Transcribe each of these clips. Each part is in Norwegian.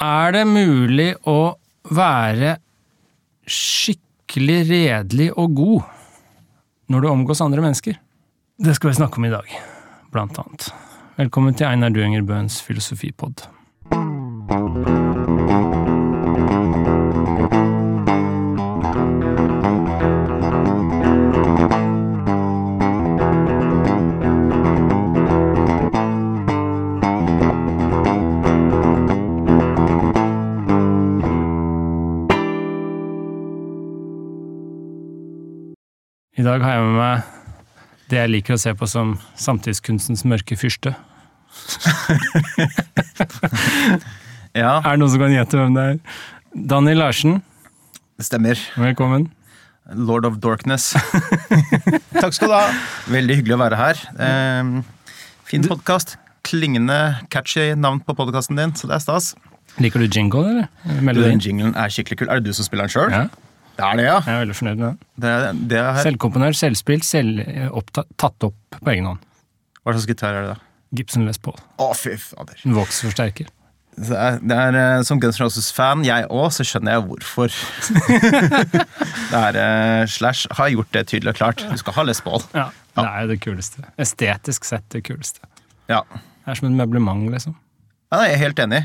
Er det mulig å være skikkelig redelig og god når du omgås andre mennesker? Det skal vi snakke om i dag, blant annet. Velkommen til Einar Duenger Bøhns filosofipod. Det jeg liker å se på som samtidskunstens mørke fyrste. Ja, Er det noen som kan gjette hvem det er? Daniel Larsen, stemmer. velkommen. Lord of Dorkness. Takk skal du ha. Veldig hyggelig å være her. Eh, fin podkast. Klingende, catchy navn på podkasten din, så det er stas. Liker du jingle, eller? Du, Den jinglen er skikkelig kul. Er det du som spiller den sjøl? Ja, Det er det, ja. jeg er veldig fornøyd med den. Det det er, Selvkomponert, selvspilt, selv opptatt, tatt opp på egen hånd. hva slags gitar er det, da? Gibson Les Paul. Å, fy fader. En Vox-forsterker. Det er, det er, eh, som Guns N' Roses-fan, jeg òg, så skjønner jeg hvorfor. det er eh, Slash har gjort det tydelig og klart. Du skal ha Les Paul. Ja, det er jo det kuleste. Estetisk sett det kuleste. Ja. Det er som et møblement, liksom. ja, jeg er helt enig.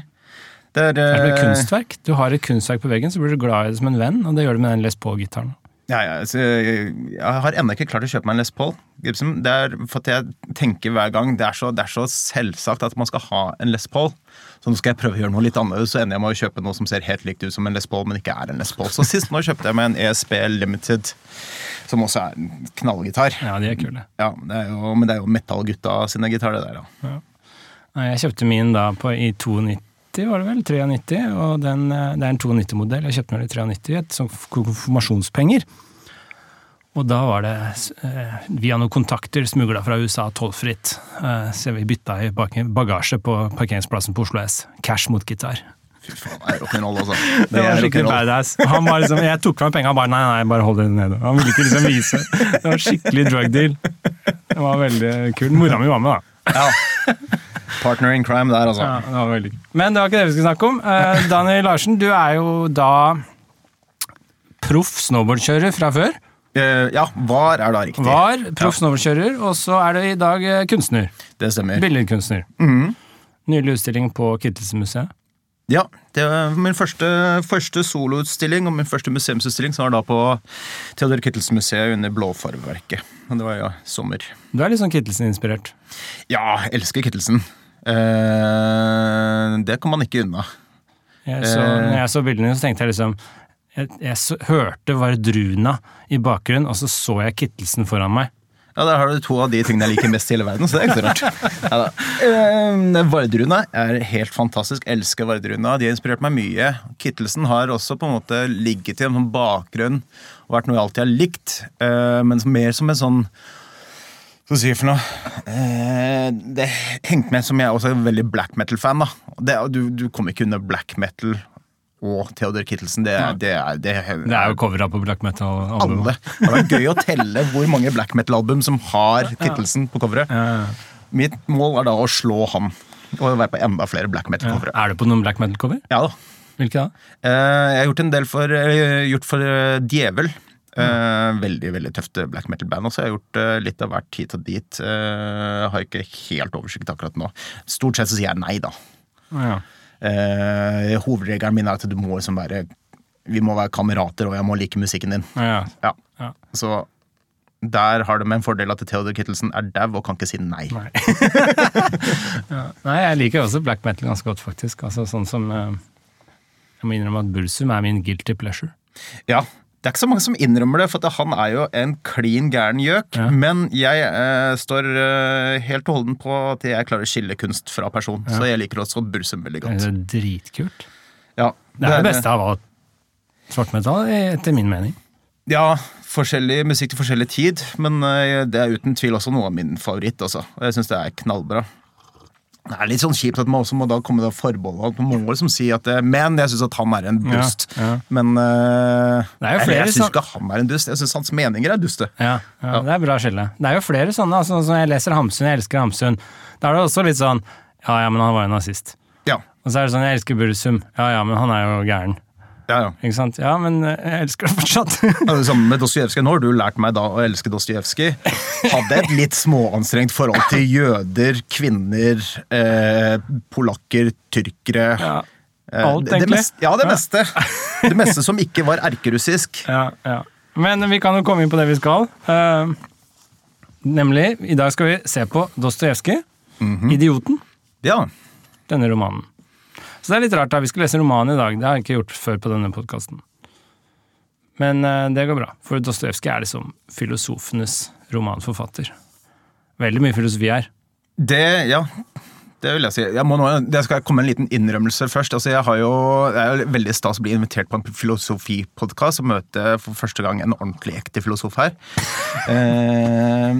Det er, Det er et eh, kunstverk. Du har et kunstverk på veggen, så blir du glad i det som en venn, og det gjør du med den Les Paul-gitaren. Ja, ja, jeg, jeg har ennå ikke klart å kjøpe meg en Les Paul. Gibson. Det er for at jeg tenker hver gang det er, så, det er så selvsagt at man skal ha en Les Paul. Så nå skal jeg prøve å gjøre noe litt annerledes, så ender jeg med å kjøpe noe som ser helt likt ut som en Les Paul, men ikke er en Les Paul. Så sist nå kjøpte jeg meg en ESP Limited, som også er en knallgitar. Ja, de er kule. Ja, det er jo, Men det er jo metallgutta sine gitarer, det der, ja. ja. Jeg kjøpte min da på, i 92, var det vel? 93. Og den, eh, det er en 92-modell. Jeg kjøpte den i 93, et sånt konfirmasjonspenger. Og da var det eh, via noen kontakter smugla fra USA tollfritt. Eh, så vi bytta i bagasje på parkeringsplassen på Oslo S. Cash mot gitar. Fy faen, det er rock'n'roll, altså. Det var er skikkelig badass. Han var liksom, jeg tok fram penga og bare nei, nei, bare hold det nede. Han ville ikke liksom vise. Det var skikkelig drug deal. Det var veldig kult. Mora mi var med, da. Ja. Partner in crime der, altså. Ja, det var veldig. Men det var ikke det vi skulle snakke om. Eh, Daniel Larsen, du er jo da proff snowboardkjører fra før. Eh, ja, var er da riktig. Var proff snowboardkjører, og så er du i dag eh, kunstner. Det stemmer. Billedkunstner. Mhm. Nylig utstilling på Kittelsen-museet. Ja, det var min første, første soloutstilling og min første museumsutstilling som var da på Theodor Kittelsen-museet under Blåfarveverket. Og det var jo sommer. Du er litt sånn Kittelsen-inspirert. Ja, elsker Kittelsen. Eh, det kom man ikke unna. Jeg så, Eh. når jeg så bildene, så tenkte jeg liksom Jeg, jeg så, hørte Vardruna i bakgrunnen, og så så jeg Kittelsen foran meg. Ja, Der har du to av de tingene jeg liker mest i hele verden, så det er ikke så rart. Ja, eh, Vardruna er helt fantastisk. Jeg Elsker Vardruna. De har inspirert meg mye. Kittelsen har også på en måte ligget i en sånn bakgrunn og vært noe jeg alltid har likt, eh, men mer som en sånn hva skal jeg si for noe? Eh, det hengte med som jeg også er veldig black metal-fan. da. Det, du, du kommer ikke under black metal og Theodor Kittelsen. Det, det, er, det, Det er jo covera på black metal-albumet. alle. Det er gøy å telle hvor mange black metal-album som har Kittelsen på coveret. Ja. Mitt mål er da å slå han. Og være på enda flere black metal-covere. Er du på noen black metal-cover? Ja da. Hvilke da? Eh, Jeg har gjort en del for, gjort for eh, Djevel. Mm. veldig veldig tøft black metal-band. Og så har jeg gjort litt av hvert hit og dit. Jeg har ikke helt oversikt akkurat nå. Stort sett så sier jeg nei, da. Ja. Eh, hovedregelen min er at du må liksom være Vi må være kamerater, og jeg må like musikken din. Ja. Ja. Ja. Så der har du med en fordel at Theodor Kittelsen er dau og kan ikke si nei. Nei. ja. Nei, jeg liker også black metal ganske godt, faktisk. Altså sånn som eh, Jeg må innrømme at Bursum er min guilty pleasure. Ja, Det er ikke så mange som innrømmer det, for at han er jo en klin gæren gjøk. Ja. Men jeg eh, står eh, helt og holden på at jeg klarer å skille kunst fra person. Så jeg liker også Bursum veldig Det godt. er dritkult. Ja, Det er det beste av alt svartmetall, etter min mening. Ja, forskjellig musikk til forskjellig tid, men eh, det er uten tvil også noe av min favoritt. Også. Og jeg syns det er knallbra. Det er litt sånn kjipt at man også må da komme med forbehold. Man må liksom si at det, Men jeg syns at han er en dust. Ja, ja. Men uh, er flere jeg syns ikke han er en dust. Jeg syns hans meninger er duste. Ja, ja, det er bra skille. Det er jo flere sånne, altså, som jeg leser Hamsun, jeg elsker Hamsun. Da er det også litt sånn Ja, ja, men han var jo nazist. Ja. Og så er det sånn, jeg elsker Bursum. Ja ja, men han er jo gæren. Ja, ja. Ikke sant? Ja, men eh, jeg elsker det fortsatt. Ja, det samme med Dostojevskij. Nå har du lært meg da å elske Dostojevskij. Hadde et litt småanstrengt forhold til jøder, kvinner, eh, polakker, tyrkere. Ja, Eh, alt, det- det egentlig. meste- ja, det meste. Det meste som ikke var erkerussisk. ja, ja. Men vi kan jo komme inn på det vi skal. Uh, nemlig, i dag skal vi se på Dostojevskij, Mhm. 'Idioten', Ja. denne romanen. Så det er litt rart, da. Vi skal lese roman i dag. Det har jeg ikke gjort før på denne podkasten. Men eh, det går bra, for Dostojevskij er liksom filosofenes romanforfatter. Veldig mye filosofi her. Det, ja. Det vil jeg si. Jeg må nå, det skal komme en liten innrømmelse først. Altså, jeg har jo, det er jo veldig stas å bli invitert på en filosofipodkast og møte for første gang en ordentlig ekte filosof her. Eh,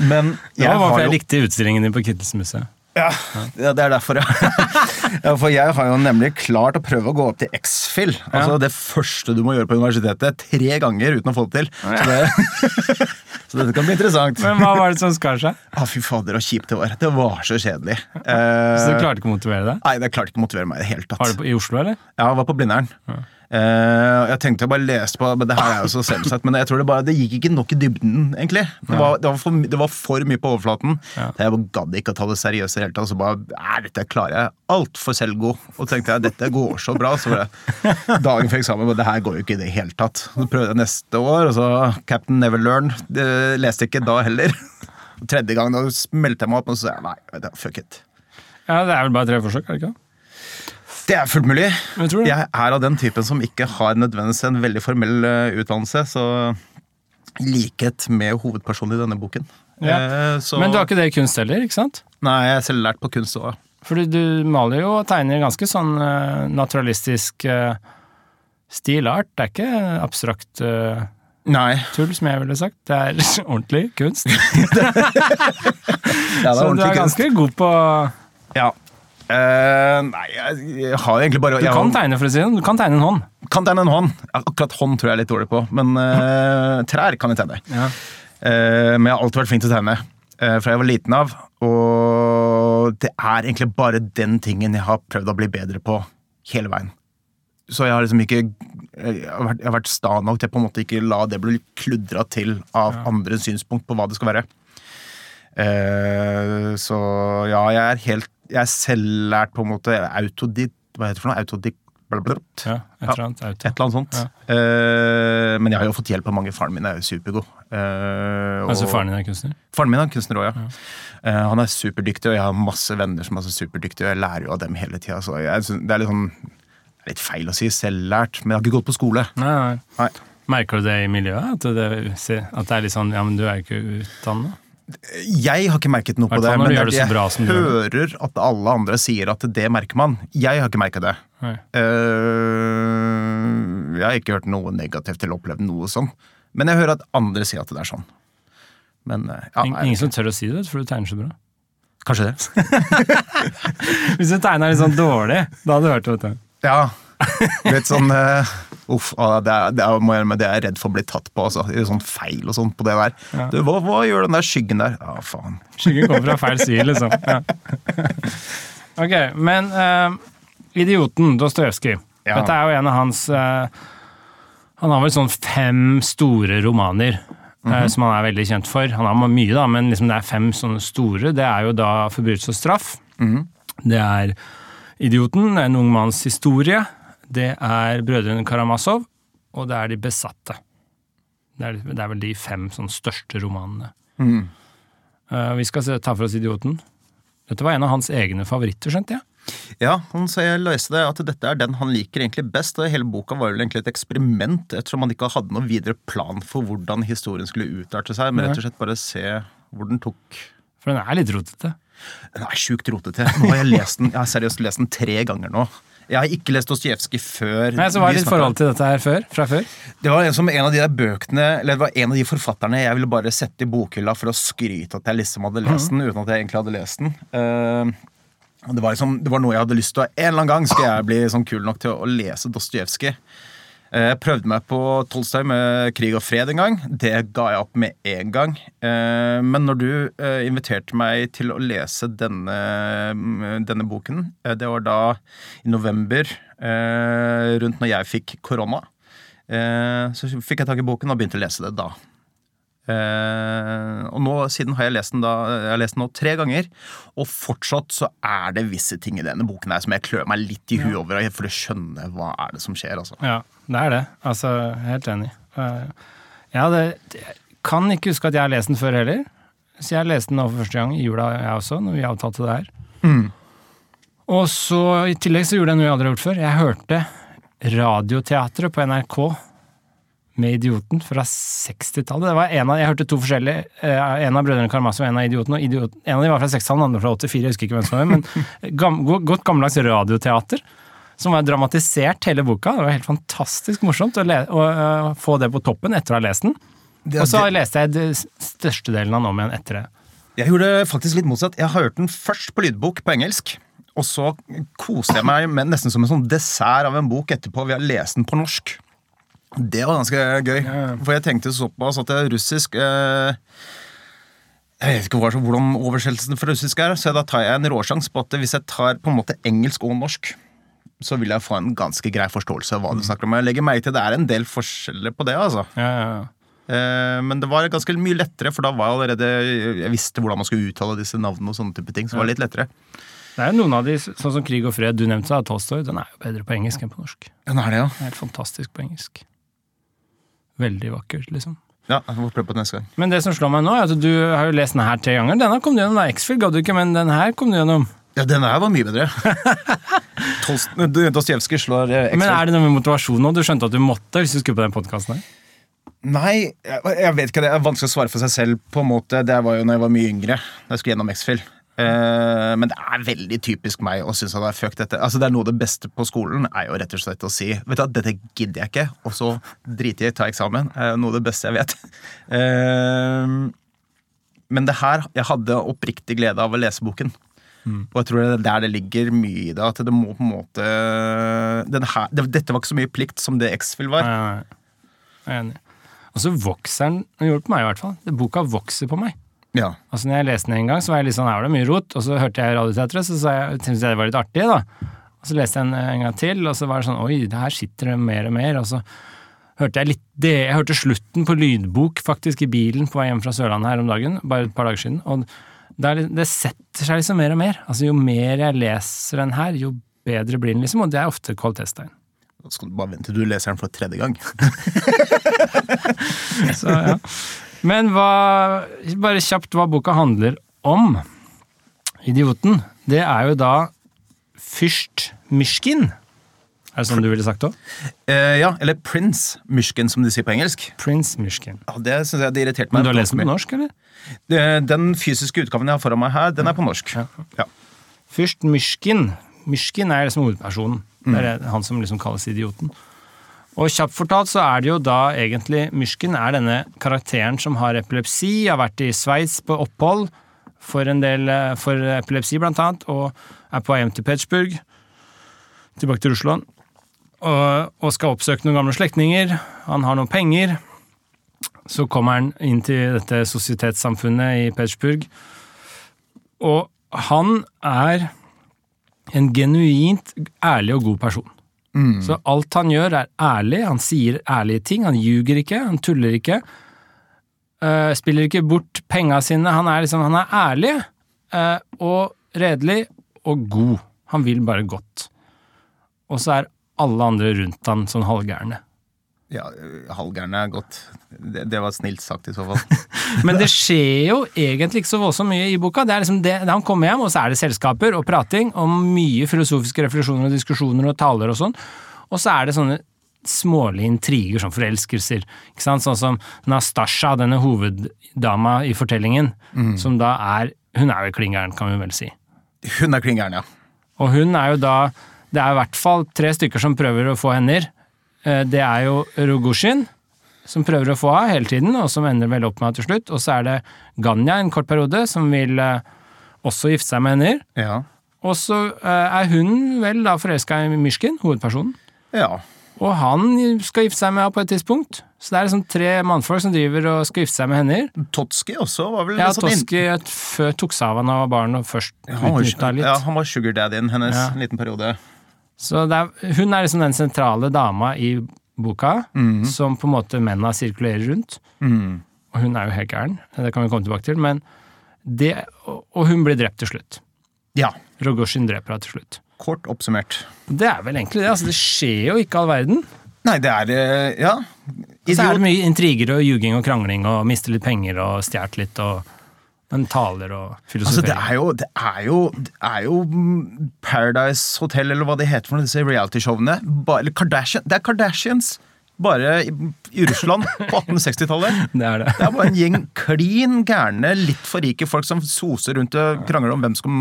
men Det jeg var har hvorfor jo jeg likte utstillingen din på Kittelsmuseet. Ja, ja, det er derfor, ja. ja. For jeg har jo nemlig klart å prøve å gå opp til X-Fill. Altså det første du må gjøre på universitetet, tre ganger uten å få det til. Så, det, så dette kan bli interessant. Men hva var det som skar seg? Å, fy fader, så kjipt det var. Det var så kjedelig. Så du Eh, klarte ikke å motivere deg? nei, det klarte ikke å motivere meg i det hele tatt. Var det på, i Oslo, eller? Ja, jeg var på Blindern. Eh, jeg tenkte jeg bare leste på Men det her er jo så selvsagt, men jeg tror det bare Det gikk ikke nok i dybden, egentlig. Det var, det var, for, det var for mye på overflaten. Ja. Jeg gadd ikke å ta det seriøst i det hele tatt. Så bare Nei, dette klarer jeg altfor selvgod. Og tenkte jeg dette går så bra. Så var det dagen før eksamen, men det her går jo ikke i det hele tatt. Så prøvde jeg neste år, og så Captain Never Learn. Det leste jeg ikke da heller. Tredje gang da smelte jeg meg opp, og så sa jeg nei, fuck it. Ja, Det er vel bare tre forsøk, er det ikke? Det er fullt mulig. Jeg tror det. Jeg er av den typen som ikke har nødvendigvis en veldig formell eh, utdannelse, så likhet med hovedpersonen i denne boken. Ja. Eh, så, Men du har ikke det i kunst heller, ikke sant? Nei, jeg er selv lært på kunst òg. Fordi du maler jo og tegner ganske sånn uh, naturalistisk uh, stilart. Det er ikke abstrakt uh, Nei. tull, som jeg ville sagt. Det er ordentlig kunst. Ja, det Så er du er ganske kunst. god på Ja. Eh, nei, jeg, jeg har egentlig bare Du kan har- tegne, for å si det. Du kan tegne en hånd. kan tegne en hånd. Akkurat hånd tror jeg er litt dårlig på, men uh, trær kan jeg tegne. Ja. Uh, men jeg har alltid vært flink til å tegne fra jeg var liten av. Og det er egentlig bare den tingen jeg har prøvd å bli bedre på hele veien. Så jeg har liksom ikke Jeg har vært, jeg har vært sta nok til på en måte ikke la det bli kludra til av andres synspunkt på hva det skal være. Så ja, jeg er helt Jeg er selvlært på en måte autodid... Hva heter det for noe? Autoditt blablabla. ja, et eller annet. Auto. Et eller annet sånt. Eh, men jeg har jo fått hjelp av mange. Faren min er jo supergod. Uh, Altså og- faren din er kunstner? Faren min er kunstner òg, ja. Eh, han er superdyktig, og jeg har masse venner som er så superdyktige, og jeg lærer jo av dem hele tida. Så jeg, det er litt sånn det er litt feil å si selvlært, men jeg har ikke gått på skole. Nei, nei. Merker du det i miljøet? At det, at det er litt sånn Ja, men du er jo ikke utdannet? Jeg har ikke merket noe på det, men jeg gjør hører at alle andre sier at det merker man. Jeg har ikke merka det. Eh, jeg har ikke hørt noe negativt eller opplevd noe sånn. Men jeg hører at andre sier at det er sånn. Men uh, ja, Ingen jeg, som tør å si det, for du tegner så bra. kanskje det. Hvis du tegner litt sånn dårlig, da hadde du hørt det. Ja. Litt sånn uh, Uff, det er, det, er, må jeg, det er jeg redd for å bli tatt på. Altså. Sånn feil og sånn på det der. Ja. Du, hva, hva gjør den der skyggen der? Ja, faen. Skyggen kommer fra feil side, liksom. Ja. Ok, men uh, Idioten, Dostojevskij. Ja. Dette er jo en av hans uh, Han har vel sånn fem store romaner eh, som han er veldig kjent for. Han har mye, da, men liksom det er fem sånne store. Det er jo da 'Forbrytelse og straff'. Det er 'Idioten', en ung manns historie. Det er 'Brødrene Karamazov', og det er 'De besatte'. Det er, det er vel de fem sånn største romanene. Eh, vi skal se, ta for oss 'Idioten'. Dette var en av hans egne favoritter, skjønte jeg. Ja, han jeg leste det, at dette er den han liker egentlig best. og Hele boka var vel egentlig et eksperiment, ettersom han ikke hadde noen videre plan for hvordan historien skulle utarte seg, men rett og slett bare se hvor den tok For den er litt rotete. Den er sjukt rotete. Nå har jeg lest den, jeg har seriøst lest den tre ganger nå. Jeg har ikke lest Dostojevskij før. Nei, så Hva er ditt forhold til dette her før? Fra før? Det var en som en av de der bøkene Eller det var en av de forfatterne jeg ville bare sette i bokhylla for å skryte at jeg liksom hadde lest den, uten at jeg egentlig hadde lest den. Uh, det, var liksom, det var noe jeg hadde lyst til å En eller annen gang skal jeg bli sånn kul nok til å lese Dostojevskij. Jeg prøvde meg på Tolstoy med 'Krig og fred' en gang. Det ga jeg opp med en gang. Eh, Men når du eh, inviterte meg til å lese denne, mm, denne boken, eh, det var da i november, eh, rundt når jeg fikk korona, eh, så fikk jeg tak i boken og begynte å lese det da. Uh, og nå, siden har jeg lest den da Jeg har lest den nå tre ganger, og fortsatt så er det visse ting i denne boken her som jeg klør meg litt i huet over for å skjønne hva er det som skjer. altså. Ja, det er det. Altså, helt enig. Eh, Jeg hadde, kan ikke huske at jeg har lest den før heller. Så jeg leste den nå for første gang i jula, jeg også, når vi avtalte det her. Mm. Og så i tillegg så gjorde jeg noe jeg aldri har gjort før. Jeg hørte Radioteatret på NRK med Idioten fra 60-tallet. Det var en av, Jeg hørte to forskjellige. eh, En av Brødrene Karamazov og en av Idioten. og Idiot, En av dem var fra 60-tallet, den andre fra 84. Jeg husker ikke hvem som var men godt gammeldags radioteater. Som var dramatisert hele boka. Det var helt fantastisk morsomt å, å uh, få det på toppen etter å ha lest den. Og så leste jeg det størstedelen av den om igjen etter det. Jeg gjorde faktisk litt motsatt. Jeg har hørt den først på lydbok på engelsk. Og så koste jeg meg med nesten som en sånn dessert av en bok etterpå ved å lese den på norsk. Det var ganske gøy. For jeg tenkte såpass at det er russisk eh, Jeg vet ikke hvordan oversettelsen for russisk er, så da tar jeg en råsjanse på at hvis jeg tar på en måte engelsk og norsk, så vil jeg få en ganske grei forståelse av hva du snakker om. Jeg legger merke til det er en del forskjeller på det, altså. Ja, ja, ja. Eh, Men det var ganske mye lettere, for da var jeg allerede Jeg visste hvordan man skulle uttale disse navnene og sånne type ting. Så det var litt lettere. Det er jo noen av de, sånn som Krig og fred, du nevnte av Tolstoy, den er jo bedre på engelsk enn på norsk. Ja, nå er det, ja. Den er helt fantastisk på engelsk. Veldig vakkert, liksom. Ja, jeg får prøve på det neste gang. Men det som slår meg nå, er at du har jo lest den her tre ganger. Denne kom du gjennom, da. X-Fill ga du ikke, men den her kom du gjennom. Ja, den her var mye bedre. Dostojevskij slår ekstra. Men er det noe med motivasjon nå? Du skjønte at du måtte hvis du skulle på den podkasten? Nei, jeg, jeg vet ikke. Det er vanskelig å svare for seg selv. på en måte. Det var jo når jeg var mye yngre. Da jeg skulle gjennom X-Fill. Eh, men det er veldig typisk meg å synes at jeg fuck dette. Altså, det er noe av det beste på skolen er jo rett og slett å si vet du dette gidder jeg ikke, og så driter jeg i ta eksamen. er noe av det beste jeg vet. Eh, men det her Jeg hadde oppriktig glede av å lese boken. Og jeg tror det er der det ligger mye i det. At det må på en måte den her, det, Dette var ikke så mye plikt som det X-Fill var. Ja, nei. Jeg er enig. Og så vokser den, den gjorde det på meg i hvert fall. Det- Boka vokser på meg. Ja. Altså når jeg leste den en gang, så var jeg litt sånn, her var det mye rot, og så hørte jeg Radioteatret, så syntes jeg det var litt artig, da. Og så leste jeg den en gang til, og så var det sånn, oi, det her sitter det mer og mer, og så hørte jeg litt det, jeg hørte slutten på lydbok faktisk i bilen på vei hjem fra Sørlandet her om dagen, bare et par dager siden, og det, er, det setter seg liksom mer og mer. Altså jo mer jeg leser den her, jo bedre blir den liksom, og det er ofte kvalitetstegn. Da skal du bare vente til du leser den for tredje gang. Så, ja. Men hva, bare kjapt hva boka handler om. Idioten, det er jo da fyrst Myshkin. Er det sånn du ville sagt òg? Uh, ja, eller Prince Myshkin, som de sier på engelsk. Prince Myshkin. Ja, det synes jeg det irriterte meg. Men du har lest den på norsk, eller? Eh, Den fysiske utgaven jeg har foran meg her, den er på norsk. Ja. Ja. Fyrst Myshkin. Myshkin er liksom hovedpersonen. Det er han som liksom kalles idioten. Og kjapt fortalt så er det jo da egentlig Myshkin er denne karakteren som har epilepsi, har vært i Sveits på opphold for en del eh, for epilepsi blant annet, og er på vei hjem til Petersburg, tilbake til Russland, og, og skal oppsøke noen gamle slektninger. Han har noen penger. Så kommer han inn til dette sosietetssamfunnet i Petersburg, og han er en genuint ærlig og god person. Så alt han gjør er ærlig, han sier ærlige ting, han ljuger ikke, han tuller ikke. Uh, spiller ikke bort penga sine, han er liksom, han er ærlig uh, og redelig og god. Han vil bare godt. Og så er alle andre rundt han sånn halvgærne. Ja, halvgærne er godt. Det, det var snilt sagt i så fall. Men det skjer jo egentlig ikke så voldsomt mye i boka. Det er liksom det, Han kommer hjem, og så er det selskaper og prating og mye filosofiske refleksjoner og diskusjoner og taler og sånn. Og så er det sånne smålige intriger, som forelskelser. Ikke sant? Sånn som Nastasja, denne hoveddama i fortellingen, som da er Hun er jo klin gæren, kan vi vel si. Hun er klin gæren, ja. Og hun er jo da Det er i hvert fall tre stykker som prøver å få hender. Eh, Det er jo Rogosjin, som prøver å få av hele tiden, og som ender vel opp med til slutt. Og så er det Ganya en kort periode, som vil eh, også gifte seg med hender. Ja. Og så eh, er hun vel da forelska i Mishkin, hovedpersonen. ja. Og han skal gifte seg med henne på et tidspunkt. Så det er liksom tre mannfolk som driver og skal gifte seg med henne. Totski også var vel Ja, sånn inn- Toski et- tok seg av han da han var barn og først han var, utnytta litt. ja, han var sugar daddyen hennes Ja. liten periode. Så er, hun er liksom den sentrale dama i boka, mm. som på en måte mennene sirkulerer rundt. Mm. Og hun er jo helt gæren, det kan vi komme tilbake til. Men det, og hun blir drept til slutt. Ja, Rogoshin dreper henne til slutt. kort oppsummert. Det er vel egentlig det. altså Det skjer jo ikke all verden. Nei, det er Ja. Ja. Og så er det mye intriger og ljuging og krangling og miste litt penger og stjålet litt og Men taler og Altså, det er jo, det er jo, det er jo Paradise Hotel, eller hva det heter for disse realityshowene. Eller Kardashian, det er Kardashians, bare i, i Russland på 1860-tallet. det er det. Det er bare en gjeng klin gærne, litt for rike folk som soser rundt og krangler om hvem som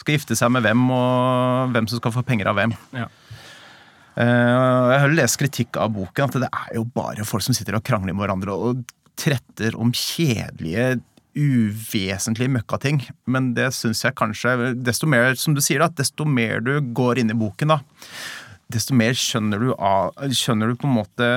skal gifte seg med hvem, og hvem som skal få penger av hvem. Ja. Eh, jeg har lest kritikk av boken, at det er jo bare folk som sitter og krangler med hverandre og tretter om kjedelige, uvesentlige møkkating. Men det syns jeg kanskje Desto mer, som du sier, da, desto mer du går inn i boken, da, desto mer skjønner du, av, skjønner du på en måte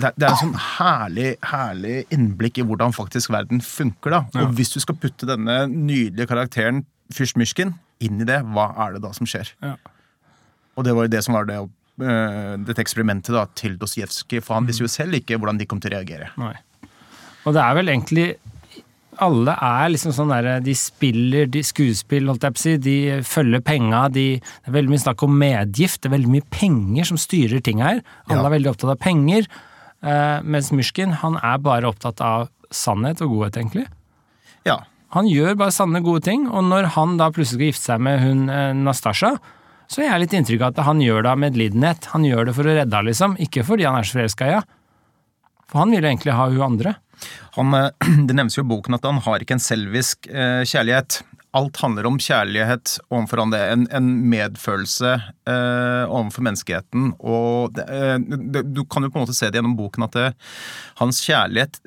det er, det er en sånn herlig, herlig innblikk i hvordan faktisk verden funker. da. Ja. Og hvis du skal putte denne nydelige karakteren Fyrst Myrskin inn i det, hva er det da som skjer? Ja. Og det var jo det som var det, øh, dette eksperimentet da, til Dostojevskij, for han visste jo selv ikke hvordan de kom til å reagere. Nei. Og det er vel egentlig alle er liksom sånn derre De spiller de skuespill, holdt jeg på å si. De følger penga. De, det er veldig mye snakk om medgift. Det er veldig mye penger som styrer ting her. Alle Ja. er veldig opptatt av penger. Eh, mens Myrskin, han er bare opptatt av sannhet og godhet, egentlig. Ja, Han gjør bare sanne, gode ting. Og når han da plutselig skal gifte seg med hun eh, Nastasja, så har jeg litt inntrykk av at han gjør det av medlidenhet. Han gjør det for å redde henne, liksom. Ikke fordi han er så forelska i henne. For han ville egentlig ha hun andre. han, øh, Det nevnes jo i boken at han har ikke en selvisk øh, kjærlighet. Alt handler om kjærlighet overfor andre. En, en medfølelse eh, overfor menneskeheten. Og det, øh, det, du kan jo på en måte se det gjennom boken at det, hans kjærlighet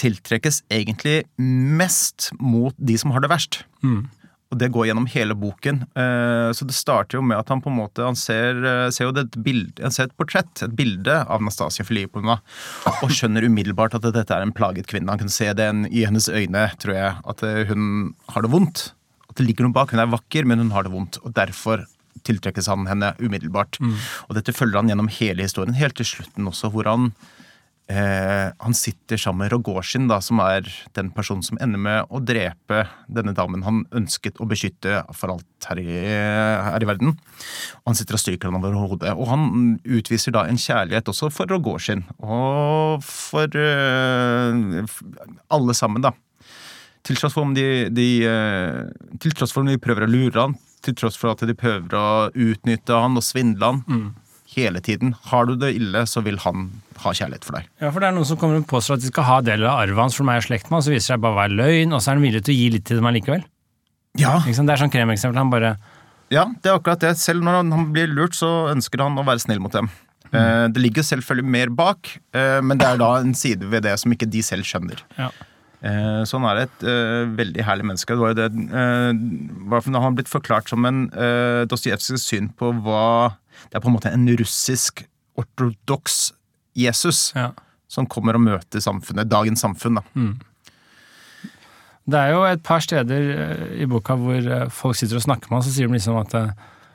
tiltrekkes egentlig mest mot de som har det verst. Og det går gjennom hele boken. Eh, Så det starter jo med at han på en måte Han ser, eh, ser jo et bilde, han ser et portrett, et bilde av Nastasia Filipovna, og skjønner umiddelbart at dette er en plaget kvinne. Han kan se det i hennes øyne, tror jeg, at eh, hun har det vondt. At det ligger noe bak. Hun er vakker, men hun har det vondt. Og derfor tiltrekkes han henne umiddelbart. Og dette følger han gjennom hele historien, helt til slutten også, hvor han Eh, han sitter sammen med Rogozjin, som er den personen som ender med å drepe denne damen han ønsket å beskytte for alt her i, her i verden. Og han sitter og stryker han over hodet. Og han utviser da en kjærlighet også for Rogozjin, og for eh, alle sammen, da. Til tross de, de eh, Til tross for om de prøver å lure han, til tross for at de prøver å utnytte han og svindle han. Hele tiden. Har du det ille, så vil han ha kjærlighet for deg. Ja, for det er noen som kommer og påstår at de skal ha deler av arven hans, for meg er slekt med han, så viser det seg bare å være løgn, og så er han villig til å gi litt til dem allikevel. Ja, Liksom. Det er sånn kremeksempel. Han bare Ja, det er akkurat det. Selv når han- blir lurt, så ønsker han å være snill mot dem. Eh, Det ligger selvfølgelig mer bak, eh, men det er da en side ved det som ikke de selv skjønner. Ja. Eh, Så han er et veldig herlig menneske. Det var jo det, han har blitt forklart som en uh, Dostojevskijs syn på hva Det er på en måte en russisk ortodoks Jesus ja. som kommer og møter samfunnet, dagens samfunn. da. Det er jo et par steder eh, i boka hvor eh, folk sitter og snakker med han, så sier de liksom at eh,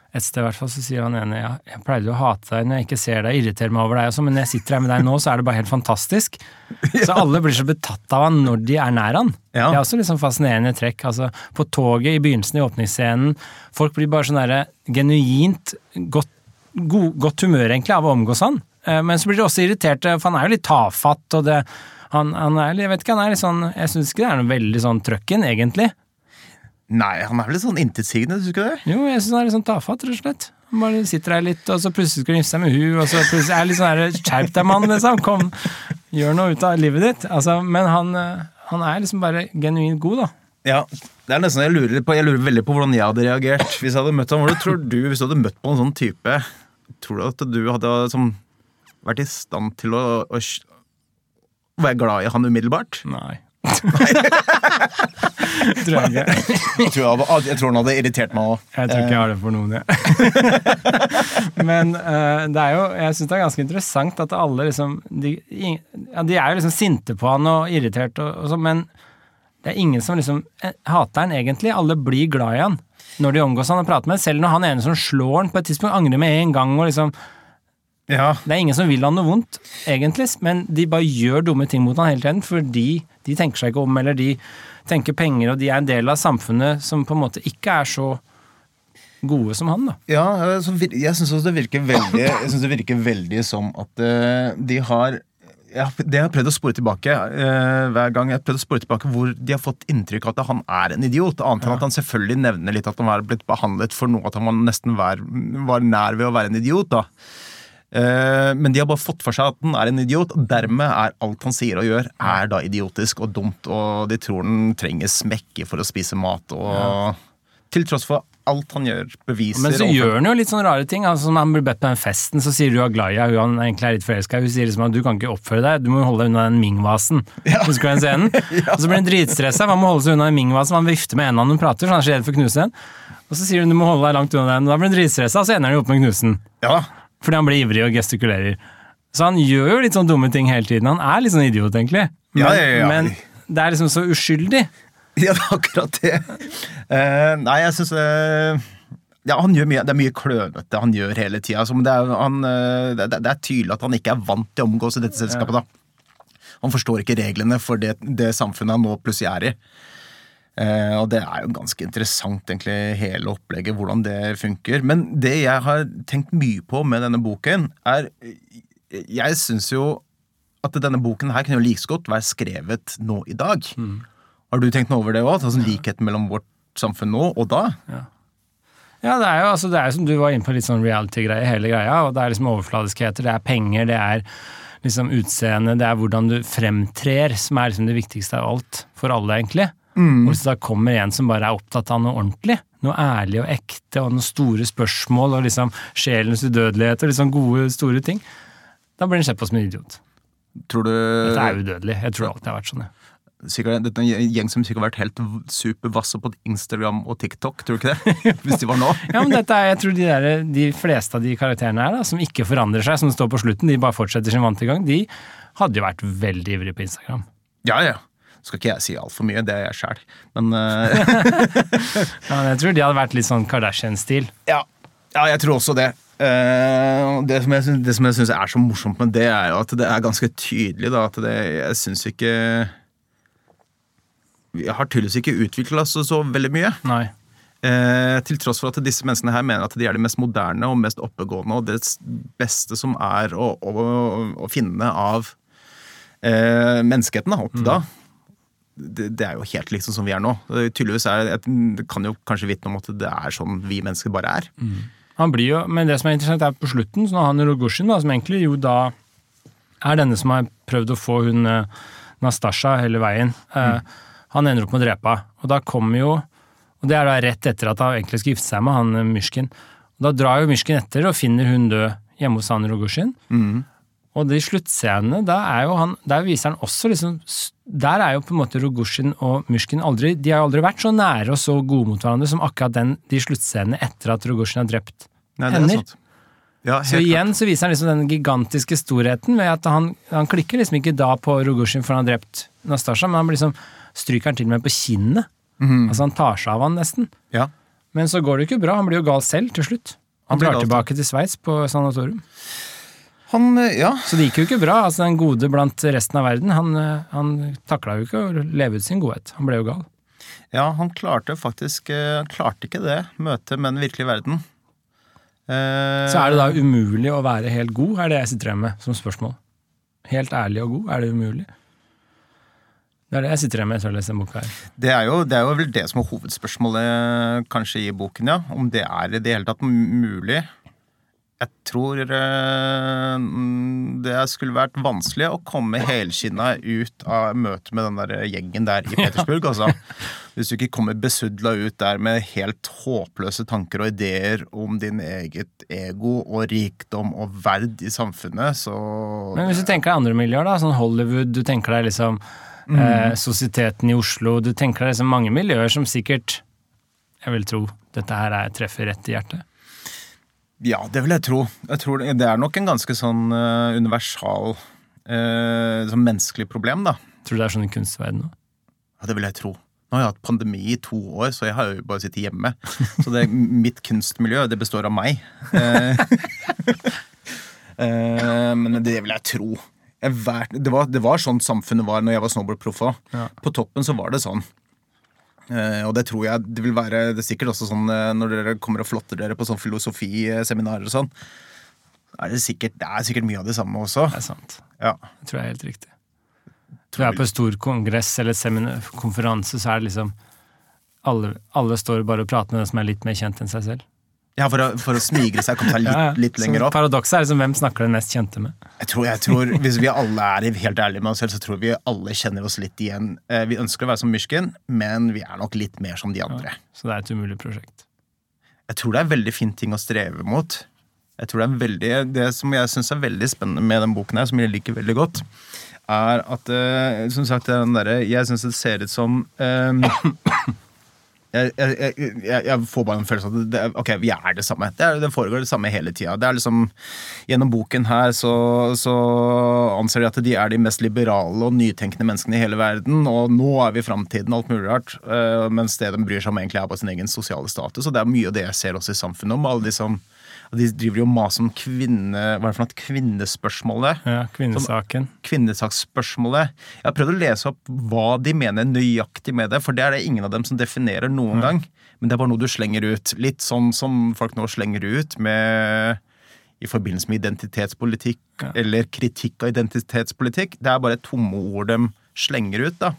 et sted i hvert fall så sier han ene ja, jeg pleide å hate deg når jeg ikke ser deg, irritere meg over deg og sånn, men når jeg sitter her med deg nå, så er det bare helt fantastisk. Så alle blir så betatt av han når de er nær han. Ja. Det er også liksom fascinerende trekk. Altså, på toget i begynnelsen i åpningsscenen, folk blir bare sånn derre genuint godt, god, godt humør egentlig av å omgås han. Eh, Men så blir de også irriterte, for han er jo litt tafatt, og det han, han er, jeg vet ikke, han er litt sånn Jeg syns ikke det er noe veldig sånn trøkken, egentlig. Nei, han er vel litt sånn intetsigende, syns du ikke det? Jo, jeg syns han er litt sånn tafatt, rett og slett. Han bare sitter der litt, og så plutselig skal han gifte seg med hun, og så plutselig er det litt sånn Skjerp deg, mann, liksom. Kom, gjør noe ut av livet ditt. Altså, men han, eh, han er liksom bare genuint god, da. Ja, det er nesten jeg lurer på Jeg lurer veldig på hvordan jeg hadde reagert hvis jeg hadde møtt ham. Hvordan tror du, hvis du hadde møtt på en sånn type, tror du at du hadde som, vært i stand til å, å, å være glad i han umiddelbart? Nei. tror jeg ikke. Jeg tror, jeg, jeg tror han hadde irritert meg òg. Jeg tror ikke jeg har det for noen, jeg. Men eh, det er jo, jeg syns det er ganske interessant at alle liksom De, ja, de er jo liksom sinte på han og irritert og, og sånn, men det er ingen som liksom eh, hater han egentlig. Alle blir glad i han når de omgås han og prater med han. Selv når han ene som slår han på et tidspunkt, angrer med en gang. og liksom Ja. Det er ingen som vil han noe vondt, egentlig, men de bare gjør dumme ting mot han hele tiden fordi de tenker seg ikke om, eller de tenker penger, og de er en del av samfunnet som på en måte ikke er så gode som han, da. Ja, altså, jeg syns også det virker veldig Jeg synes det virker veldig som at eh, de har ja, Det har prøvd å spore tilbake uh, hver gang. Jeg har prøvd å spore tilbake Hvor de har fått inntrykk av at han er en idiot. Annet enn at han selvfølgelig nevner litt at han var blitt behandlet for noe, at han var nesten var, var nær ved å være en idiot. da Uh, Men de har bare fått for seg at han er en idiot, og dermed er alt han sier og gjør, er da idiotisk og dumt. Og de tror han trenger smekke for å spise mat. Og til tross for alt han gjør, beviser Men så overfor- gjør han jo litt sånne rare ting. Altså, når han blir bedt på den festen, så sier du er glad i henne, hun han egentlig er litt forelska. Hun sier liksom at du kan ikke oppføre deg, du må holde deg unna den Ming-vasen. Husker du den scenen? Og så blir han dritstressa, han må holde seg unna den Ming-vasen, han vifter med hendene når hun prater, så han er så redd for å knuse den. Og så sier hun du må holde deg langt unna den, og da blir han dritstressa, og så ender han jo opp med å knuse den. Ja, Fordi han blir ivrig og gestikulerer. Så han gjør jo litt sånn dumme ting hele tiden. Han er litt sånn idiot, egentlig. Men, Ja, ja, ja. men det er liksom så uskyldig. ja, det er akkurat det. Uh, nei, jeg syns ja, han gjør mye, Det er mye klønete han gjør hele tida. Det, uh, eh, det, det er tydelig at han ikke er vant til å omgås i dette selskapet. da. Han forstår ikke reglene for det, det samfunnet han nå plutselig er i. Eh, og det er jo ganske interessant, egentlig, hele opplegget, hvordan det funker. Men det jeg har tenkt mye på med denne boken, er Jeg syns jo at denne boken her kunne jo like godt være skrevet nå i dag. Har du tenkt noe over det òg? Altså, likheten mellom vårt samfunn nå og da? Ja, det er jo altså, det er som du var inne på, litt sånn reality-greie, hele greia. Og det er liksom overfladiskheter, det er penger, det er liksom utseende, det er hvordan du fremtrer, som er liksom det viktigste av alt for alle, egentlig. Og hvis det da kommer en som bare er opptatt av noe ordentlig, noe ærlig og ekte, og noen store spørsmål, og liksom sjelens udødelighet, og liksom gode, store ting, da blir den sett på som en idiot. Tror du Dette er udødelig. Jeg tror alltid har vært sånn, jeg. Sikkert, Dette er en gjeng som sikkert har vært helt supervasse på Instagram og TikTok, tror du ikke det? Hvis de var nå. Ja, men dette er, jeg tror de, der, de fleste av de karakterene her, da, som ikke forandrer seg, som står på slutten, de bare fortsetter sin vante gang, de hadde jo vært veldig ivrige på Instagram. Ja, ja. Skal ikke jeg si altfor mye, det er jeg sjæl. Men uh... Ja, men jeg tror de hadde vært litt sånn Kardashian-stil. ja. ja, jeg tror også det. Uh, det som jeg det som jeg syns er så morsomt med det, er jo at det er ganske tydelig da, at det, jeg syns ikke Vi har tydeligvis ikke utvikla oss så veldig mye. Nei. Eh, til tross for at disse menneskene her mener at de er de mest moderne og mest oppegående, og det beste som er å, å, å finne av eh, menneskeheten da, opp til da. Det, det er jo helt liksom som vi er nå. Det, tydeligvis er det, kan jo kanskje vitne om at det er sånn vi mennesker bare er. Han blir jo, men det som er interessant er på slutten, så når han Rogoshin, da, som egentlig jo da er denne som har prøvd å få hun eh, Nastasja hele veien, eh, han ender opp med å drepe henne. Og da kommer jo Og det er da rett etter at han egentlig skal gifte seg med han eh, Og da drar jo Myrskin etter og finner hun død hjemme hos han Rogoshin. Og de sluttscenene, der, er jo han Der viser han også liksom Der er jo på en måte Rogosjin og Myrskin aldri De har jo aldri vært så nære og så gode mot hverandre som akkurat den, de sluttscenene etter at Rogosjin har drept Nei, sant. Ja, Så igjen så viser han liksom den gigantiske storheten ved at han, han klikker liksom ikke da på Rogosjin for han har drept Nastasja, men han blir liksom stryker han til og med på kinnet. Altså han tar seg av han nesten. Ja. Men så går det jo ikke bra, han blir jo gal selv til slutt. Han, Han drar tilbake til Sveits på sanatorium. Han, eh, ja. Så det gikk jo ikke bra. altså Den gode blant resten av verden, han, eh, han takla jo ikke å leve ut sin godhet. Han ble jo gal. ja, han klarte faktisk eh, Han klarte ikke det møtet med den virkelige verden. Eh, Så er det da umulig å være helt god, er det jeg sitter igjen med som spørsmål. Helt ærlig og god, er det umulig? Det er det jeg sitter igjen med etter å ha lest den boka her. Det er, jo, det er jo vel det som er hovedspørsmålet kanskje i boken, ja. Om det er i det hele tatt mulig. Jeg tror eh, mm, det skulle vært vanskelig å komme helskinna ut av møtet med den der gjengen der i Petersburg, altså. Hvis du ikke kommer besudla ut der med helt håpløse tanker og ideer om din eget ego og rikdom og verd i samfunnet, så Men hvis du tenker deg andre miljøer, da, sånn Hollywood, du tenker deg liksom eh, Sosieteten i Oslo. Du tenker deg liksom mange miljøer som sikkert, jeg vil tro, dette her er, treffer rett i hjertet. Ja, det vil jeg tro. Jeg tror det, det er nok en ganske sånn uh, universal uh, sånn menneskelig problem, da. Tror du det er sånn i kunstverden òg? Ja, det vil jeg tro. Nå har jeg hatt pandemi i to år, så jeg har jo bare sittet hjemme. Så det, mitt kunstmiljø, det består av meg. Uh, men det vil jeg tro. Jeg det, var, det, var, sånn samfunnet var når jeg var snowboardproff òg. Ja. På toppen så var det sånn. Uh, og det tror jeg det vil være Det er sikkert også sånn uh, når dere kommer og flotter dere på sånn filosofiseminarer og sånn. Er det, sikkert, det er sikkert mye av det samme også. Det er sant. Ja. Det tror jeg er helt riktig. Tror jeg er på en stor kongress eller konferanse, så er det liksom alle, alle står bare og prater med den som er litt mer kjent enn seg selv. Ja, for å, for å smigre seg, komme seg litt, ja, litt lenger opp. Paradokset er liksom hvem snakker den mest kjente med? Jeg tror, jeg tror, Hvis vi alle er helt ærlige med oss selv, så tror vi alle kjenner oss litt igjen. Eh, vi ønsker å være som Myrsken, men vi er nok litt mer som de andre. Ja, så det er et umulig prosjekt? Jeg tror det er en veldig fin ting å streve mot. Jeg tror Det er veldig, det som jeg syns er veldig spennende med den boken, her, som jeg liker veldig godt, er at uh, Som sagt, den der, jeg syns det ser ut som um, jeg, jeg, jeg, jeg, får bare en følelse av at det, ok, vi er det samme. Det, er, det foregår det samme hele tida. Liksom, gjennom boken her så, så, anser de at de er de mest liberale og nytenkende menneskene i hele verden. Og nå er vi i framtiden, alt mulig rart. Uh, mens det de bryr seg om, egentlig er på sin egen sosiale status. Og det er mye av det jeg ser også i samfunnet om. alle de som de driver jo og maser om kvinne... Hva er det for noe? Kvinnespørsmålet. Ja, kvinnesaken. Som, kvinnesaksspørsmålet. Jeg har prøvd å lese opp hva de mener nøyaktig med det, for det er det ingen av dem som definerer noen ja. gang. Men det er bare noe du slenger ut. Litt sånn som folk nå slenger ut med i forbindelse med identitetspolitikk ja. eller kritikk av identitetspolitikk. Det er bare tomme ord de slenger ut, da.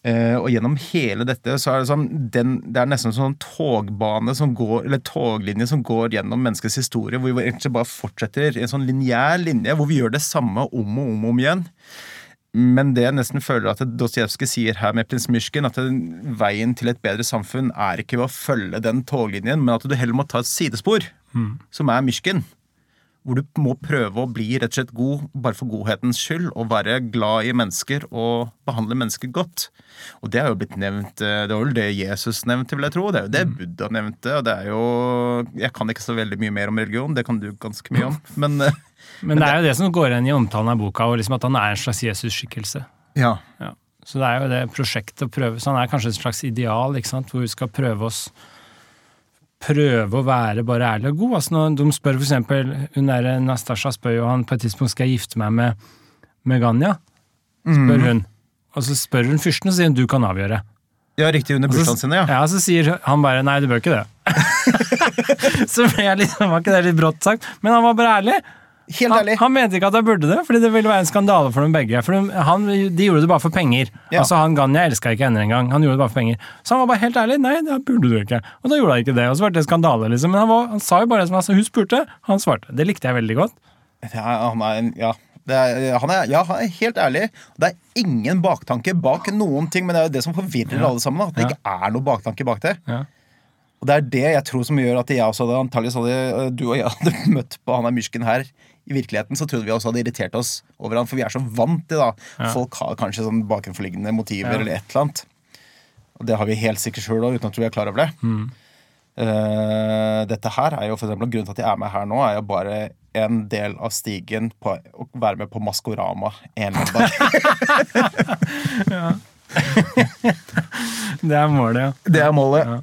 Uh, og gjennom hele dette så er det sånn den, Det er nesten en sånn togbane som går, eller toglinje som går gjennom menneskets historie, hvor vi egentlig bare fortsetter en sånn lineær linje, hvor vi gjør det samme om og om og om igjen. Men det jeg nesten føler at Dostojevskij sier her med prins Myrsken, at veien til et bedre samfunn er ikke ved å følge den toglinjen, men at du heller må ta et sidespor, mm. som er Myrsken hvor du må prøve å bli rett og slett god bare for godhetens skyld, og være glad i mennesker og behandle mennesker godt. Og det er jo blitt nevnt eh, Det var vel det Jesus nevnte, vil jeg tro. Det er jo det mm. Buddha nevnte. og det er jo Jeg kan ikke så veldig mye mer om religion, det kan du ganske mye om, men eh, Men det er jo det som går igjen i omtalen av boka, og liksom at han er en slags Jesus-skikkelse. Ja. ja. Så det er jo det prosjektet å prøve Så han er kanskje et slags ideal, hvor vi skal prøve oss prøve å være bare ærlig og god. Altså når de spør for eksempel, hun der Nastasja spør jo han på et tidspunkt skal jeg gifte meg med, med Ganya. Spør mm. hun. Og så spør hun fyrsten og sier hun du kan avgjøre. Ja, riktig, under bursdagen sin, ja. Ja, Så sier han bare nei, du bør ikke det. så ble jeg liksom, var ikke det litt brått sagt, men han var bare ærlig. Helt ærlig. Han, han, mente ikke at jeg burde det, fordi det ville være en skandale for dem begge. For de, han, de gjorde det bare for penger. Ja. Altså han Ganja elska ikke henne engang. Han gjorde det bare for penger. Så han var bare helt ærlig. Nei, det burde du ikke. Og da gjorde han ikke det. Og så ble det skandale, liksom. Men han, var, han sa jo bare det som altså, hun spurte, han svarte. Det likte jeg veldig godt. Ja, han er, ja. Er, han, er, ja, han er helt ærlig. Det er ingen baktanke bak noen ting, men det er jo det som forvirrer alle sammen. At det ikke er noe baktanke bak det. Og det er det jeg tror som gjør at jeg også hadde, antageligvis hadde, du og jeg hadde møtt på han der myrsken her i virkeligheten så trodde vi også hadde irritert oss over han, for vi er så vant til da. Ja. Folk har kanskje sånn bakenforliggende motiver ja. eller et eller annet. Og det har vi helt sikkert sjøl òg, uten at vi er klar over det. Mm. Uh, dette her er jo for eksempel, Grunnen til at jeg er med her nå, er jo bare en del av stigen på å være med på Maskorama en eller annen dag. det er målet, ja. Det er målet. Ja.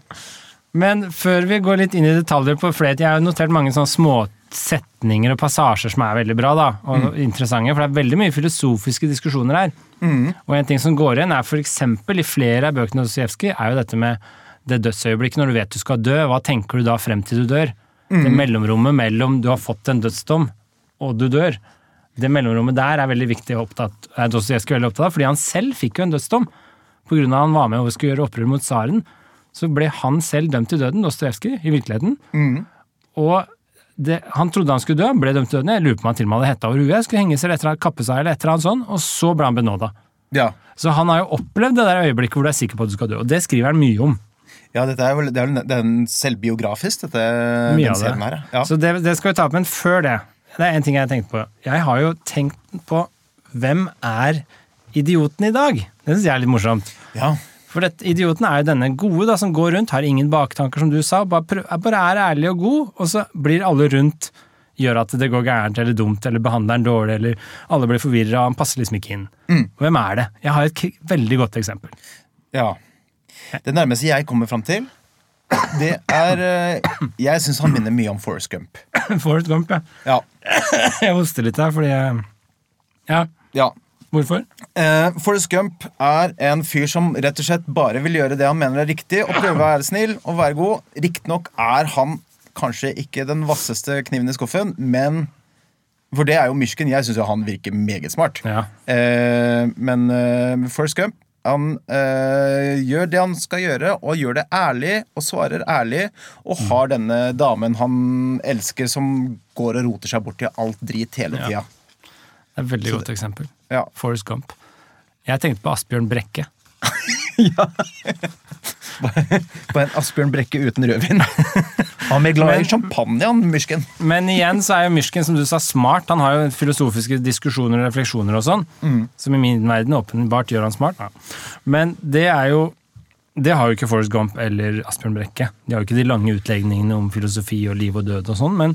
Men før vi går litt inn i detaljer, på, flere jeg har notert mange sånne små setninger og passasjer som er veldig bra da, og mm. interessante. For det er veldig mye filosofiske diskusjoner her. Mm. Og en ting som går igjen, er f.eks. i flere av bøkene til Dostojevskij, er jo dette med det dødsøyeblikket når du vet du skal dø. Hva tenker du da frem til du dør? Mm. Det mellomrommet mellom du har fått en dødsdom og du dør. Det mellomrommet der er veldig viktig opptatt, er Dostojevskij veldig opptatt av, fordi han selv fikk jo en dødsdom. Av han var med og skulle gjøre opprør mot tsaren, så ble han selv dømt til døden, Dostojevskij, i virkeligheten. Mm. Og det, han trodde han skulle dø, ble dømt til døden. Jeg lurer på om han til og med hadde hetta over huet, skulle henge seg etter kappe seg eller et eller annet sånt, og så ble han benåda. Ja. Så han har jo opplevd det der øyeblikket hvor du er sikker på at du skal dø, og det skriver han mye om. Ja, dette er vel, det er, det er selvbiografisk, dette, mye den serien her. Ja. Så det, det, skal vi ta opp, men før det Det er en ting jeg har tenkt på. Jeg har jo tenkt på hvem er idioten i dag. Det syns jeg er litt morsomt. Ja. For dette, idioten er jo denne gode da, som går rundt, har ingen baktanker, som du sa, bare, prøv, bare er ærlig og god, og så blir alle rundt gjør at det går gærent eller dumt, eller behandler den dårlig, eller alle blir forvirra, han passer liksom ikke inn. Hvem er det? Jeg har et veldig godt eksempel. ja. Det nærmeste jeg kommer fram til, det er eh, Jeg syns han minner mye om Forrest Gump. Forrest Gump, ja. Ja. Jeg hoster litt her, fordi jeg Ja, ja. Hvorfor? Eh, Forrest Gump er en fyr som rett og slett bare vil gjøre det han mener er riktig, og prøve å være snill og være god. Riktignok er han kanskje ikke den vasseste kniven i skuffen, men For det er jo Myrsken. Jeg syns jo han virker meget smart. Ja. Eh, men eh, Forrest Gump han eh, gjør det han skal gjøre, og gjør det ærlig, og svarer ærlig, og har denne damen han elsker, som går og roter seg bort til alt drit hele tida. Det er et veldig godt eksempel. Ja. Forrest Gump. Jeg tenkte på Asbjørn Brekke. På en Asbjørn Brekke uten rødvin. Han er glad i champagne, han Myrsken. Men igjen så er jo Myrsken, som du sa, smart. Han har jo filosofiske diskusjoner og refleksjoner og sånn, som i min verden åpenbart gjør han smart. Ja. Men det er jo Det har jo ikke Forrest Gump eller Asbjørn Brekke. De har jo ikke de lange utlegningene om filosofi og liv og død og sånn, men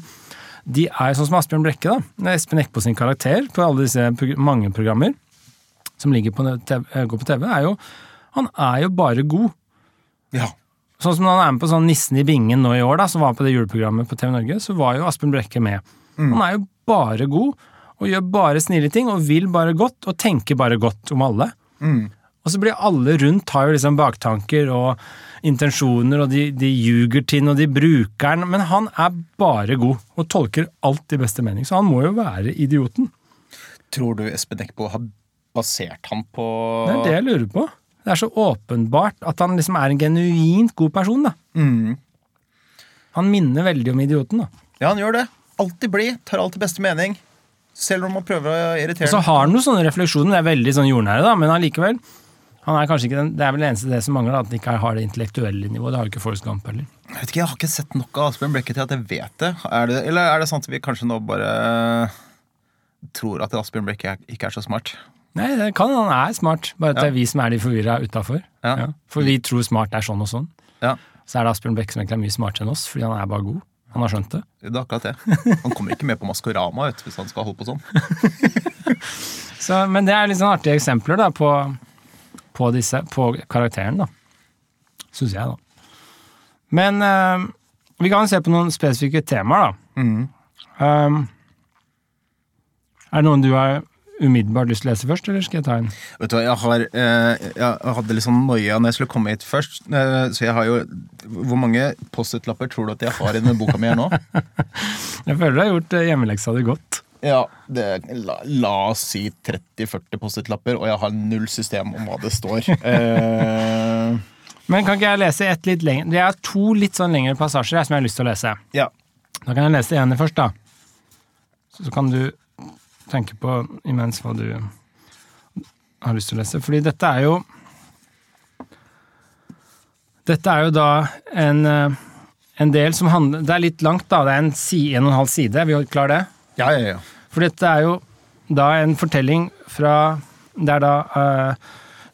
de er sånn som Asbjørn Brekke, da. Espen Eckbo sin karakter på alle disse prog mange programmer som ligger på TV, eh, går på TV, er jo Han er jo bare god. Ja. Sånn som når han er med på sånn Nissen i bingen nå i år, da, som var på det juleprogrammet på TV Norge, så var jo Asbjørn Brekke med. Han er jo bare god, og gjør bare snille ting, og vil bare godt, og tenker bare godt om alle. Og så blir alle rundt har jo liksom baktanker og intensjoner, og de, de ljuger til den, og de bruker den, men han er bare god, og tolker alt i beste mening, så han må jo være idioten. Tror du Espen Eckbo har basert han på Det er det jeg lurer på. Det er så åpenbart at han liksom er en genuint god person, da. Mm. Han minner veldig om idioten, da. Ja, han gjør det. Alltid blid, tar alt i beste mening. Selv om man prøver å irritere Og så har han noen sånne refleksjoner, det er veldig sånn jordnære, da, men allikevel. Han er kanskje ikke den, Det er vel det eneste det som mangler, at han ikke har det intellektuelle nivået. Det har jo ikke Forrest Gump heller. Jeg vet ikke, jeg har ikke sett nok av Asbjørn Brekke til at jeg vet det. Er det. Eller er det sant at vi kanskje nå bare tror at Asbjørn Brekke er- ikke er så smart? Nei, det kan han er smart, bare at det er vi som er de forvirra utafor. Ja. For vi tror smart er sånn og sånn. Ja, Så er det Asbjørn Blekke som egentlig er mye smartere enn oss, fordi han er bare god. Han har skjønt det. det er akkurat det. Han kommer ikke med på Maskorama vet, hvis han skal holde på sånn. Så, men det er litt sånn artige eksempler da, på, på, disse, på karakteren, da. Syns jeg, da. Men eh, vi kan se på noen spesifikke temaer, da. Mm. Um, er det noen du har umiddelbart lyst til å lese først, eller skal jeg ta en? Vet du hva, jeg, har, eh, jeg hadde litt sånn noia når jeg skulle komme hit først. Eh, så jeg har jo Hvor mange Post-It-lapper tror du at jeg har i denne boka mi her nå? Jeg føler du har gjort eh, hjemmeleksa di godt. Ja, det, la, la oss si 30-40 Post-It-lapper, og jeg har null system om hva det står. Eh, Men kan ikke jeg lese et litt lenger? Det er to litt sånn lengre passasjer jeg, som jeg har lyst til å lese. ja. Da kan jeg lese det ene først, da. Så kan du tenke på imens hva du har lyst til å lese. Fordi dette er jo Dette er jo da en, eh, en del som handler Det er litt langt, da. Det er en, si, en og en halv side. Er vi klarer det? Ja, ja, ja. For dette er jo da en fortelling fra Det er da uh,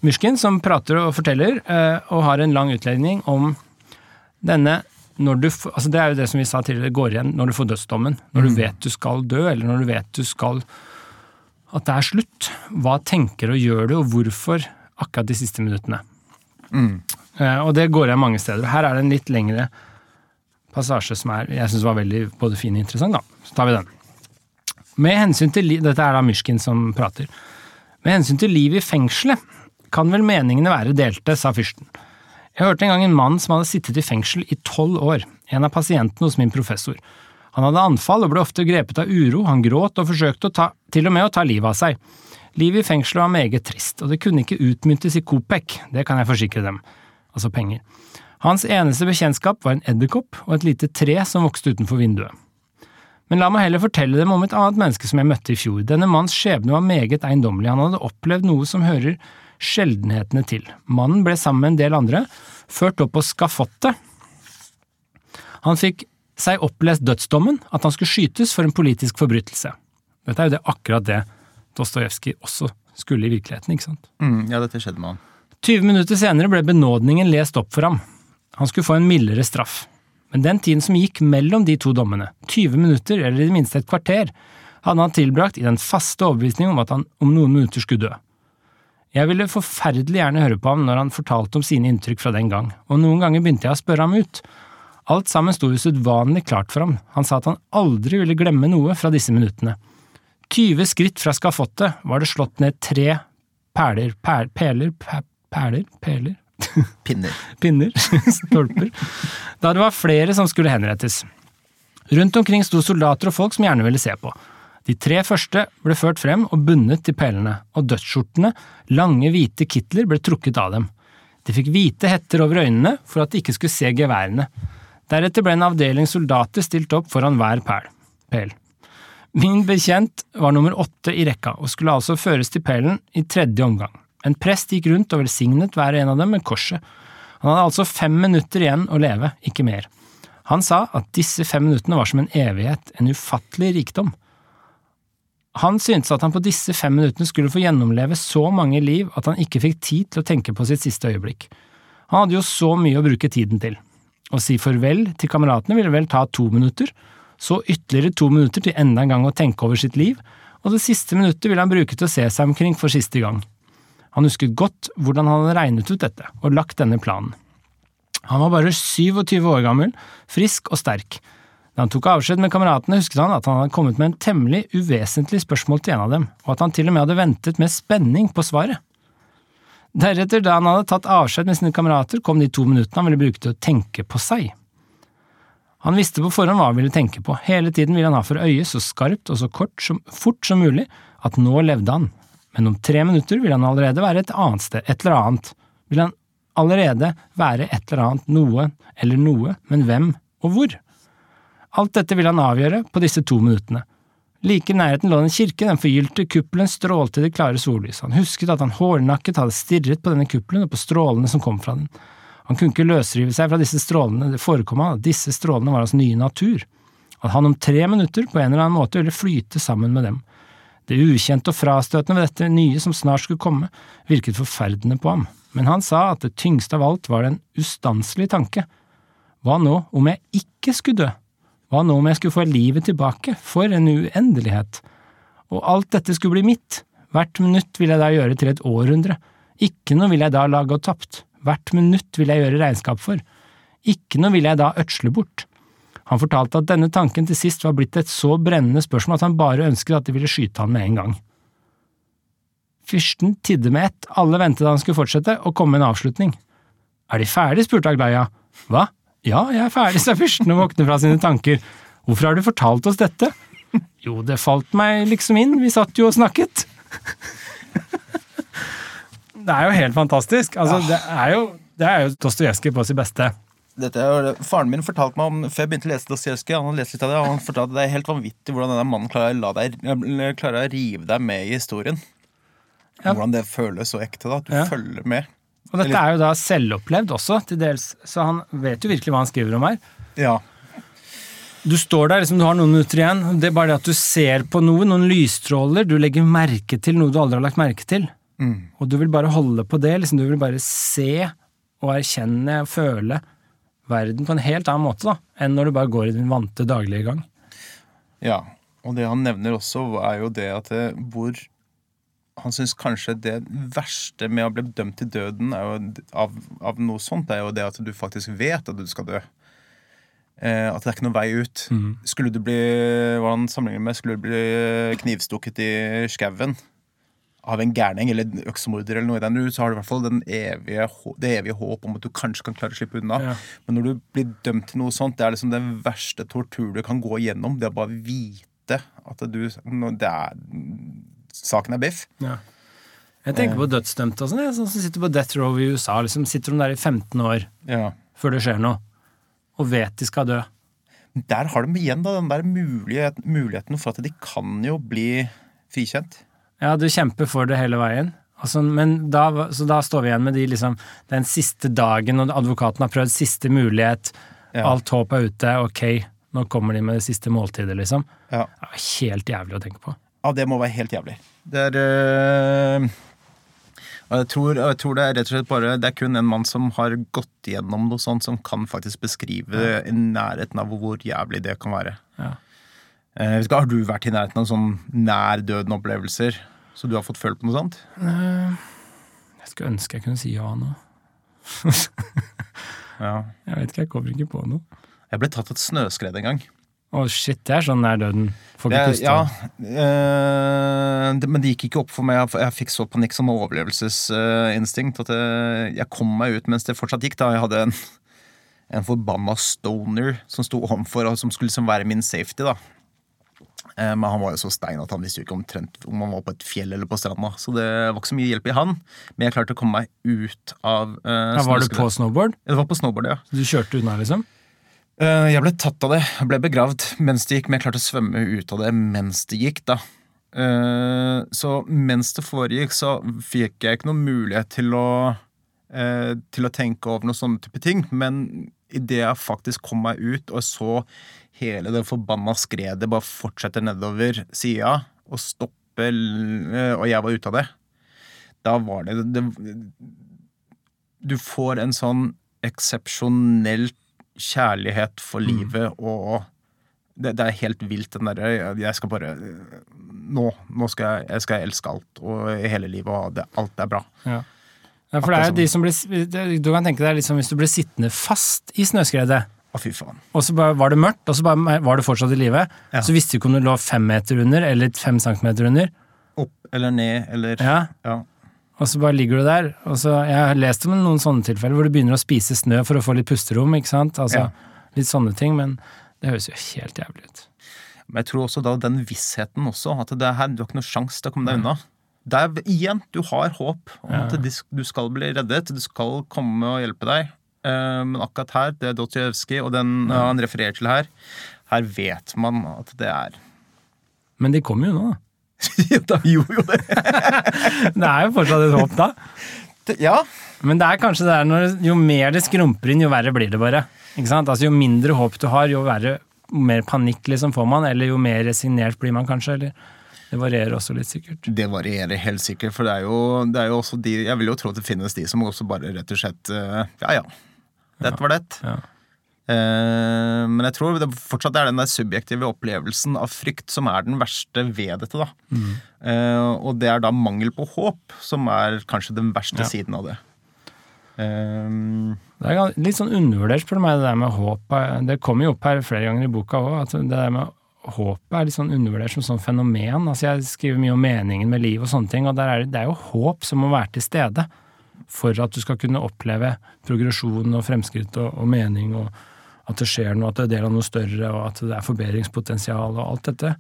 Myrskin som prater og forteller, uh, og har en lang utlegning om denne når du, altså Det er jo det som vi sa tidligere, går igjen når du får dødsdommen. Når du vet du skal dø, eller når du vet du skal At det er slutt. Hva tenker og gjør du, og hvorfor akkurat de siste minuttene? Eh, og det går igjen mange steder. Her er det en litt lengre passasje som er, jeg synes var veldig både fin og interessant. da. Så tar vi den. Med hensyn til, Dette er da Myrskin som prater. Med hensyn til livet i fengselet kan vel meningene være delte, sa fyrsten. Jeg hørte en gang en mann som hadde sittet i fengsel i tolv år, en av pasientene hos min professor. Han hadde anfall og ble ofte grepet av uro, han gråt og forsøkte ta, til og med å ta livet av seg. Livet i fengselet var meget trist, og det kunne ikke utmyntes i Kopek, det kan jeg forsikre dem. Altså penger. Hans eneste bekjentskap var en edderkopp og et lite tre som vokste utenfor vinduet. Men la meg heller fortelle dem om et annet menneske som jeg møtte i fjor. Denne manns skjebne var meget eiendommelig, han hadde opplevd noe som hører sjeldenhetene til. Mannen ble sammen med en del andre ført opp på skafottet. Han fikk seg opplest dødsdommen, at han skulle skytes for en politisk forbrytelse. Dette er jo det akkurat det Dostojevskij også Skulle i virkeligheten, ikke sant? Mm, ja, dette skjedde med han. 20 minutter senere ble benådningen lest opp for ham. Han skulle få en mildere straff. Men den tiden som gikk mellom de to dommene, 20 minutter eller i det minste et kvarter, hadde han tilbrakt i den faste overbevisning om at han om noen minutter skulle dø. Jeg ville forferdelig gjerne høre på ham når han fortalte om sine inntrykk fra den gang, og noen ganger begynte jeg å spørre ham ut. Alt sammen sto usedvanlig klart for ham, han sa at han aldri ville glemme noe fra disse minuttene. 20 skritt fra skafottet var det slått ned tre perler, per, peler, per, perler, peler, Pinner. pinner, stolper, da det var flere som skulle henrettes. Rundt omkring sto soldater og folk som gjerne ville se på. De tre første ble ført frem og bundet til pælene, og dødsskjortene, lange hvite kitler, ble trukket av dem. De fikk hvite hetter over øynene for at de ikke skulle se geværene. Deretter ble en avdeling soldater stilt opp foran hver pæl. Min bekjent var nummer åtte i rekka og skulle altså føres til pelen i tredje omgang. En prest gikk rundt og velsignet hver en av dem med korset. Han hadde altså fem minutter igjen å leve, ikke mer. Han sa at disse fem minuttene var som en evighet, en ufattelig rikdom. Han syntes at han på disse fem minuttene skulle få gjennomleve så mange liv at han ikke fikk tid til å tenke på sitt siste øyeblikk. Han hadde jo så mye å bruke tiden til. Å si farvel til kameratene ville vel ta to minutter, så ytterligere to minutter til enda en gang å tenke over sitt liv, og det siste minuttet ville han bruke til å se seg omkring for siste gang. Han husket godt hvordan han hadde regnet ut dette og lagt denne planen. Han var bare 27 år gammel, frisk og sterk. Da han tok avskjed med kameratene, husket han at han hadde kommet med en temmelig uvesentlig spørsmål til en av dem, og at han til og med hadde ventet med spenning på svaret. Deretter, da han hadde tatt avskjed med sine kamerater, kom de to minuttene han ville bruke til å tenke på seg. Han visste på forhånd hva han ville tenke på, hele tiden ville han ha for øye så skarpt og så kort som, fort som mulig at nå levde han, men om tre minutter vil han allerede være et annet sted, et eller annet, Vil han allerede være et eller annet, noe eller noe, men hvem og hvor? Alt dette vil han avgjøre på disse to minuttene. Like i nærheten lå en kirke, den forgylte kuppelen strålte i det klare sollyset, Han husket at han hårnakket hadde stirret på denne kuppelen og på strålene som kom fra den. Han kunne ikke løsrive seg fra disse strålene, det forekom han at disse strålene var hans nye natur, at han om tre minutter på en eller annen måte ville flyte sammen med dem. Det ukjente og frastøtende ved dette nye som snart skulle komme, virket forferdende på ham, men han sa at det tyngste av alt var den ustanselige tanke. Hva nå om jeg ikke skulle dø? Hva nå om jeg skulle få livet tilbake, for en uendelighet? Og alt dette skulle bli mitt, hvert minutt ville jeg da gjøre til et århundre, ikke noe ville jeg da la gå tapt, hvert minutt ville jeg gjøre regnskap for, ikke noe ville jeg da ødsle bort. Han fortalte at denne tanken til sist var blitt et så brennende spørsmål at han bare ønsket at de ville skyte han med en gang. Fyrsten tidde med ett, alle ventet han skulle fortsette, og komme med en avslutning. Er de ferdig? spurte Aglaya. Hva? Ja, jeg er ferdig, sa fyrsten og våknet fra sine tanker. Hvorfor har du fortalt oss dette? Jo, det falt meg liksom inn, vi satt jo og snakket. Det er jo helt fantastisk. Altså, det er jo, det er jo Dostojevskij på sitt beste. Dette faren min fortalte meg om før jeg begynte å lese Dostojevskij. Han hadde lest litt av det, han fortalte at det er helt vanvittig hvordan denne mannen klarer, deg, klarer å rive deg med i historien. Ja. Hvordan det føles så ekte. da, At du Ja. følger med. Og dette er jo da selvopplevd også, til dels, så han vet jo virkelig hva han skriver om her. Ja. Du står der, liksom, du har noen minutter igjen. Det er bare det at du ser på noe, noen lysstråler, du legger merke til noe du aldri har lagt merke til. Mm. Og du vil bare holde på det, liksom, du vil bare se og erkjenne og føle verden på en helt annen måte da, enn når du bare går i din vante daglige gang. Ja, og det han nevner også, er jo det at det, hvor Han syns kanskje det verste med å bli dømt til døden er av, av noe sånt, er jo det at du faktisk vet at du skal dø. Eh, at det er ikke noen vei ut. Skulle du bli hva han sammenligner med, skulle du bli knivstukket i skauen av en gærning eller en øksemorder, eller noe i den du, så har du i hvert fall den evige, det evige håp om at du kanskje kan klare å slippe unna. Ja. Men når du blir dømt til noe sånt, det er liksom den verste tortur du kan gå igjennom. Det å bare vite at du det er, Saken er biff. Ja. Jeg tenker på dødsdømte og sånn, sånn som sitter på death row i USA. liksom Sitter de der i 15 år Ja. før det skjer noe, og vet de skal dø. Der har de igjen da, den der mulighet, muligheten for at de kan jo bli frikjent. Ja, du kjemper for det hele veien. Altså, men da, så da står vi igjen med de, liksom, den siste dagen, og advokaten har prøvd siste mulighet. Ja. Alt håp er ute. Ok, nå kommer de med det siste måltidet, liksom. Ja. Det er helt jævlig å tenke på. Ja, det må være helt jævlig. Det er øh, jeg tror, jeg tror det er rett og slett bare Det er kun en mann som har gått gjennom noe sånt, som kan faktisk beskrive i nærheten av hvor jævlig det kan være. Ja. Eh, vet du hva, har du vært i nærheten av sånn nær døden-opplevelser? Så du har fått følt på noe sånt? Eh, Jeg skulle ønske jeg kunne si ja nå. Ja. Jeg vet ikke, jeg kommer ikke på noe. Jeg ble tatt av et snøskred en gang. Å shit, det er sånn nær døden. Får ikke puste. ja, øh, det, men det gikk ikke opp for meg. Jeg, jeg fikk så panikk som overlevelsesinstinkt at jeg, jeg kom meg ut mens det fortsatt gikk. da Jeg hadde en, en forbanna stoner som sto overfor, og som skulle liksom være min safety. da Eh, Men han var jo så stein at han visste jo ikke omtrent om han var på et fjell eller på stranda. Så det var ikke så mye hjelp i han. Men jeg klarte å komme meg ut av uh, Ja, var du på snowboard? Ja, Det var på snowboard, ja. Så Du kjørte unna, liksom? Uh, Jeg ble tatt av det. Jeg ble begravd mens det gikk, men jeg klarte å svømme ut av det mens det gikk, da. Eh, Så mens det foregikk, så fikk jeg ikke noen mulighet til å eh, til å tenke over noen sånne type ting, men idet jeg faktisk kom meg ut og så hele det forbanna skredet bare fortsetter nedover sida og stopper eh, og jeg var ute av det, da var det, det Du får en sånn eksepsjonell kjærlighet for livet og det, det er helt vilt, den derre Jeg skal bare Nå, nå skal jeg, jeg skal elske alt og hele livet, og det, alt er bra. Ja. ja for det er jo de som blir Du kan tenke deg liksom hvis du blir sittende fast i snøskredet, Å, fy faen. og så var det mørkt, og så var du fortsatt i live, Ja. så visste du ikke om du lå fem meter under eller fem centimeter under. Opp eller ned eller Ja. ja. Og så bare ligger du der. Og så, jeg har lest om noen sånne tilfeller hvor du begynner å spise snø for å få litt pusterom. ikke sant? Altså, Ja. Litt sånne ting, men det høres jo helt jævlig ut. Men jeg tror også da den vissheten også, at det her, du har ikke noe sjanse til å komme deg unna. Det er igjen, du har håp om Ja. at du skal bli reddet, du skal komme og hjelpe deg. Eh, Men akkurat her, det er Dostojevskij, og den ja, han refererer til her, her vet man at det er Men de kommer jo nå, da. Ja, de gjorde jo det! Det er jo fortsatt et håp da. Ja. Men det er kanskje det er når, jo mer det skrumper inn, jo verre blir det bare. Ikke sant? Altså Jo mindre håp du har, jo verre, mer panikk liksom får man, eller jo mer resignert blir man kanskje. eller Det varierer også litt, sikkert. Det varierer helt sikkert, for det er, jo, det er jo også de Jeg vil jo tro at det finnes de som også bare rett og slett eh, Ja ja, dette var det. Ja. Eh, Men jeg tror det fortsatt er den der subjektive opplevelsen av frykt som er den verste ved dette. da. Eh, Og det er da mangel på håp som er kanskje den verste Ja. siden av det. Eh, Det er litt sånn undervurdert, spør du meg, det der med håp. Det kommer jo opp her flere ganger i boka òg, at det der med håpet er litt sånn undervurdert som sånn fenomen. Altså Jeg skriver mye om meningen med liv og sånne ting, og er det, det er jo håp som må være til stede for at du skal kunne oppleve progresjon og fremskritt og, og mening, og at det skjer noe, at det er del av noe større, og at det er forbedringspotensial og alt dette.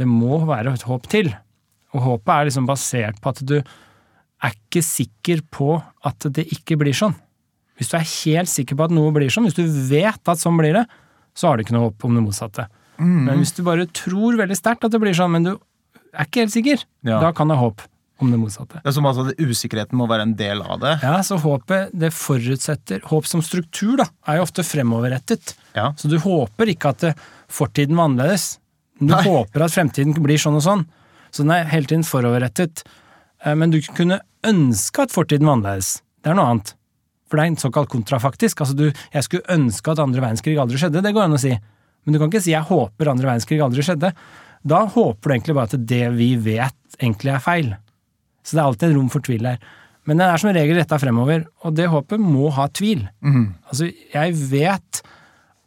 Det må være et håp til. Og håpet er liksom basert på at du er ikke sikker på at det ikke blir sånn. Hvis du er helt sikker på at noe blir sånn, hvis du vet at sånn blir det, så har du ikke noe håp om det motsatte. Men hvis du bare tror veldig sterkt at det blir sånn, men du er ikke helt sikker, Ja. da kan det ha håp om det motsatte. Det er som altså Usikkerheten må være en del av det. Ja, så håpet, det forutsetter Håp som struktur, da, er jo ofte fremoverrettet. Ja. Så du håper ikke at fortiden var annerledes. Du Nei. håper at fremtiden blir sånn og sånn. Så den er hele tiden foroverrettet. Eh, Men du kunne ønske at fortiden var annerledes. Det er noe annet. For det er en såkalt kontrafaktisk. Altså du, jeg skulle ønske at andre verdenskrig aldri skjedde. Det går an å si. Men du kan ikke si jeg håper andre verdenskrig aldri skjedde. Da håper du egentlig bare at det vi vet, egentlig er feil. Så det er alltid et rom for tvil der. Men den er som regel retta fremover, og det håpet må ha tvil. Altså, jeg vet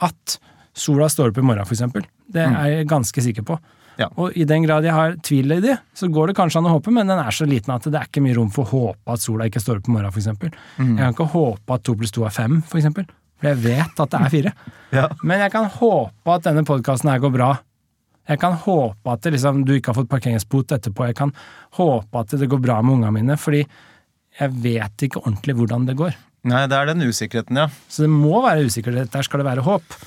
at sola står opp i morgen, for eksempel. Det er jeg ganske sikker på. Ja. Og i den grad jeg har tvil i det, så går det kanskje an å håpe, men den er så liten at det er ikke mye rom for å håpe at sola ikke står opp i morgen, for eksempel. Jeg kan ikke håpe at to pluss to er fem, for eksempel. For jeg vet at det er fire. Ja. Men jeg kan håpe at denne podkasten her går bra. Jeg kan håpe at det, liksom, du ikke har fått parkeringsbot etterpå. Jeg kan håpe at det går bra med ungene mine, fordi jeg vet ikke ordentlig hvordan det går. Nei, det er den usikkerheten, ja. Så det må være usikkerhet. Der skal det være håp.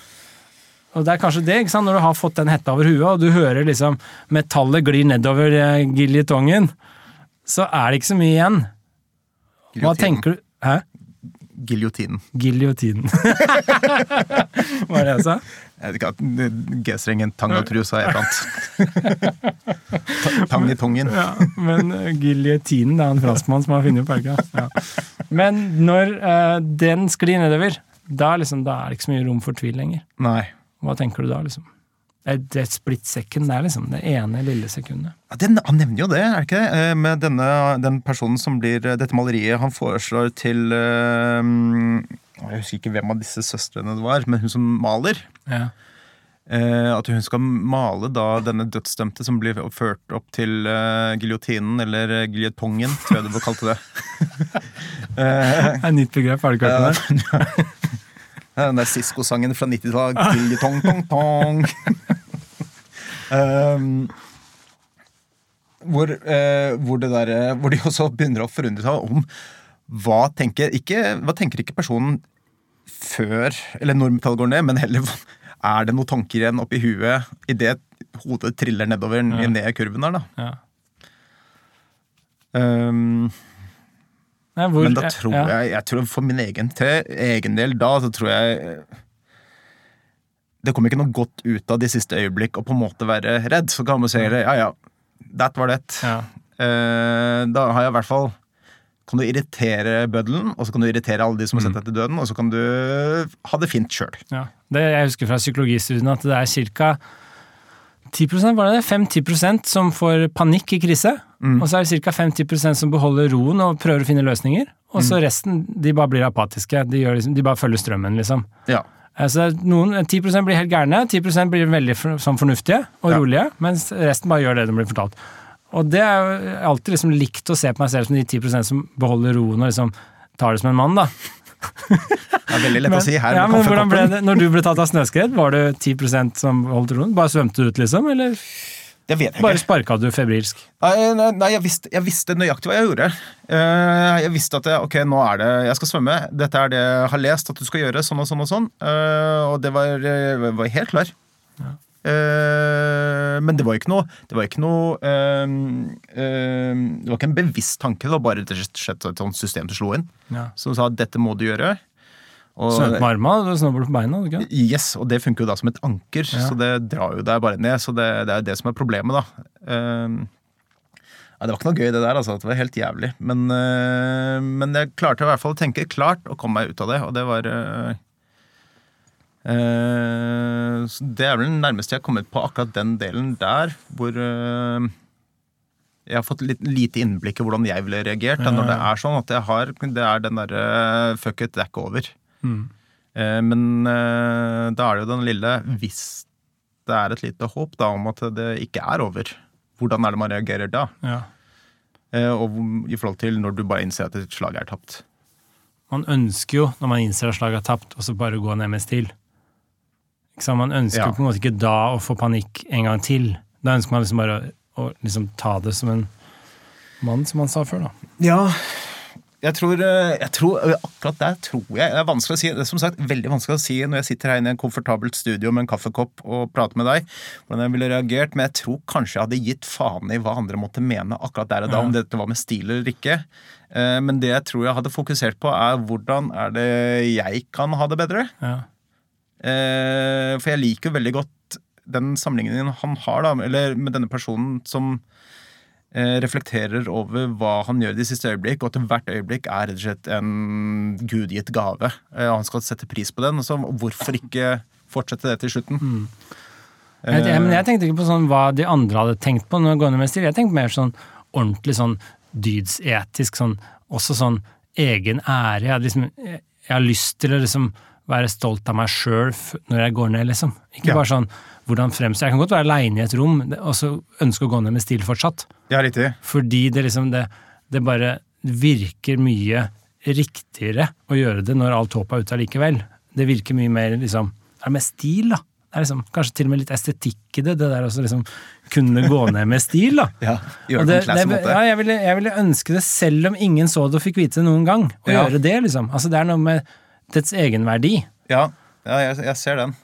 Og det er kanskje det, ikke sant? når du har fått den hetta over huet, og du hører liksom metallet glir nedover giljetongen, så er det ikke så mye igjen. Hva tenker du Hæ? Giljotinen. Giljotinen. Hva er det jeg sa? G-strengen, tang og trusa, et eller annet. Ta- Tang i tungen. Ja, men uh, giljotinen, er en franskmann som har funnet opp elga. Ja. Men når eh, den sklir nedover, da, liksom, da er det ikke så mye rom for tvil lenger. Nei. Hva tenker du da, liksom? Det er- det er et splittsekund. det er liksom det ene lille sekundet. Ja, Den, han nevner jo det, er det ikke det? Eh, Med denne, den personen som blir eh, Dette maleriet han foreslår til øh, Jeg husker ikke hvem av disse søstrene det var, men hun som maler. Ja. Eh, at hun skal male da denne dødsdømte som blir ført opp til eh, giljotinen, eller uh, giljotongen, tror jeg du kalte det. Eh, Det er et nytt begrep, har du ikke det? Den der Sisko-sangen fra 90-tallet. Giljotong, tong, tong. um, hvor, eh, hvor, der, eh, hvor de også begynner å forundre seg om hva tenker ikke, hva tenker ikke personen før eller når metallet går ned, men heller er det noen tanker igjen oppi huet idet hodet triller nedover Ja. ned i kurven der, da. Ja. Um, Nei, hvor, men da tror ja. jeg, jeg tror For min egen, til, egen del da, så tror jeg Det kommer ikke noe godt ut av de siste øyeblikk å på en måte være redd. Så kan man si ja ja, that var det. Ja. Eh, da har jeg i hvert fall kan du irritere bøddelen, og så kan du irritere alle de som har Mm. sett deg til døden, og så kan du ha det fint sjøl. Ja. Det jeg husker fra psykologistudiene, at det er ca. 10% var det det? 5-10 som får panikk i krise. Mm. Og så er det ca. 5-10 som beholder roen og prøver å finne løsninger. Og Mm. så resten de bare blir apatiske. De, liksom, de bare følger strømmen, liksom. Ja. Altså, noen, 10% blir helt gærne, 10% blir veldig sånn fornuftige og Ja. rolige, mens resten bare gjør det de blir fortalt. Og det er alltid liksom likt å se på meg selv som de 10% som beholder roen og liksom tar det som en mann, da. Det er veldig lett å si her ja, men hvordan ble det, Når du ble tatt av snøskred, var det 10% som holdt roen? Bare svømte du ut, liksom? Eller Det vet jeg bare sparka du febrilsk? Nei, nei, nei jeg, visste, jeg visste nøyaktig hva jeg gjorde. Eh, jeg visste at jeg, ok, nå er det, jeg skal svømme. Dette er det jeg har lest at du skal gjøre. Sånn og sånn og sånn. Eh, og det var, var helt klar. Eh, men det var ikke noe Det var ikke noe eh, eh, Det var ikke en bevisst tanke. Det var bare et sånt system som slo inn. Ja. Som sa at dette må du gjøre. Svømte med armene og på beina? ikke? Yes, og det funker jo da som et anker, Ja. så det drar jo deg bare ned. Så det, det er jo det som er problemet, da. Uh, ja, det var ikke noe gøy, det der. altså, Det var helt jævlig. Men, uh, men jeg klarte i hvert fall å tenke klart og komme meg ut av det, og det var uh, eh, Det er vel den nærmeste jeg har kommet på akkurat den delen der, hvor eh, jeg har fått litt lite innblikk i hvordan jeg ville reagert da, når det er sånn at jeg har Det er den derre fuck it, det er ikke over. Mm. Eh, Men eh, da er det jo den lille Hvis det er et lite håp da om at det ikke er over, hvordan er det man reagerer da? Ja. Eh, Og i forhold til når du bare innser at et slag er tapt. Man ønsker jo, når man innser at slaget er tapt, også bare gå ned med stil. Man ønsker Ja. på en måte ikke da å få panikk en gang til. Da ønsker man liksom bare å, å liksom ta det som en mann, som han sa før, da. Ja, jeg tror, eh, jeg tror eh, Akkurat der tror jeg Det er vanskelig å si. Det er som sagt veldig vanskelig å si når jeg sitter her inne i en komfortabelt studio med en kaffekopp og prater med deg, hvordan jeg ville reagert, men jeg tror kanskje jeg hadde gitt faen i hva andre måtte mene akkurat der og da, Ja. om dette var med stil eller ikke. Eh, Men det jeg tror jeg hadde fokusert på, er hvordan er det jeg kan ha det bedre? Ja. Eh, For jeg liker jo veldig godt den sammenligningen han har, da, eller med denne personen som eh, reflekterer over hva han gjør de siste øyeblikk, og at hvert øyeblikk er rett og slett en gudgitt gave. Eh, han skal sette pris på den, og så hvorfor ikke fortsette det til slutten? Jeg, jeg, men jeg tenkte ikke på sånn hva de andre hadde tenkt på når gående med stil. Jeg tenkte mer sånn ordentlig sånn dydsetisk, sånn, også sånn egen ære. Jeg, liksom, jeg, jeg har lyst til å liksom være stolt av meg sjøl når jeg går ned, liksom. Ikke Ja. bare sånn hvordan fremstår Jeg kan godt være aleine i et rom og så ønske å gå ned med stil fortsatt. Ja, riktig. Fordi det liksom det, det bare virker mye riktigere å gjøre det når alt håpet er ute allikevel. Det virker mye mer liksom Det er med stil, da. Det er liksom, kanskje til og med litt estetikk i det, det der å liksom kunne gå ned med stil, da. Ja, gjøre det det, det, ja, jeg, ville, jeg ville ønske det selv om ingen så det og fikk vite det noen gang. Å Ja. gjøre det, liksom. Altså Det er noe med dets egenverdi. Ja, ja jeg, jeg ser den.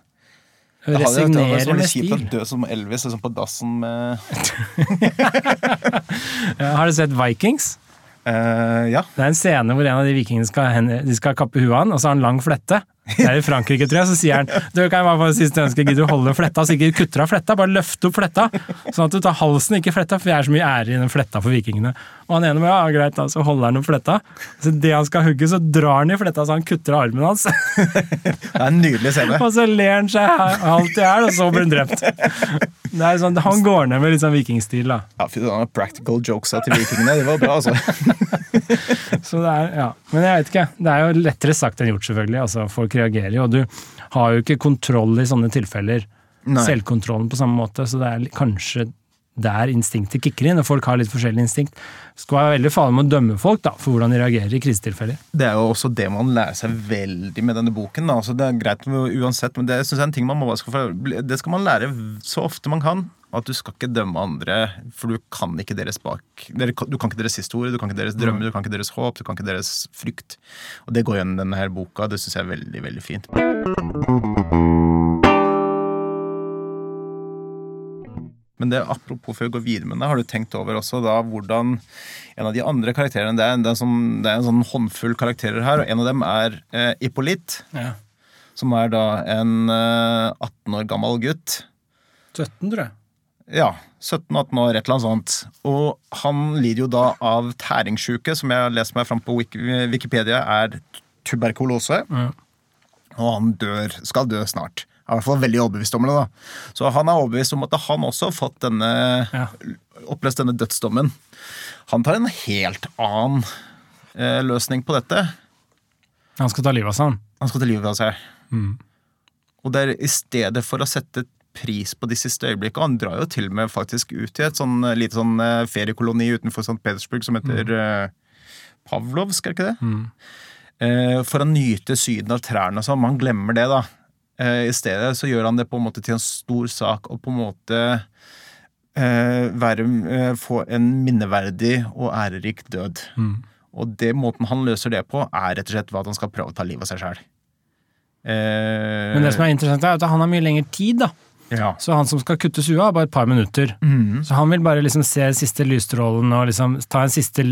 Hadde det resignere med litt kjipt stil. å dø som Elvis, liksom på dassen med har du sett Vikings? Uh, Ja. Det er en scene hvor en av de vikingene skal, de skal kappe huet av han, og så har han lang flette. Det er i Frankrike, tror jeg. Så sier han du kan jeg bare siste ønske, gidder du holde fletta, så ikke kutter av fletta, bare løft opp fletta. Sånn at du tar halsen, ikke fletta, for det er så mye ære i den fletta for vikingene. Og han ene med, ja, greit, da, så holder han opp fletta. Så det han skal hugge, så drar han i fletta så han kutter av armen hans. Det er en nydelig scene. Og så ler han seg halvt i hjel, og så blir han drept. Det er sånn, Han går ned med litt sånn vikingstil, da. Ja, fy faen, Practical jokes til vikingene, det var bra, altså. Så det er, ja. Men jeg vet ikke. Det er jo lettere sagt enn gjort, selvfølgelig. Altså, folk reagerer jo, og du har jo ikke kontroll i sånne tilfeller. Nei. Selvkontrollen på samme måte, så det er kanskje der instinktet kicker inn, og folk har litt forskjellig instinkt. Skal være veldig farlig med å dømme folk da, for hvordan de reagerer i krisetilfeller. Det er jo også det man lærer seg veldig med denne boken. da. Altså, det er greit uansett, men det synes jeg er en ting man må det skal man lære så ofte man kan. At du skal ikke dømme andre, for du kan ikke deres bak Du kan ikke deres historie, du kan ikke deres drømmer, du kan ikke deres håp, du kan ikke deres frykt. Og det går gjennom denne her boka. Det syns jeg er veldig, veldig fint. Men det, apropos før vi går videre med det, har du tenkt over også da hvordan en av de andre karakterene Det er, det er, sånn, det er en sånn håndfull karakterer her, og en av dem er eh, Hippolyt. Ja. Som er da en eh, 18 år gammel gutt. 17, tror jeg. Ja, 17-18 år, et eller annet sånt. Og han lider jo da av tæringssjuke, som jeg har lest meg fram på Wik- Wikipedia er tuberkulose. Ja. Og han dør, skal dø snart. Er i hvert fall veldig overbevist om det. da. Så han er overbevist om at han også har fått denne, Ja. opplest denne dødsdommen. Han tar en helt annen eh, løsning på dette. Han skal ta livet av seg, han. Han skal ta livet av seg. Mm. Og det er i stedet for å sette pris på de siste øyeblikkene Han drar jo til og med faktisk ut i et sånn eh, lite sånn eh, feriekoloni utenfor St. Petersburg som heter mm. Pavlovsk, er ikke det? Mm. Eh, for å nyte syden av trærne og sånn. Man glemmer det, da. Eh, I stedet så gjør han det på en måte til en stor sak og på en måte eh, være, eh, få en minneverdig og ærerik død. Mm. Og det måten han løser det på, er rett og slett at han skal prøve å ta livet av seg sjøl. Eh, Men det som er interessant, er at han har mye lengre tid, da. ja. Så han som skal kuttes huet, har bare et par minutter. Mm. Så han vil bare liksom se siste lysstrålen og liksom ta en siste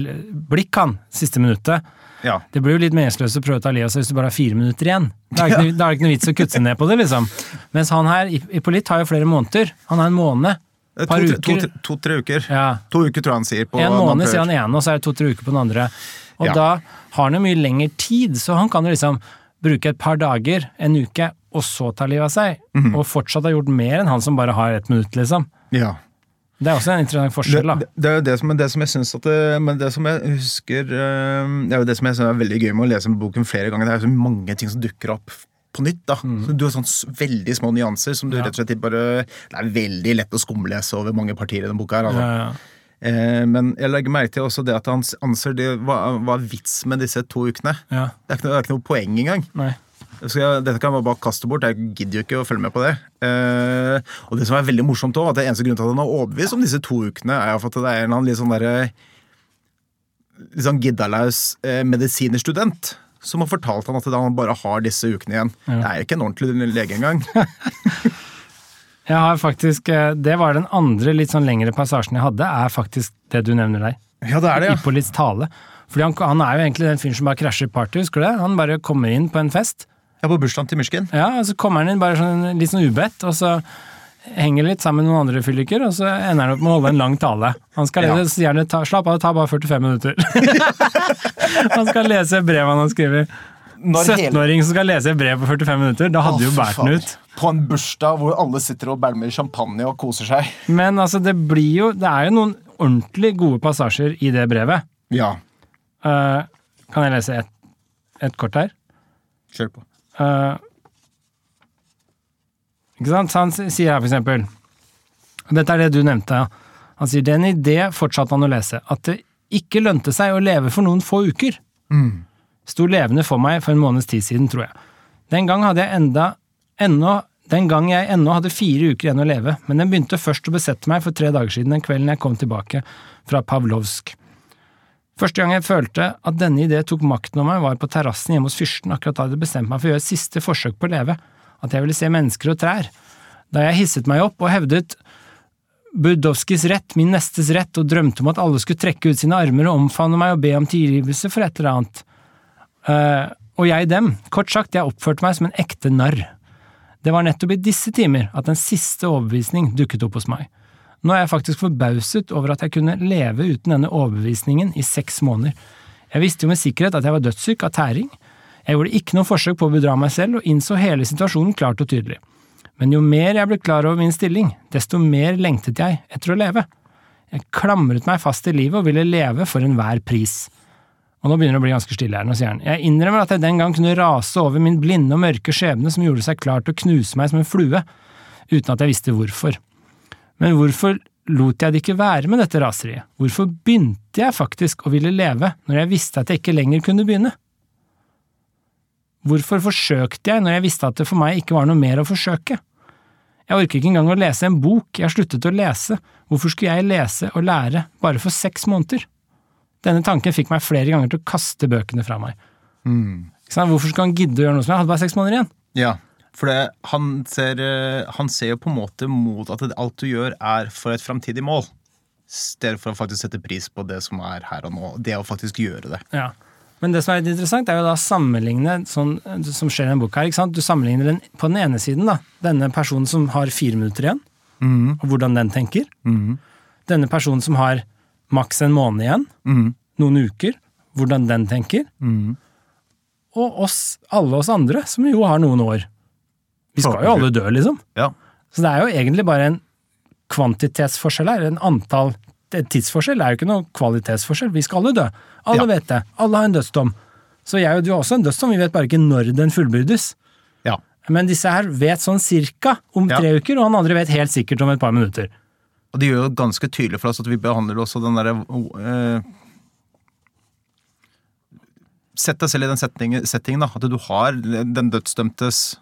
blikk, han. Siste minuttet. Ja. Det blir jo litt meningsløst å prøve å ta livet av seg hvis du bare har fire minutter igjen. Da er det ikke, ikke noe vits å kutte ned på det, liksom. Mens han her, Hippolyt, har jo flere måneder. Han har en måned. To, Par tre- uker. to, to-tre uker. Ja. To uker tror jeg han sier. på En måned sier han ene, og så er det to-tre uker på den andre. Og da har han jo mye lengre tid, så han kan jo liksom bruke et par dager, en uke, og så ta livet av seg. Mhm. Og fortsatt ha gjort mer enn han som bare har ett minutt, liksom. Ja. Det er også en interessant forskjell, da. det, det er jo det som, det som jeg syns at det, Men det som jeg husker eh, Det er jo det som jeg synes er veldig gøy med å lese boken flere ganger. Det er jo så mange ting som dukker opp på nytt. da. Mm. du har sånne veldig små nyanser som du. Ja. rett og slett bare Det er veldig lett å skumlese over mange partier i denne boka. her, altså. Ja, ja. Eh, men jeg legger merke til også det at han anser det Hva hva er vits med disse to ukene? ja. Det er ikke noe, det er ikke noe poeng engang. Nei. Jeg, dette kan jeg bare kaste bort. Jeg gidder jo ikke å følge med på det. Eh, og det som er veldig morsomt også, at det eneste grunnen til at han er overbevist om disse to ukene, er at det er en litt sånn derre Litt sånn giddalaus eh, medisinerstudent som har fortalt han at han bare har disse ukene igjen. Ja. Det er jo ikke en ordentlig lege engang. Jeg har faktisk, eh, Det var den andre litt sånn lengre passasjen jeg hadde, er faktisk det du nevner der. Ja, det er det, ja. Ippolits tale. Fordi han, han er jo egentlig den fyren som bare krasjer party, husker du det? Han bare kommer inn på en fest, Er på bursdagen til Myrskin. ja, og så kommer han inn bare sånn, litt sånn ubedt, og så henger litt sammen med noen andre fylliker, og så ender han opp med å holde en lang tale. Han skal Ja. lese, så gjerne ta, slapp av, det tar bare 45 minutter. han skal lese brevet han har skrevet. 17-åring som skal lese brev på 45 minutter, da hadde oh, jo båret den ut. På en bursdag hvor alle sitter og bælmer champagne og koser seg. Men altså, det blir jo Det er jo noen ordentlig gode passasjer i det brevet. Ja, Uh, kan jeg lese et, et kort her? kjør på. Eh, ikke sant? Så han sier her, for eksempel Dette er det du nevnte. Han sier det er en idé, fortsatte han å lese, at det ikke lønte seg å leve for noen få uker. Sto levende for meg for en måneds tid siden, tror jeg. Den gang hadde jeg enda ennå den gang jeg ennå hadde fire uker igjen å leve, men den begynte først å besette meg for tre dager siden, den kvelden jeg kom tilbake fra Pavlovsk. Første gang jeg følte at denne idé tok makten over meg, var på terrassen hjemme hos fyrsten, akkurat da jeg hadde bestemt meg for å gjøre et siste forsøk på å leve, at jeg ville se mennesker og trær. Da jeg hisset meg opp og hevdet Budowskis rett, min nestes rett, og drømte om at alle skulle trekke ut sine armer og omfavne meg og be om tilgivelse for et eller annet. Uh, og jeg dem. Kort sagt, jeg oppførte meg som en ekte narr. Det var nettopp i disse timer at en siste overbevisning dukket opp hos meg. Nå er jeg faktisk forbauset over at jeg kunne leve uten denne overbevisningen i seks måneder. Jeg visste jo med sikkerhet at jeg var dødssyk av tæring. Jeg gjorde ikke noe forsøk på å bedra meg selv, og innså hele situasjonen klart og tydelig. Men jo mer jeg ble klar over min stilling, desto mer lengtet jeg etter å leve. Jeg klamret meg fast i livet og ville leve for enhver pris. Og nå begynner det å bli ganske stille her, nå sier han. Jeg innrømmer at jeg den gang kunne rase over min blinde og mørke skjebne som gjorde seg klar til å knuse meg som en flue, uten at jeg visste hvorfor. Men hvorfor lot jeg det ikke være med dette raseriet? Hvorfor begynte jeg faktisk å ville leve når jeg visste at jeg ikke lenger kunne begynne? Hvorfor forsøkte jeg når jeg visste at det for meg ikke var noe mer å forsøke? Jeg orker ikke engang å lese en bok, jeg har sluttet å lese, hvorfor skulle jeg lese og lære bare for seks måneder? Denne tanken fikk meg flere ganger til å kaste bøkene fra meg. Mm. Hvorfor skulle han gidde å gjøre noe som jeg hadde bare seks måneder igjen? Ja, for det, han, ser, eh, han ser jo på en måte mot at alt du gjør, er for et framtidig mål. I stedet for å faktisk sette pris på det som er her og nå. Det å faktisk gjøre det. Ja. Men det som er interessant, er jo da å sammenligne sånn som skjer i denne boka her. Du sammenligner den på den ene siden, da. Denne personen som har fire minutter igjen, Mm. og hvordan den tenker. Mm. Denne personen som har maks en måned igjen, Mm. noen uker, hvordan den tenker. Mm. Og oss, alle oss andre, som jo har noen år. Vi skal jo alle dø, liksom. Ja. Så det er jo egentlig bare en kvantitetsforskjell her. En antall en tidsforskjell er jo ikke noe kvalitetsforskjell. Vi skal alle dø. Alle Ja. vet det. Alle har en dødsdom. Så jeg og du har også en dødsdom, vi vet bare ikke når den fullbyrdes. ja. Men disse her vet sånn cirka om Ja. tre uker, og han andre vet helt sikkert om et par minutter. Og det gjør jo ganske tydelig for oss at vi behandler også den derre øh, Sett deg selv i den settingen, settingen da, at du har den dødsdømtes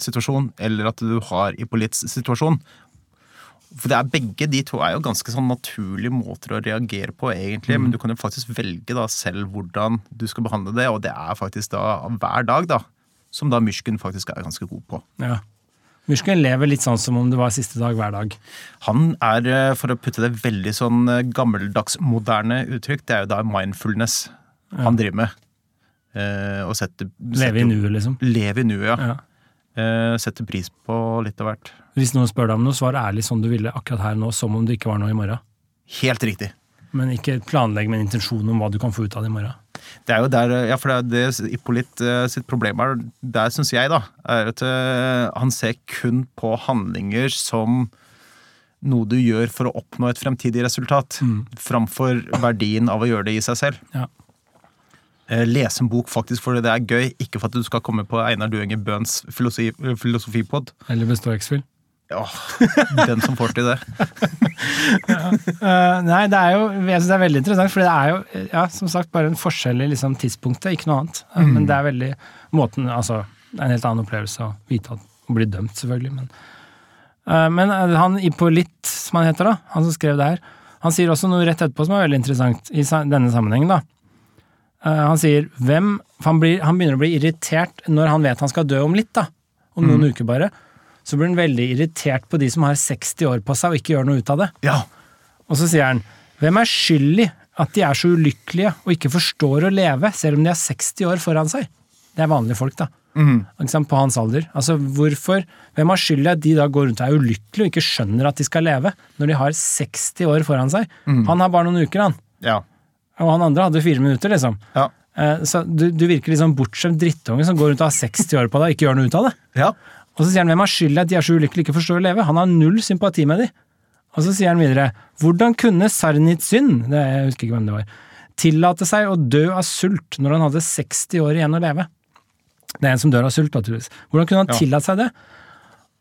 situasjon, eller at du har Ippolits situasjon. For det er begge de to er jo ganske sånn naturlige måter å reagere på, egentlig, men du kan jo faktisk velge da selv hvordan du skal behandle det, og det er faktisk da hver dag, da, som da Myrsken faktisk er ganske god på. Ja. Myrsken lever litt sånn som om det var siste dag hver dag. Han er, eh, for å putte det veldig sånn gammeldagsmoderne gammeldags, moderne uttrykk, det er jo da mindfulness han driver med. Eh, og setter, Leve i nuet, liksom. Leve i nuet, ja. Ja. Eh, setter pris på litt av hvert. Hvis noen spør deg om noe, svar ærlig som du ville akkurat her nå, som om det ikke var noe i morgen. Helt riktig. Men ikke planlegg med en intensjon om hva du kan få ut av det i morgen. Det er jo der, ja, for det er det Ippolit eh, sitt problem er, der syns jeg, da, er at eh, han ser kun på handlinger som noe du gjør for å oppnå et fremtidig resultat, framfor verdien av å gjøre det i seg selv. Ja. Eh, Lese en bok faktisk fordi det er gøy, ikke for at du skal komme på Einar Duenger Bøhns filosofi, filosofipod. Eller bestå X-Fill. Ja, den som får til det. Eh, nei, det er jo jeg synes det er veldig interessant, for det er jo ja, som sagt bare en forskjell i liksom, tidspunktet, ikke noe annet. Mm. Men det er veldig måten altså, Det er en helt annen opplevelse å vite at å bli dømt, selvfølgelig. Men, eh, men eh, han Ippolit, som han heter, da, han som skrev det her, han sier også noe rett etterpå som er veldig interessant i denne sammenhengen. da. Eh, han sier hvem han, blir, han begynner å bli irritert når han vet han skal dø om litt, da. Om noen uker bare. Så blir han veldig irritert på de som har 60 år på seg og ikke gjør noe ut av det. Ja, Og så sier han hvem er skyld i at de er så ulykkelige og ikke forstår å leve, selv om de har 60 år foran seg? Det er vanlige folk, da. Mm. På hans alder. Altså, hvorfor, Hvem har skyld i at de da går rundt og er ulykkelige og ikke skjønner at de skal leve, når de har 60 år foran seg? Han har bare noen uker, han. ja, Og han andre hadde fire minutter, liksom. ja. Eh, Så du, du virker sånn bortskjemt drittunge som går rundt og har 60 år på deg og ikke gjør noe ut av det. ja. Og så sier han hvem har skyld i at de er så ulykkelige ikke forstår å leve? Han har null sympati med de. Og så sier han videre hvordan kunne Sarnitsyn, det, jeg husker ikke hvem det var, tillate seg å dø av sult når han hadde 60 år igjen å leve? Det er en som dør av sult, naturligvis. Hvordan kunne han Ja. tillate seg det?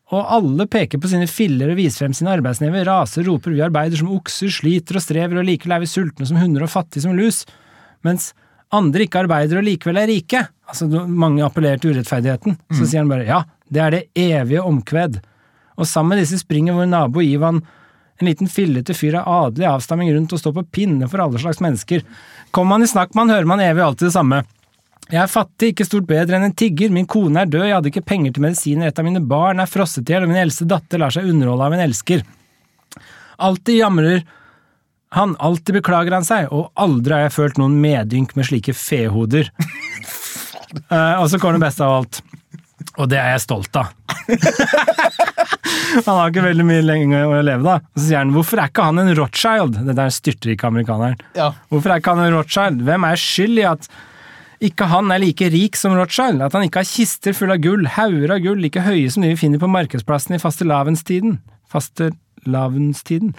Og alle peker på sine filler og viser frem sine arbeidsnever, raser, roper vi arbeider som okser, sliter og strever og likevel er vi sultne som hunder og fattige som lus, mens andre ikke arbeider og likevel er rike. Altså, mange appellerer til urettferdigheten. Så sier han bare ja, det er det evige omkved. Og sammen med disse springer vår nabo Ivan, en liten fillete fyr av adelig avstamming rundt og står på pinne for alle slags mennesker. Kommer man i snakk med han, hører man evig alltid det samme. Jeg er fattig, ikke stort bedre enn en tigger, min kone er død, jeg hadde ikke penger til medisiner, et av mine barn er frosset i hjel, og min eldste datter lar seg underholde av en elsker. Alltid jamrer han, alltid beklager han seg, og aldri har jeg følt noen medynk med slike fehoder. uh, og så kommer det beste av alt. Og det er jeg stolt av. han har ikke veldig mye lenger å leve, da. Og så sier han hvorfor er ikke han en Rothschild? Dette er den styrtrike amerikaneren. Ja. Hvorfor er ikke han en Rothschild? Hvem er skyld i at ikke han er like rik som Rothschild? At han ikke har kister fulle av gull, hauger av gull like høye som de vi finner på markedsplassen i fastelavnstiden? Fastelavnstiden.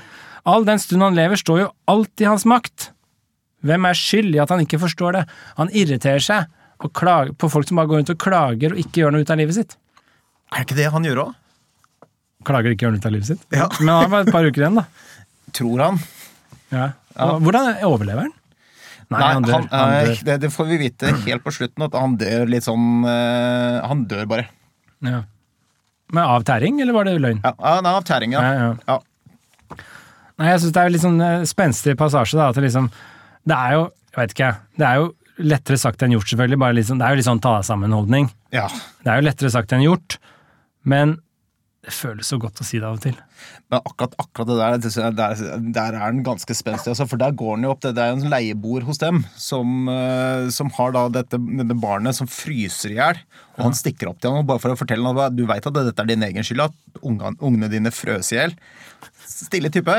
All den stund han lever, står jo alt i hans makt. Hvem er skyld i at han ikke forstår det? Han irriterer seg klager, på folk som bare går rundt og klager og ikke gjør noe ut av livet sitt. Er ikke det han gjør òg? Klager ikke gjør noe ut av livet sitt. Ja. Men han har bare et par uker igjen, da. Tror han. Ja. Og Hvordan overlever han? Nei, han dør. Han han dør. Det, det får vi vite helt på slutten, at han dør litt sånn eh, Han dør bare. Ja. Men av tæring, eller var det løgn? Ja, nei, av tæring, ja. Ja, ja. ja. Nei, jeg syns det er litt sånn eh, spenstig passasje, da. At det liksom Det er jo, jeg vet ikke, det er jo lettere sagt enn gjort, selvfølgelig. Bare sånn, det er jo litt sånn ta deg sammen-holdning. ja. Det er jo lettere sagt enn gjort, men det føles så godt å si det av og til. Men akkurat, akkurat det der, der, der er den ganske spenstig. Altså, for der går den jo opp. Det, det er en leieboer hos dem som, eh, som har da dette, dette barnet som fryser i hjel. Og han stikker opp til ham bare for å fortelle ham at du veit at dette er din egen skyld, at ungene, dine frøs i hjel. Stille type.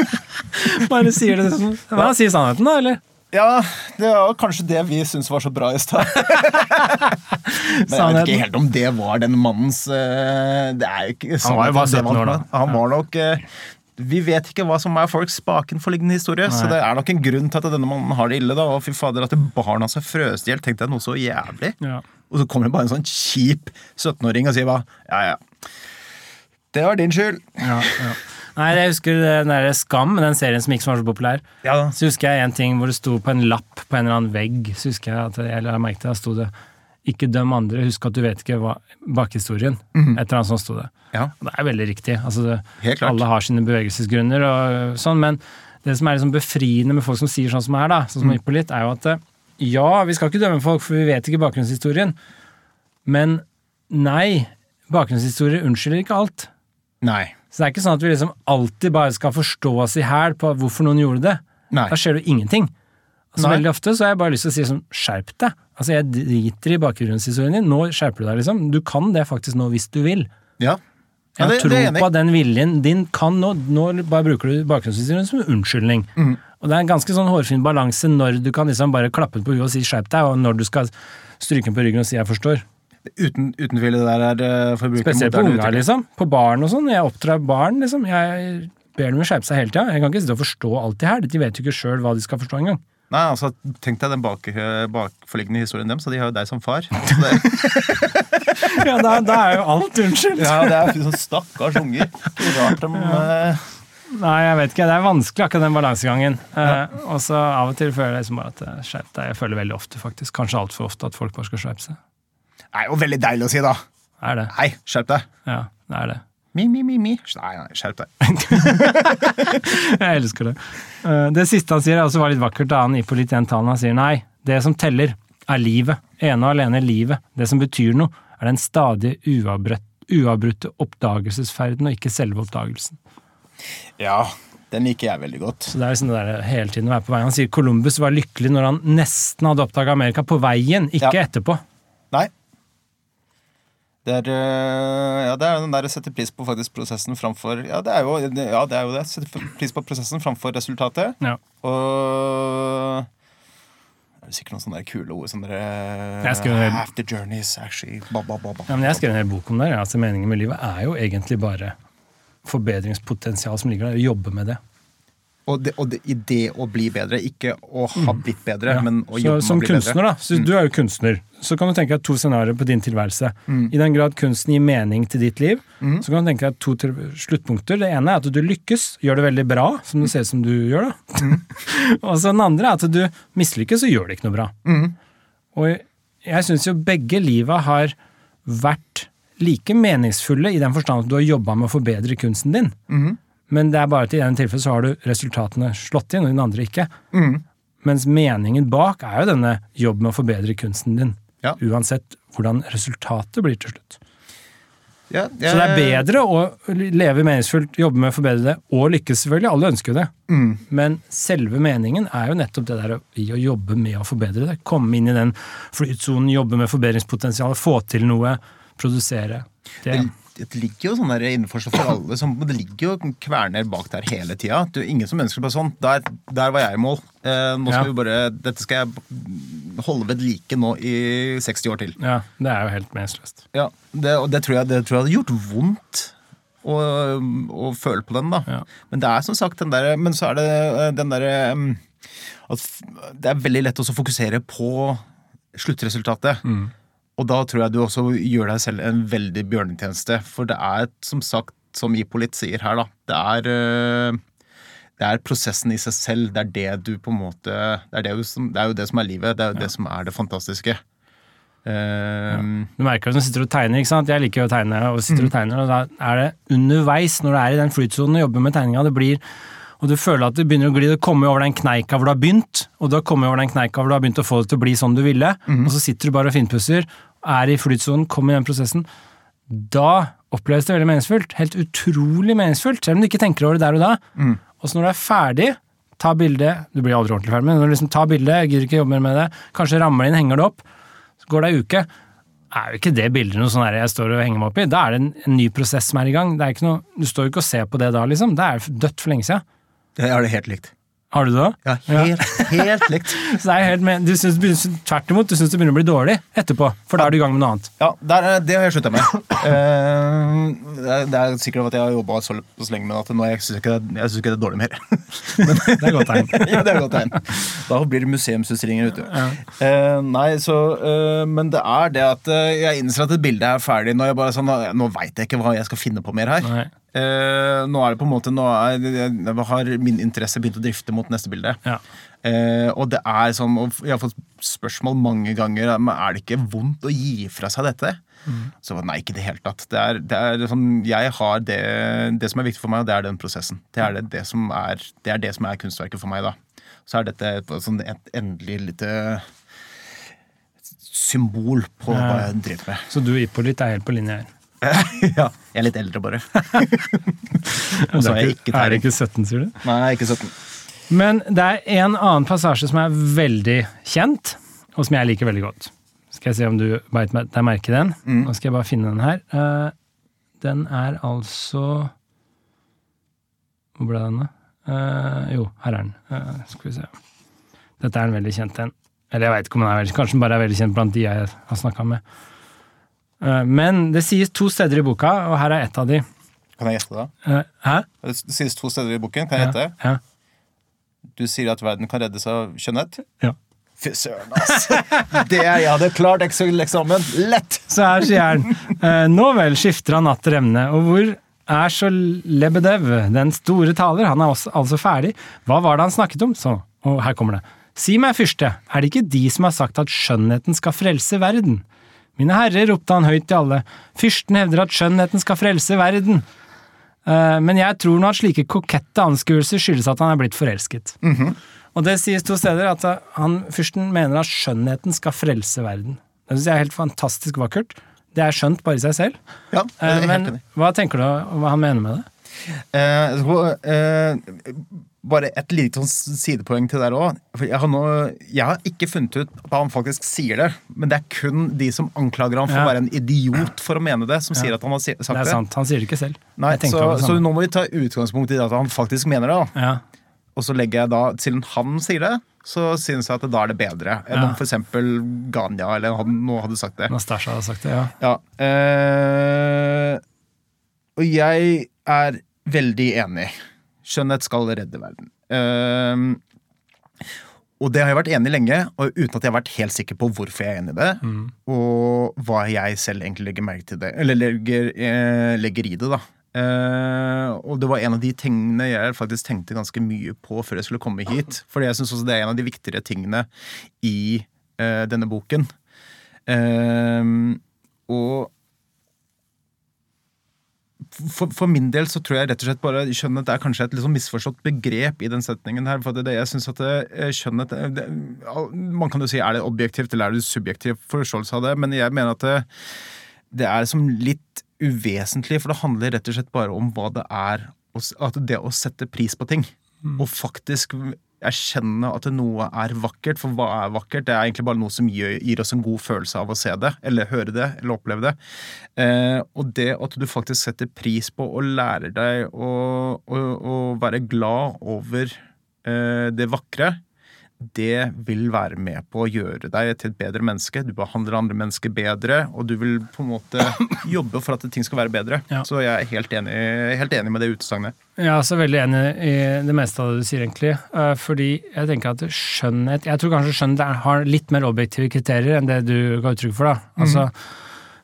Bare sier det sånn. Han sier sannheten, da, eller? Ja, det var kanskje det vi syntes var så bra i stad. Men jeg vet ikke helt om det var den mannens eh, Det er jo ikke Han var jo bare 17 år da. Han var nok eh, Vi vet ikke hva som er folks bakenforliggende historie, så det er nok en grunn til at denne mannen har det ille. da, og fy fader, At barna seg frøs i hjel, tenkte jeg noe så jævlig. Ja. Og så kommer det bare en sånn kjip 17-åring og sier bare ja, ja. Det var din skyld. Ja, ja. Nei, jeg husker den der Skam, den serien som ikke var så populær. Ja da. Så husker jeg en ting hvor det sto på en lapp på en eller annen vegg. Så husker jeg at jeg la merket det, sto det 'Ikke døm andre, husk at du vet ikke hva bakhistorien'. Et eller annet sånt sto det. Ja. Det er veldig riktig. Altså, det, alle har sine bevegelsesgrunner og sånn, men det som er liksom befriende med folk som sier sånn som her, da, sånn som Hippolyt, er jo at eh, ja, vi skal ikke dømme folk, for vi vet ikke bakgrunnshistorien. Men nei, bakgrunnshistorie unnskylder ikke alt. Nei. Så det er ikke sånn at vi liksom alltid bare skal forstå oss i hæl på hvorfor noen gjorde det. Nei. Da skjer det jo ingenting. Altså Nei. Veldig ofte så har jeg bare lyst til å si sånn, skjerp deg. Altså Jeg driter i bakgrunnshistorien din, nå skjerper du deg, liksom. Du kan det faktisk nå hvis du vil. Ja. Ja, det- det jeg tror i. på den viljen din kan nå Nå bare bruker du bakgrunnshistorien som unnskyldning. Mm. Og det er en ganske sånn hårfin balanse når du kan liksom bare klappe den på huet og si skjerp deg, og når du skal stryke den på ryggen og si jeg forstår. Uten, uten tvil, det der er eh, for å bruke Spesielt på unger, liksom. På barn og sånn. Jeg oppdrar barn, liksom. Jeg ber dem skjerpe seg hele tida. Jeg kan ikke sitte og forstå alt det her. De vet jo ikke sjøl hva de skal forstå engang. Nei, altså, Tenk deg den bak, bakforliggende historien dem, så de har jo deg som far. Det, Ja, da, da er jo alt unnskyldt. ja, det er sånn stakkars unger. Rart de ja. Nei, jeg vet ikke. Det er vanskelig, akkurat den balansegangen. Eh, og så av og til føler jeg liksom bare at eh, skjerp deg. Jeg føler veldig ofte, faktisk. Kanskje altfor ofte, at folk bare skal skjerpe seg. Det er jo veldig deilig å si, da. Er det. Hei, skjerp deg. Ja, det er det. Mi, mi, mi, mi. Nei, nei, skjerp deg. Jeg elsker det. Eh, Det siste han sier, er også var litt vakkert. Da han gir på litt den talen. Han sier nei, det som teller, er livet. Ene og alene livet. Det som betyr noe, er den stadige uavbrutt, uavbrutte oppdagelsesferden, og ikke selve oppdagelsen. Ja, den liker jeg veldig godt. Så det er liksom det der hele tiden å være på vei. Han sier Columbus var lykkelig når han nesten hadde oppdaga Amerika på veien, ikke Ja. etterpå. Nei. Det er, øh, ja, det er den der å sette pris på faktisk prosessen framfor Ja, det er jo. Ja, det, er jo det. Sette pris på prosessen framfor resultatet. Ja. Og det er sikkert noen sånne kule ord som dere Jeg skrev en hel- Half the journey is actually ba, ba, ba, ba. Ja, jeg skrev en hel bok om det. Altså, meningen med livet er jo egentlig bare forbedringspotensial som ligger der, jobbe med det. Og, det, og det, i det å bli bedre, ikke å ha blitt bedre, Ja. men å jobbe som med å bli kunstner, bedre. da. Så Du er jo kunstner. Så kan du tenke deg to scenarioer på din tilværelse. Mm. I den grad kunsten gir mening til ditt liv, så kan du tenke deg to sluttpunkter. Det ene er at du lykkes, gjør det veldig bra, som det ser ut som du gjør. da. Mm. og så den andre er at du mislykkes, og gjør det ikke noe bra. Mm. Og jeg syns jo begge liva har vært like meningsfulle i den forstand at du har jobba med å forbedre kunsten din. Men det er bare at i denne tilfellet så har du resultatene slått inn, og i den andre ikke. Mm. Mens meningen bak er jo denne jobb med å forbedre kunsten din. Ja. Uansett hvordan resultatet blir til slutt. Ja, Så det er bedre å leve meningsfullt, jobbe med å forbedre det, og lykkes selvfølgelig. Alle ønsker jo det. Mm. Men selve meningen er jo nettopp det der i å jobbe med å forbedre det. Komme inn i den flytsonen, jobbe med forbedringspotensialet, få til noe, produsere. Det, Det, det ligger jo sånn der innenfor for alle. Som, det ligger jo kverner bak der hele tida. Ingen som ønsker seg sånn. Der, der var jeg i mål. Eh, nå skal Ja. vi bare, dette skal jeg holde ved like nå i 60 år til. ja, det er jo helt meningsløst. Ja, det, og det tror, jeg, det tror jeg hadde gjort vondt å, å føle på den, da. Ja. Men det er som sagt den derre Men så er det eh, den derre um, At det er veldig lett å fokusere på sluttresultatet. Mm. Og da tror jeg du også gjør deg selv en veldig bjørnetjeneste. For det er som sagt, som Ipolitt sier her, da, det er eh, det er prosessen i seg selv. Det er det du på en måte Det er, det, jo som, det er jo det som er livet. Det er jo det som er det fantastiske. Ja. Du merker at du sitter og tegner, ikke sant? Jeg liker jo å tegne, og sitter Mm. og tegner, og da er det underveis, når du er i den flytsonen og jobber med tegninga, det blir og du føler at det begynner å gli, det kommer over den kneika hvor du har begynt, og du har kommet over den kneika hvor du har begynt å få det til å bli sånn du ville, Mm. og så sitter du bare og finpusser, er i flytsonen, kommer i den prosessen. Da oppleves det veldig meningsfullt. Helt utrolig meningsfullt, selv om du ikke tenker over det der og da. Mm. Og så når du er ferdig, ta bilde, du blir aldri ordentlig ferdig, men når du liksom tar bilde, gidder ikke jobbe mer med det, kanskje rammer det inn, henger det opp, så går det ei uke, er jo ikke det bildet noe sånn jeg står og henger meg opp i. Da er det en, en ny prosess som er i gang. Er noe, du står jo ikke og ser på det da, liksom. Det er dødt for lenge siden. Jeg har det helt likt. Har du det òg? Ja, helt, helt likt. Så det er helt med, du synes, tvert imot, du syns det begynner å bli dårlig etterpå, for da er du i gang med noe annet. Ja, der, er- det har jeg slutta med. Uh, det, er, det er sikkert at jeg har jobba så, så lenge med at nå jeg syns ikke, det- jeg synes ikke det er dårlig mer. Men, Det er godt tegn. ja, det er et godt tegn. Da blir det museumsutstillinger ute. Eh, nei, så uh, Men det er det at eh, jeg innser at et bilde er ferdig når jeg bare sånn Nå, nå veit jeg ikke hva jeg skal finne på mer her. Nei. Eh, nå er det på en måte Nå er, jeg har min interesse begynt å drifte mot neste bilde. Ja. Eh, og det er sånn, og jeg har fått spørsmål mange ganger men er det ikke vondt å gi fra seg dette. Så nei, ikke i det hele tatt. Det er, det er sånn, jeg har det, det som er viktig for meg, og det er den prosessen. Det er det, det, som, er, det er det som er kunstverket for meg, da. Så er dette et, sånn, et endelig lite symbol på hva jeg driver med. Så du og Ippolit er helt på linje her. ja, jeg er litt eldre, bare. Og så er jeg ikke er det ikke 17, sier du? Nei, ikke 17. Men det er en annen passasje som er veldig kjent, og som jeg liker veldig godt. Skal jeg se om du beit deg merke den? Nå skal jeg bare finne den her. Eh, den er altså Hvor ble den, da? Eh, jo, her er den. Eh, skal vi se. Dette er en veldig kjent en. Eller jeg veit ikke om den er veldig Kanskje den bare er veldig kjent blant de jeg har snakka med. Eh, men det sies to steder i boka, og her er ett av de. Kan jeg gjette, da? Eh, hæ? Det sies to steder i boken. Kan jeg gjette? Ja. ja. Du sier at verden kan reddes av skjønnhet? ja. Fy søren, ass! Det jeg hadde klart Excel-eksamen lett! Så her sier han eh, Nå vel skifter han atter emne, og hvor er så Lebedev, den store taler, han er også, altså ferdig. Hva var det han snakket om? Så, og her kommer det. Si meg, fyrste, er det ikke de som har sagt at skjønnheten skal frelse verden? Mine herrer, ropte han høyt til alle, fyrsten hevder at skjønnheten skal frelse verden. Eh, men jeg tror nå at slike kokette anskuelser skyldes at han er blitt forelsket. Og det sies to steder, at han, fyrsten mener at skjønnheten skal frelse verden. Det syns jeg er helt fantastisk vakkert. Det er skjønt bare i seg selv. Ja, Eh, er helt Men hva tenker du om hva han mener med det? Uh, eh, bare et lite sånn sidepoeng til der òg. Jeg, har nå- jeg har ikke funnet ut at han faktisk sier det, men det er kun de som anklager ham for Ja. å være en idiot for å mene det, som Ja. sier at han har sagt Det det. er sant, han sier det ikke selv. Nei, så, så nå må vi ta utgangspunkt i at han faktisk mener det. Ja, Og så legger jeg da, siden han sier det, så syns jeg at da er det bedre enn Ja. om f.eks. Ganya eller han nå hadde sagt det. Nastasja hadde sagt det, ja. Ja. Eh, og jeg er veldig enig. Skjønnhet skal redde verden. Uh, og det har jeg vært enig i lenge, og uten at jeg har vært helt sikker på hvorfor jeg er enig i det. Og hva jeg selv egentlig legger merke til det, eller legger, eh, legger i det. da. Eh, og det var en av de tingene jeg faktisk tenkte ganske mye på før jeg skulle komme hit. For jeg syns også det er en av de viktigere tingene i eh, denne boken. Eh, og for, for min del så tror jeg rett og slett bare kjønnhet er kanskje et liksom misforstått begrep i den setningen her. For det, jeg synes at det, eh, det, det, Man kan jo si er det objektivt eller er det subjektiv forståelse av det, men jeg mener at det, det er som litt uvesentlig, for det handler rett og slett bare om hva det er at det å sette pris på ting. Og faktisk erkjenne at noe er vakkert. For hva er vakkert? Det er egentlig bare noe som gir, gir oss en god følelse av å se det, eller høre det, eller oppleve det. Eh, og det at du faktisk setter pris på og lærer deg å, å, å være glad over eh, det vakre, det vil være med på å gjøre deg til et bedre menneske. Du behandler andre mennesker bedre, og du vil på en måte jobbe for at ting skal være bedre. Ja. Så jeg er helt enig, helt enig med det utsagnet. Jeg er også veldig enig i det meste av det du sier, egentlig. Eh, Fordi jeg tenker at skjønnhet Jeg tror kanskje skjønnhet har litt mer objektive kriterier enn det du ga uttrykk for, da. Altså,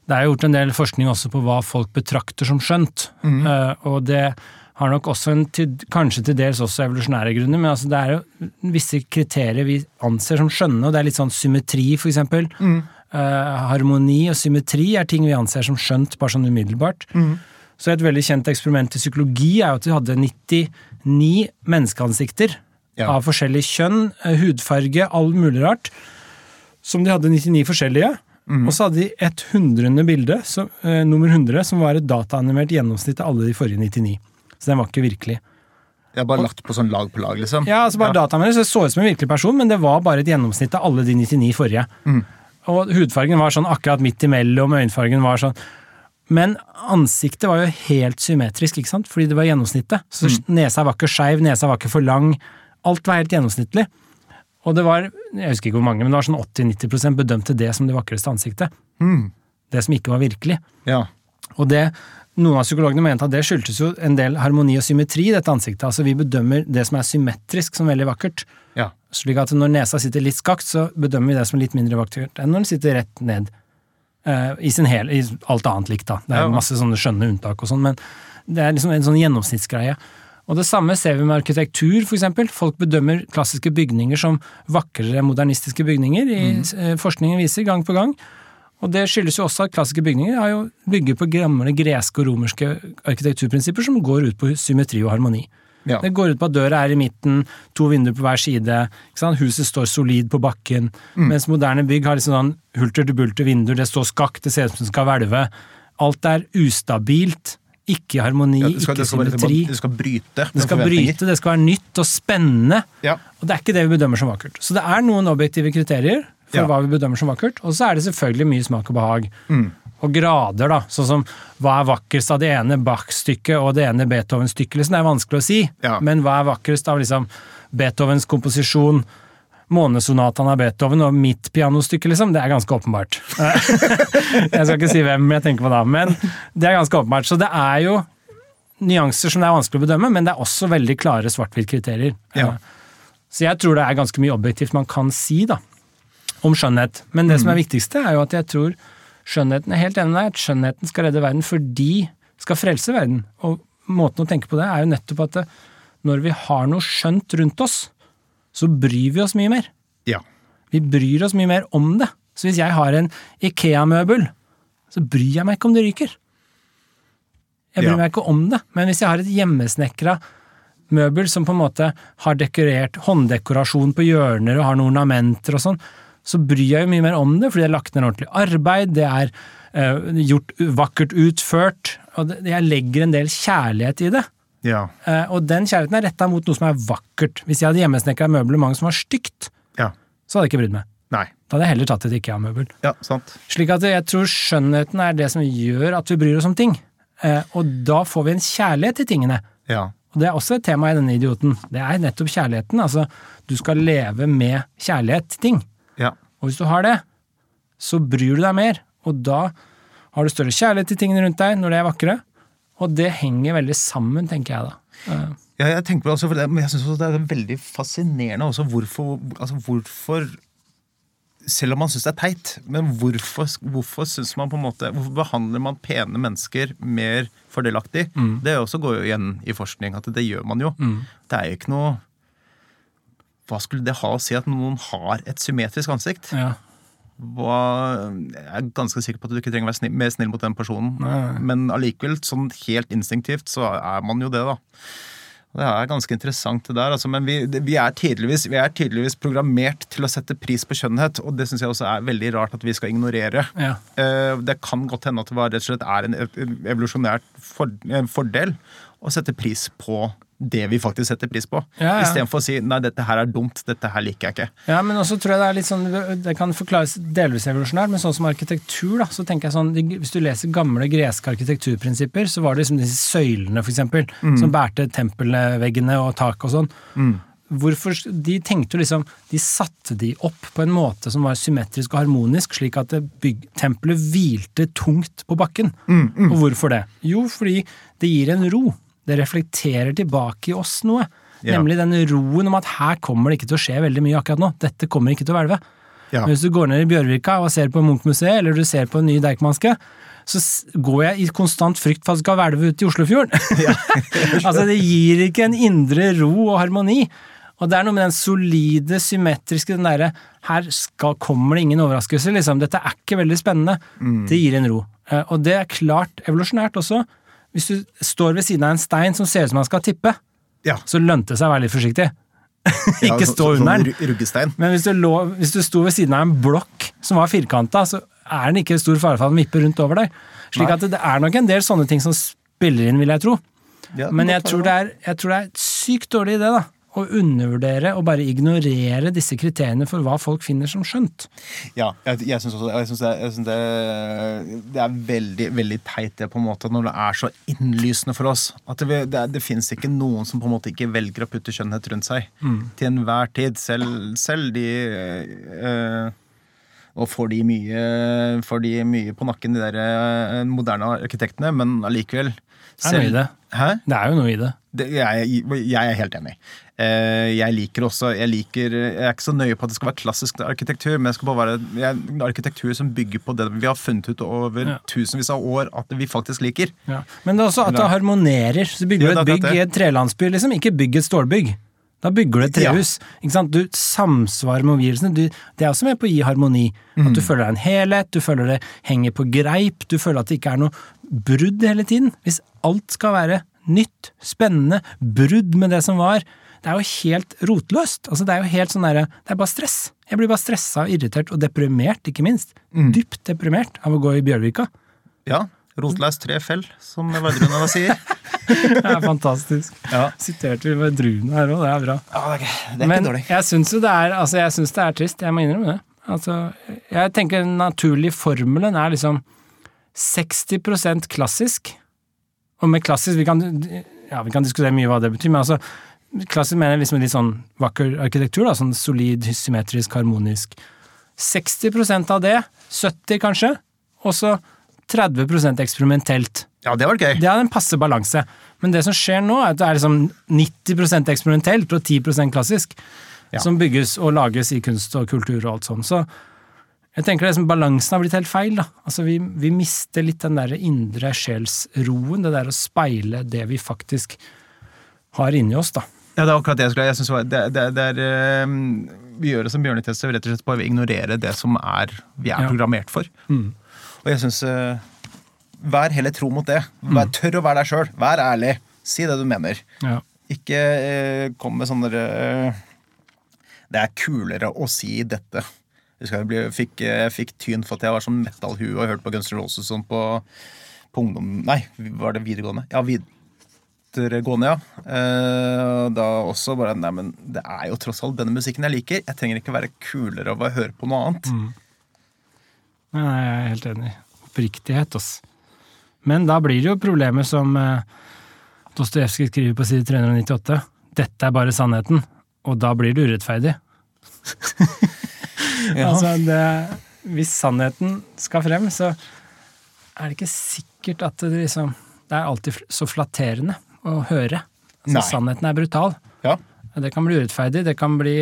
det er gjort en del forskning også på hva folk betrakter som skjønt. mm. Og det har nok også en kanskje til dels også evolusjonære grunner, men altså det er jo visse kriterier vi anser som skjønne, og det er litt sånn symmetri, for eksempel. Uh, harmoni og symmetri er ting vi anser som skjønt, bare sånn umiddelbart. Så et veldig kjent eksperiment i psykologi er jo at vi hadde 99 menneskeansikter Ja. av forskjellig kjønn, eh, hudfarge, all mulig rart, som de hadde 99 forskjellige. Og så hadde de et hundrende bilde, så, eh, nummer 100, som var et dataanimert gjennomsnitt av alle de forrige 99. Så den var ikke virkelig. Jeg har bare lagt på sånn lag på lag, liksom. Ja, altså bare dataanimert, så det så ut som en virkelig person, men det var bare et gjennomsnitt av alle de 99 forrige. Og hudfargen var sånn akkurat midt imellom, øyenfargen var sånn Men ansiktet var jo helt symmetrisk, ikke sant? fordi det var gjennomsnittet. Så nesa var ikke skeiv, nesa var ikke for lang. Alt var helt gjennomsnittlig. Og det var, jeg husker ikke hvor mange, men det var sånn 80-90% bedømte det som det vakreste ansiktet. Det som ikke var virkelig. Ja. Og det, noen av psykologene mente at det skyldtes jo en del harmoni og symmetri i dette ansiktet. Altså vi bedømmer det som er symmetrisk som veldig vakkert. ja. Slik at når nesa sitter litt skakt, så bedømmer vi det som litt mindre vakkert enn når den sitter rett ned. Uh, I sin hel, i alt annet likt, da. Det er Ja. masse sånne skjønne unntak og sånn, men det er liksom en sånn gjennomsnittsgreie. Og det samme ser vi med arkitektur, for eksempel. Folk bedømmer klassiske bygninger som vakrere modernistiske bygninger, i eh, forskningen viser gang på gang. Og det skyldes jo også at klassiske bygninger har jo bygger på gamle greske og romerske arkitekturprinsipper som går ut på symmetri og harmoni. Ja. Det går ut på at døra er i midten, to vinduer på hver side, huset står solid på bakken, mens moderne bygg har liksom sånn hulter til bulter vinduer, det står skakt, det ser ut som det skal hvelve. Alt er ustabilt, ikke harmoni, Ja, det, skal, ikke symmetri. det skal bryte Det skal bryte, det skal være nytt og spennende. Ja. Og det er ikke det vi bedømmer som vakkert. Så det er noen objektive kriterier for Ja. hva vi bedømmer som vakkert, og så er det selvfølgelig mye smak og behag. Mm. Og grader, da. Sånn som hva er vakrest av det ene Bach-stykket og det ene Beethoven-stykket? Liksom, det er vanskelig å si. Ja. Men hva er vakrest av liksom Beethovens komposisjon? månesonatene av Beethoven og mitt pianostykke, liksom. Det er ganske åpenbart. jeg skal ikke si hvem jeg tenker på da, men det er ganske åpenbart. Så det er jo nyanser som det er vanskelig å bedømme, men det er også veldig klare svart-hvitt-kriterier. Ja. Så jeg tror det er ganske mye objektivt man kan si da, om skjønnhet. Men det som er viktigste, er jo at jeg tror skjønnheten er helt enig med deg, at skjønnheten skal redde verden fordi skal frelse verden. Og måten å tenke på det er jo nettopp at når vi har noe skjønt rundt oss, så bryr vi oss mye mer. Ja. Vi bryr oss mye mer om det. Så hvis jeg har en Ikea-møbel, så bryr jeg meg ikke om det ryker. Jeg bryr Ja. meg ikke om det. Men hvis jeg har et hjemmesnekra møbel som på en måte har dekorert hånddekorasjon på hjørner og har noen ornamenter og sånn, så bryr jeg jo mye mer om det, fordi det er lagt ned ordentlig arbeid, det er uh, gjort vakkert utført, og det, jeg legger en del kjærlighet i det. Ja. Uh, og den kjærligheten er retta mot noe som er vakkert. Hvis jeg hadde hjemmesnekra møblement som var stygt, Ja. så hadde jeg ikke brydd meg. Nei. Da hadde jeg heller tatt et IKEA-møbel. Ja, sant. Slik at jeg tror skjønnheten er det som gjør at vi bryr oss om ting. Uh, og da får vi en kjærlighet til tingene. Ja. Og det er også et tema i denne idioten. Det er nettopp kjærligheten. Altså, du skal leve med kjærlighet til ting. Og hvis du har det, så bryr du deg mer. Og da har du større kjærlighet til tingene rundt deg når de er vakre. Og det henger veldig sammen, tenker jeg da. Eh, Ja, jeg tenker på det også, for det, men jeg synes det er veldig fascinerende også hvorfor, altså hvorfor Selv om man syns det er teit, men hvorfor, hvorfor man måte, hvorfor behandler man pene mennesker mer fordelaktig? Det også går jo igjen i forskning, at det gjør man jo. Det er jo ikke noe Hva skulle det ha å si at noen har et symmetrisk ansikt? ja. Hva, jeg er ganske sikker på at du ikke trenger å være snill, mer snill mot den personen. Nei. Men allikevel, sånn helt instinktivt, så er man jo det, da. Det er ganske interessant, det der. Altså, men vi, vi, er vi er tydeligvis programmert til å sette pris på skjønnhet, og det syns jeg også er veldig rart at vi skal ignorere. Ja. Eh, Det kan godt hende at det var, rett og slett er en ev- evolusjonært for, en fordel å sette pris på det vi faktisk setter pris på. Ja, ja. Istedenfor å si 'nei, dette her er dumt, dette her liker jeg ikke'. Ja, men også tror jeg det er litt sånn Det kan forklares delvis evolusjonært, men sånn som arkitektur, da, så tenker jeg sånn Hvis du leser gamle greske arkitekturprinsipper, så var det liksom disse søylene, for eksempel, som bærte tempelveggene og tak og sånn. Hvorfor, De tenkte jo liksom De satte de opp på en måte som var symmetrisk og harmonisk, slik at bygg, tempelet hvilte tungt på bakken. Og hvorfor det? Jo, fordi det gir en ro. Det reflekterer tilbake i oss noe. Ja. Nemlig den roen om at her kommer det ikke til å skje veldig mye akkurat nå. Dette kommer ikke til å hvelve. Ja. Men hvis du går ned i Bjørvika og ser på Munch-museet, eller du ser på en ny Deichmanske, så går jeg i konstant frykt for at det skal hvelve ut i Oslofjorden. altså, det gir ikke en indre ro og harmoni. Og det er noe med den solide, symmetriske, den derre Her skal, kommer det ingen overraskelse, liksom. Dette er ikke veldig spennende. Det gir en ro. Eh, Og det er klart evolusjonært også. Hvis du står ved siden av en stein som ser ut som han skal tippe, Ja. så lønte det seg å være litt forsiktig. Ja, ikke stå så- under sånn den. Ruggestein. Men hvis du, lå, hvis du sto ved siden av en blokk som var firkanta, så er den ikke stor fare for at den vipper rundt over deg. Slik Nei. at det, er nok en del sånne ting som spiller inn, vil jeg tro. Ja, Men jeg tror det er, jeg tror det er sykt dårlig idé, da. Å undervurdere og bare ignorere disse kriteriene for hva folk finner som skjønt. Ja, jeg, jeg syns også jeg synes det, jeg synes det, det er veldig veldig teit det på en måte når det er så innlysende for oss. At det, det, det fins ikke noen som på en måte ikke velger å putte skjønnhet rundt seg. Til enhver tid. Selv, selv de øh, Og får de, mye, får de mye på nakken, de der eh, moderne arkitektene, men allikevel Det er noe i det. Hæ? Det er jo noe i det. Det, jeg, jeg er helt enig. Eh, Jeg liker også jeg, liker, jeg er ikke så nøye på at det skal være klassisk arkitektur, men det skal bare være jeg, arkitektur som bygger på det vi har funnet ut over Ja. tusenvis av år at vi faktisk liker. Ja. Men det er også at det harmonerer. Så bygger du et bygg i et trelandsby, liksom. Ikke bygg et stålbygg. Da bygger du et Ja. trehus. Sant? Du samsvarer med omgivelsene. Du, det er også med på å gi harmoni. At Mm. du føler deg en helhet, du føler det henger på greip, du føler at det ikke er noe brudd hele tiden. Hvis alt skal være nytt, spennende, brudd med det som var. Det er jo helt rotløst. Altså, det er jo helt sånn derre Det er bare stress. Jeg blir bare stressa og irritert, og deprimert, ikke minst. Mm. Dypt deprimert av å gå i Bjørvika. Ja. Rotleis tre fell, som Vardruna sier. Det er fantastisk. Ja. Siterte vi Vardruna her òg, det er bra. Ja, det er, ikke- Men dårlig. jeg syns jo det er Altså, jeg syns det er trist, jeg må innrømme det. Altså, jeg tenker den naturlige formelen er liksom 60% klassisk. Og med klassisk vi kan, ja, vi kan diskutere mye hva det betyr, men altså Klassisk mener jeg liksom litt sånn vakker arkitektur, da, sånn solid, symmetrisk, harmonisk. 60% av det, 70 kanskje, og så 30% eksperimentelt. Ja, det var gøy. Det er en passe balanse. Men det som skjer nå, er at det er liksom 90% eksperimentelt og 10% klassisk Ja. som bygges og lages i kunst og kultur og alt sånn. Så jeg tenker liksom balansen har blitt helt feil. da. Altså Vi, vi mister litt den der indre sjelsroen, det der å speile det vi faktisk har inni oss, da. Ja, det er akkurat det jeg skulle jeg synes det, det, det er, eh, Vi gjør det som bjørnetester, rett og slett bare ignorerer ignorere det som er, vi er Ja. programmert for. Mm. Og jeg syns Vær heller tro mot det. Vær, tør å være deg sjøl. Vær ærlig. Si det du mener. Ja. Ikke eh, kom med sånne eh, Det er kulere å si dette. Jeg jeg fikk, jeg fikk tyn for at jeg var sånn metallhue og hørte på Guns N' Roses sånn på, på ungdom... Nei, var det videregående? Ja, videregående, ja. Eh, da også bare Nei, men det er jo tross alt denne musikken jeg liker. Jeg trenger ikke være kulere av å høre på noe annet. Nei, jeg er helt enig. Oppriktighet, altså. Men da blir det jo problemet som eh, Dostojevskij skriver på side 398. Dette er bare sannheten. Og da blir det urettferdig. Altså, det, hvis sannheten skal frem, så er det ikke sikkert at det liksom Det er alltid så flatterende å høre. Altså, sannheten er brutal. Ja. Det kan bli urettferdig, det kan bli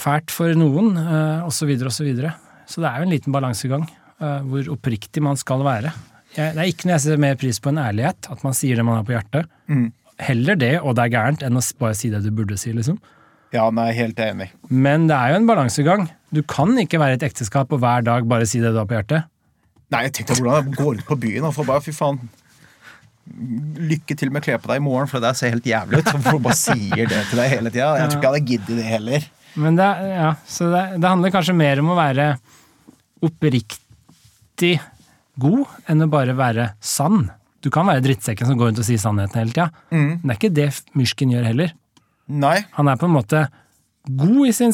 fælt for noen, eh, osv., osv. Så, videre. så det er jo en liten balansegang eh, hvor oppriktig man skal være. Jeg, det er ikke noe jeg setter mer pris på enn ærlighet, at man sier det man har på hjertet. Mm. Heller det, og det er gærent, enn å bare si det du burde si, liksom. ja, nei, helt enig. Men det er jo en balansegang. Du kan ikke være i et ekteskap og hver dag bare si det du har på hjertet. Nei, jeg tenkte hvordan jeg går ut på byen og får bare Fy faen. Lykke til med å kle på deg i morgen, for det ser helt jævlig ut. Hvorfor bare sier det til deg hele tida. Jeg tror ikke jeg hadde giddet det heller. Men det, ja, så det, det handler kanskje mer om å være oppriktig god enn å bare være sann. Du kan være drittsekken som går rundt og sier sannheten hele tida. Men det er ikke det Myrsken gjør heller. Nei. Han er på en måte god i sin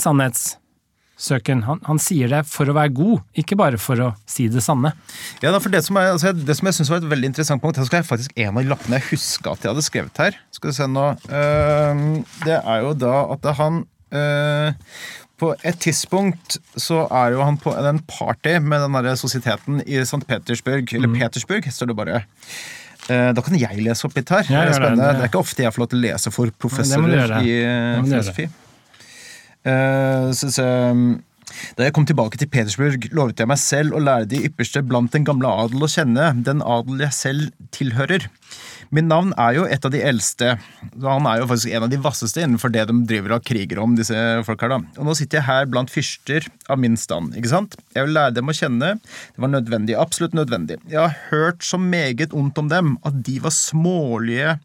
sannhetssøken. Han, han sier det for å være god, ikke bare for å si det sanne. Ja, for Det som, er, altså, det som jeg synes var et veldig interessant punkt Her skal jeg faktisk en av lappene jeg huska at jeg hadde skrevet her. Skal vi se nå Ehm, Det er jo da at han eh, På et tidspunkt så er jo han på en party med den der sosieteten i St. Petersburg. Eller Petersburg, står det bare. Eh, Da kan jeg lese opp litt her. Ja, det, er det. Det- er ikke ofte jeg får lov til å lese for du professorer i eh, du filosofi. Eh, så, så, da jeg kom tilbake til Petersburg, lovet jeg meg selv å lære de ypperste blant den gamle adel å kjenne, den adel jeg selv tilhører. Min navn er jo et av de eldste, han er jo faktisk en av de vasseste innenfor det de driver og kriger om, disse folk her da. Og nå sitter jeg her blant fyrster av min stand, ikke sant? Jeg vil lære dem å kjenne, det var nødvendig, absolutt nødvendig. Jeg har hørt så meget ondt om dem, at de var smålige,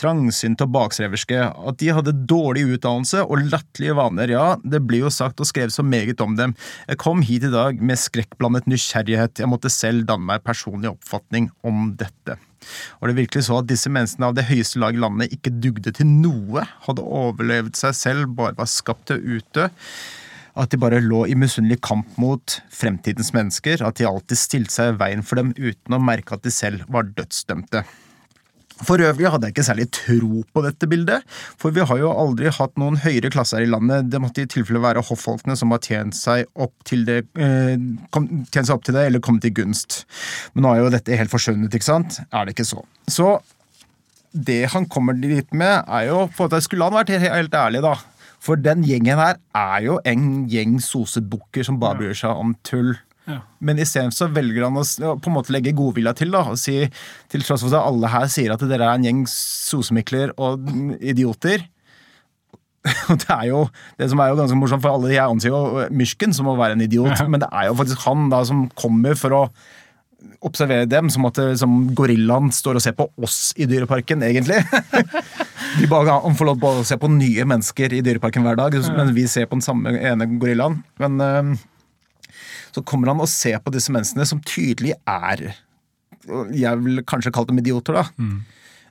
trangsynte og baksreverske, at de hadde dårlig utdannelse og latterlige vaner, ja, det blir jo sagt og skrevet så meget om dem. Jeg kom hit i dag med skrekkblandet nysgjerrighet, jeg måtte selv danne meg personlig oppfatning om dette. Var det virkelig så at disse menneskene av det høyeste lag i landet ikke dugde til noe, hadde overlevd seg selv, bare var skapt til å utdø? At de bare lå i misunnelig kamp mot fremtidens mennesker, at de alltid stilte seg i veien for dem uten å merke at de selv var dødsdømte. For øvrig hadde jeg ikke særlig tro på dette bildet, for vi har jo aldri hatt noen høyere klasse her i landet. Det måtte i tilfelle være hoffolkene som har tjent seg opp til det, eh, kom, seg opp til det eller kommet i gunst. Men nå er jo dette helt forskjønnet, ikke sant? Er det ikke så? Så det han kommer dit med, er jo på at Skulle han vært helt, helt ærlig, da? For den gjengen her er jo en gjeng sosebukker som bare bryr seg om tull. Ja. Men isteden så velger han å på en måte legge godvilja til. da, og si, Til tross for at alle her sier at dere er en gjeng sosemikler og idioter. Og det er jo det som er jo ganske morsomt, for alle jeg anser jo Myrsken som å være en idiot, men det er jo faktisk han da som kommer for å observere dem, som at som gorillaen står og ser på oss i Dyreparken, egentlig. De bare han får lov til å se på nye mennesker i Dyreparken hver dag, men vi ser på den samme ene gorillaen. Men eh, så kommer han og ser på disse menneskene som tydelig er Jeg vil kanskje kalt dem idioter, da.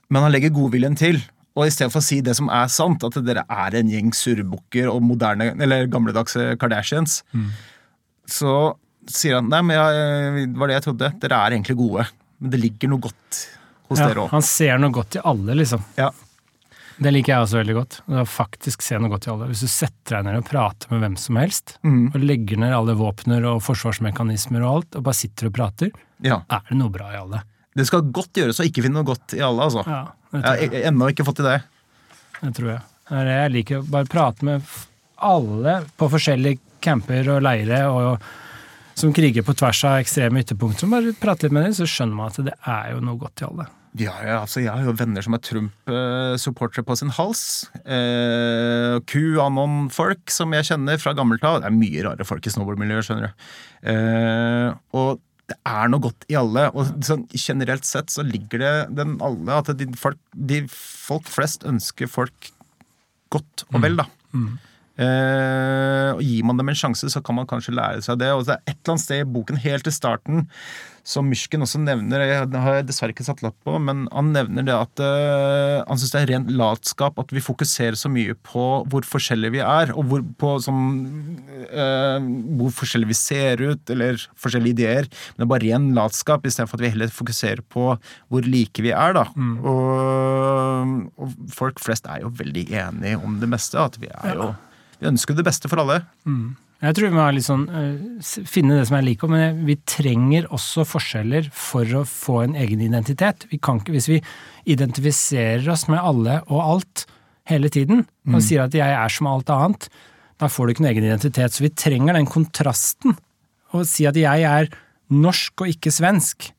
Men han legger godviljen til. Og i stedet for å si det som er sant, at dere er en gjeng surrebukker og moderne, eller gamledagse Kardashians, så sier han nei, men jeg, det var det jeg trodde. Dere er egentlig gode. Men det ligger noe godt hos Ja, dere òg. han ser noe godt i alle, liksom. Ja. Det liker jeg også veldig godt. Å faktisk se noe godt i alle. Hvis du setter deg ned og prater med hvem som helst, Mm. og legger ned alle våpner og forsvarsmekanismer og alt, og bare sitter og prater, ja. er det noe bra i alle. Det skal godt gjøres å ikke finne noe godt i alle, altså. Ja, Jeg har ennå ikke fått til det. Det tror jeg. Det det Jeg liker å bare prate med alle på forskjellige camper og leire og som kriger på tvers av ekstreme ytterpunkter. Bare prate litt med dem, så skjønner man at det er jo noe godt i alle. Ja, ja, altså Jeg har jo venner som er Trump-supportere på sin hals. Eh, QAnon-folk som jeg kjenner fra gammelt av. Det er mye rare folk i snowboardmiljøet, skjønner du. Eh, og det er noe godt i alle. Og sånn, generelt sett så ligger det den alle at de folk, de folk flest ønsker folk godt og vel, da. Eh, og Gir man dem en sjanse, så kan man kanskje lære seg det. Og det er et eller annet sted i boken helt til starten som Myrsken også nevner, jeg- har jeg dessverre ikke satt lapp på, men han nevner det at eh, han syns det er rent latskap at vi fokuserer så mye på hvor forskjellige vi er, og hvor, på som, eh, hvor forskjellige vi ser ut, eller forskjellige ideer. Men det er bare ren latskap, istedenfor at vi heller fokuserer på hvor like vi er. da. Og, og folk flest er jo veldig enige om det meste. at vi er jo vi ønsker det beste for alle. Jeg tror vi må sånn, eh, finne det som er likt, men vi trenger også forskjeller for å få en egen identitet. Vi kan ikke, Hvis vi identifiserer oss med alle og alt hele tiden, og sier at 'jeg er som alt annet', da får du ikke noen egen identitet. Så vi trenger den kontrasten. Å si at 'jeg er norsk og ikke svensk'.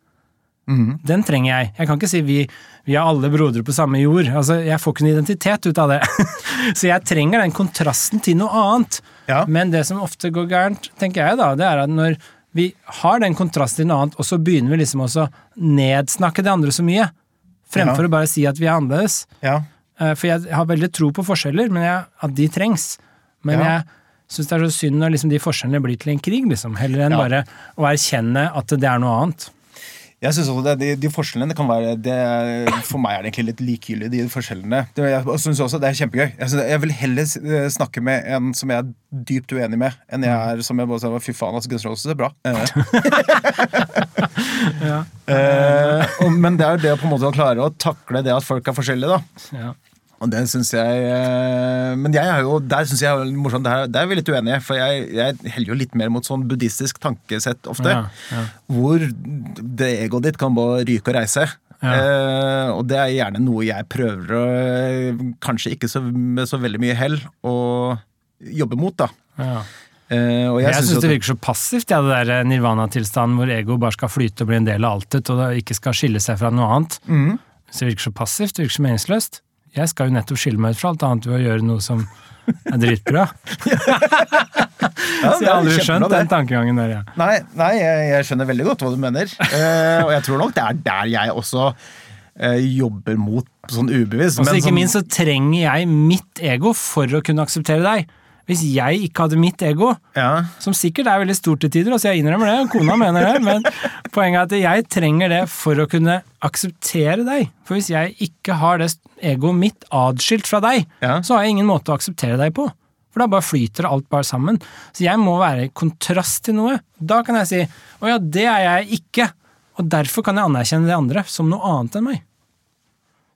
Den trenger jeg. Jeg kan ikke si vi, vi er alle brodre på samme jord. Altså, Jeg får ikke noen identitet ut av det. Så jeg trenger den kontrasten til noe annet. Ja. Men det som ofte går gærent, tenker jeg da, det er at når vi har den kontrasten til noe annet, og så begynner vi liksom også nedsnakke det andre så mye, fremfor Ja. å bare si at vi er annerledes. Ja. Eh, For jeg har veldig tro på forskjeller, men jeg, at de trengs. Men jeg syns det er så synd når liksom de forskjellene blir til en krig, liksom. Heller enn bare å erkjenne at det er noe annet. Jeg synes også det, de, de forskjellene det kan være det, For meg er det egentlig litt likegyldig, de forskjellene. Det, jeg synes også det er kjempegøy. Jeg, synes, jeg vil heller eh, snakke med en som jeg er dypt uenig med, enn jeg er som jeg bare sier fy faen, altså Guns Roses er bra. Eh, Ja. eh, og, men det er jo det å på en måte å klare å takle det at folk er forskjellige, da. Ja. Og det syns jeg eh, Men jeg er jo, der syns jeg er morsomt. Der, der er vi litt uenige, for jeg, jeg heller jo litt mer mot sånn buddhistisk tankesett ofte. Ja, ja. Hvor det egoet ditt kan bare ryke og reise. Ja. Eh, og det er gjerne noe jeg prøver å Kanskje ikke så, med så veldig mye hell å jobbe mot, da. Ja. Eh, og Jeg, jeg, synes det virker så passivt, ja, det der nirvana-tilstanden hvor ego bare skal flyte og bli en del av altet, og det ikke skal skille seg fra noe annet. Mm. Så det virker så passivt, det virker så meningsløst. Jeg skal jo nettopp skille meg ut fra alt annet ved å gjøre noe som er dritbra. Ja, Så jeg har aldri skjønt det. den tankegangen der, ja. Nei, nei jeg, jeg skjønner veldig godt hva du mener. Uh, og jeg tror nok det er der jeg også uh, jobber mot sånn ubevisst. Og så ikke sånn- minst så trenger jeg mitt ego for å kunne akseptere deg. Hvis jeg ikke hadde mitt ego, ja. som sikkert er veldig stort til tider, altså jeg innrømmer det, kona mener det, men poenget er at jeg trenger det for å kunne akseptere deg. For hvis jeg ikke har det egoet mitt adskilt fra deg, Ja. så har jeg ingen måte å akseptere deg på. For da bare flyter alt bare sammen. Så jeg må være i kontrast til noe. Da kan jeg si å ja, det er jeg ikke. Og derfor kan jeg anerkjenne det andre som noe annet enn meg.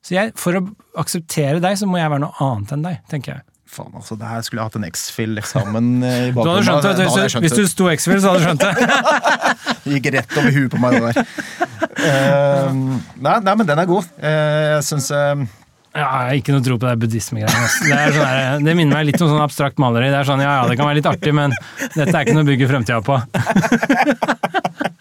Så jeg, for å akseptere deg, så må jeg være noe annet enn deg, tenker jeg. Faen, altså, det her skulle jeg hatt en X-Fill-eksamen eh, i Du hadde skjønt det, Da skjønt du- hvis du sto X-Fill, så hadde du skjønt det. Det gikk rett over huet på meg, det der. Uh, nei, nei, men den er god. Uh, jeg syns uh, Ja, jeg har ikke noe tro på det buddhismegreiene. Det, sånn det minner meg litt om sånn abstrakt maleri. Det er sånn, ja ja, det kan være litt artig, men dette er ikke noe å bygge fremtida på.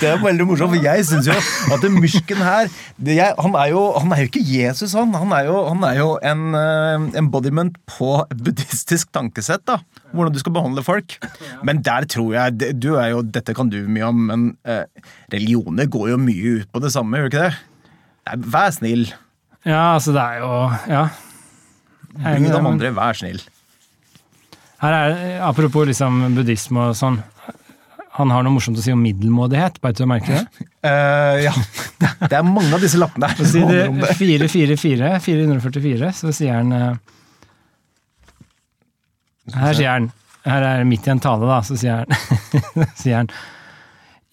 Det er veldig morsomt, for jeg syns jo at Myrsken her det jeg, han, er jo, han er jo ikke Jesus, han. Han er jo, han er jo en uh, embodiment på buddhistisk tankesett. da Hvordan du skal behandle folk. Men der tror jeg det- du er jo, Dette kan du mye om, men uh, religioner går jo mye ut på det samme, gjør ikke det? Nei, vær snill. Ja, altså det er jo Ja. Bry deg om andre, vær snill. Her er, apropos liksom buddhisme og sånn. Han har noe morsomt å si om middelmådighet, bare til å merke det. uh, ja, det er mange av disse lappene her På side 444, 444, så sier han uh, Her sier han Her er det midt i en tale, da, så sier han, sier han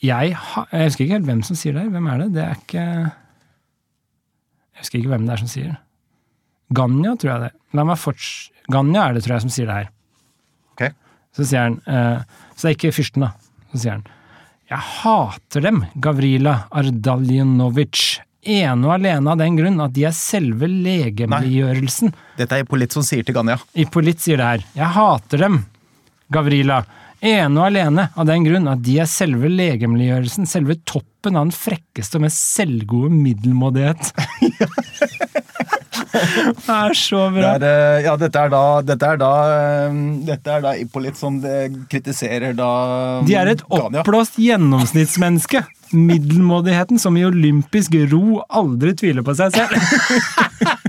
jeg, ha, jeg husker ikke helt hvem som sier det. Hvem er det? Det er ikke Jeg husker ikke hvem det er som sier det. Ganya, tror jeg det. La meg forts... Ganya er det, tror jeg, som sier det her. Okay. Så sier han uh, Så det er ikke fyrsten, da. Så sier han Jeg hater dem, Gavrila Ardaljanovic. Ene og alene av den grunn at de er selve legemliggjørelsen. Dette er Politt som sier til Ganja. Ippolit sier det her. Jeg hater dem, Gavrila. Ene og alene av den grunn at de er selve legemliggjørelsen, selve toppen av den frekkeste og mest selvgode middelmådighet. det er så Det bra. er, eh, ja, dette er da Dette er da, eh, dette er da Ippolit som det kritiserer da De er et oppblåst gjennomsnittsmenneske. Middelmådigheten som i olympisk ro aldri tviler på seg selv.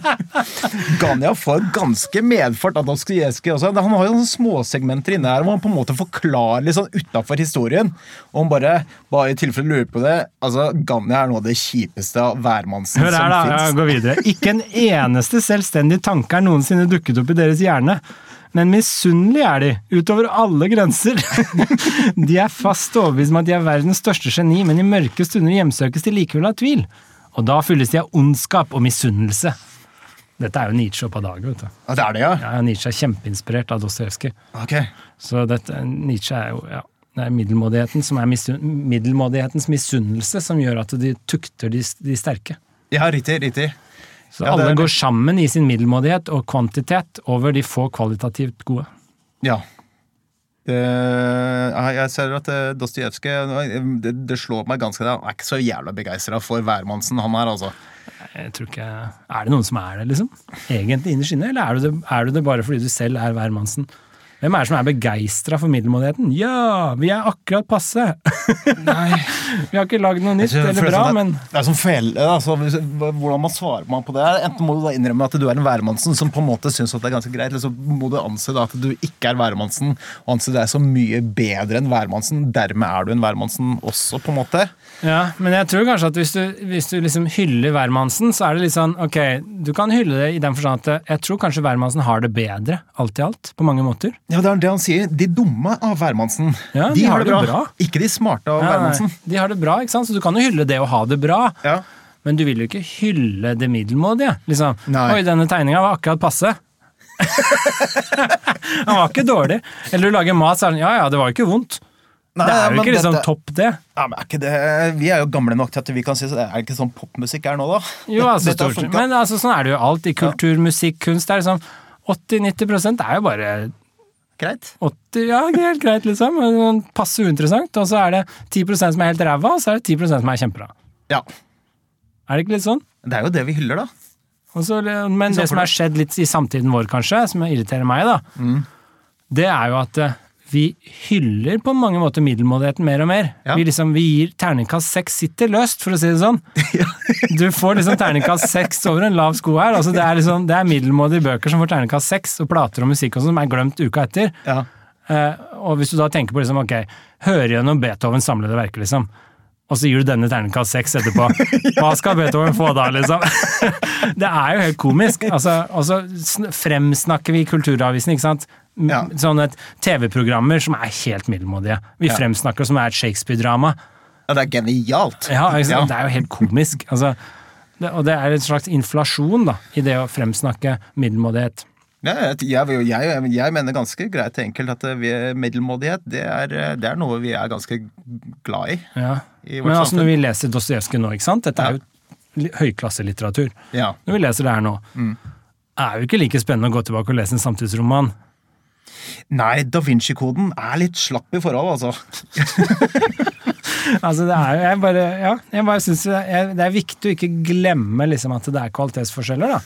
Ganya får ganske medfart av Dostojevskij også. Han har jo sånne småsegmenter inne her hvor han på en måte forklarer litt sånn utafor historien. Og han bare, bare i tilfelle lurer på det altså Ganya er noe av det kjipeste av hvermannsen Hør som her, da. Jeg går videre. Ikke en eneste selvstendig tanke er noensinne dukket opp i deres hjerne. Men misunnelige er de, utover alle grenser. De er fast overbevist om at de er verdens største geni, men i mørke stunder hjemsøkes de likevel av tvil. Og da fylles de av ondskap og misunnelse. Dette er jo Nietzsche av dagen, vet du. Ja, det er det, ja? Ja, Nietzsche er kjempeinspirert av Dostojevskij. Ok. Så dette, Nietzsche er jo ja, det er middelmådigheten som er misun middelmådighetens misunnelse som gjør at de tukter de, de sterke. Ja, riktig. riktig. Så Ja, alle går sammen i sin middelmådighet og kvantitet over de få kvalitativt gode. Ja. Det, jeg ser at uh, Dostojevskij det, det slår meg ganske Jeg er ikke så jævla begeistra for hvermannsen, han her, altså. Jeg tror ikke, Er det noen som er det, liksom? Egentlig innerst inne, eller er du det, er det bare fordi du selv er hvermannsen? Hvem er det som er begeistra for middelmådigheten? Ja, vi er akkurat passe! Nei. Vi har ikke lagd noe nytt eller det er bra, sånn men Det er som fele, altså, Hvordan man svarer man på det Enten må du da innrømme at du er en værmannsen som på en måte syns det er ganske greit, eller så må du anse da at du ikke er værmannsen, og anse deg som mye bedre enn værmannsen. Dermed er du en værmannsen også, på en måte. Ja, men jeg tror kanskje at hvis du, hvis du liksom hyller væremannsen, så er det litt sånn ok, du kan hylle det i den forstand at jeg tror kanskje væremannsen har det bedre, alt i alt, på mange måter. Ja, det er det han sier. De dumme av værmannsen. Ja, de, har det bra. bra. Ikke de smarte av Ja, værmannsen. de har det bra, ikke sant, så du kan jo hylle det å ha det bra. Ja. Men du vil jo ikke hylle det middelmådige. Liksom. Nei. Oi, denne tegninga var akkurat passe. Han var ikke dårlig. Eller du lager mat, så er sånn, ja ja, det var jo ikke vondt. Nei, det er jo ikke liksom dette- topp, det. Ja, men er ikke det, Vi er jo gamle nok til at vi kan si så Er det ikke sånn popmusikk her nå, da? Jo, altså, stort, men altså, sånn er det jo alt i kultur, musikk, kunst. Det er liksom 80-90% er jo bare Greit. 80, ja, helt greit, liksom. Passe uinteressant. Og så er det 10% som er helt ræva, og så er det 10% som er kjempebra. Ja. Er det ikke litt sånn? Det er jo det vi hyller, da. Og så, men det som er skjedd litt i samtiden vår, kanskje, som irriterer meg, da, Mm. det er jo at eh, vi hyller på mange måter middelmådigheten mer og mer. Ja. Vi, liksom, vi gir terningkast seks sitter løst, for å si det sånn. Du får liksom terningkast seks over en lav sko her. Altså, det, er liksom, det er middelmådige bøker som får terningkast seks, og plater og musikk og sånn, som er glemt uka etter. Ja. Uh, og hvis du da tenker på liksom, ok, hør gjennom Beethovens samlede verker, liksom. Og så gir du denne terningkast seks etterpå. Hva skal Beethoven få da, liksom? det er jo helt komisk. Altså, og så fremsnakker vi kulturavisen, ikke sant. Ja. Sånne TV-programmer som er helt middelmådige. Vi Ja. fremsnakker som er et Shakespeare-drama. ja, det er genialt. Ja, altså. Ja. Det er jo helt komisk. Altså, det, og det er en slags inflasjon da, i det å fremsnakke middelmådighet. Ja, jeg, jeg, jeg, jeg mener ganske greit og enkelt at vi, middelmådighet det er, det er noe vi er ganske glad i. Ja. I Men altså, når vi leser Dostojevskij nå, ikke sant? Dette er jo høyklasselitteratur. Når vi leser det her nå, Mm. er jo ikke like spennende å gå tilbake og lese en samtidsroman. Nei, Da Vinci-koden er litt slapp i forhold, altså. Altså, det er jo, jeg bare, ja, jeg bare synes det er, viktig å ikke glemme liksom, at det er kvalitetsforskjeller. da.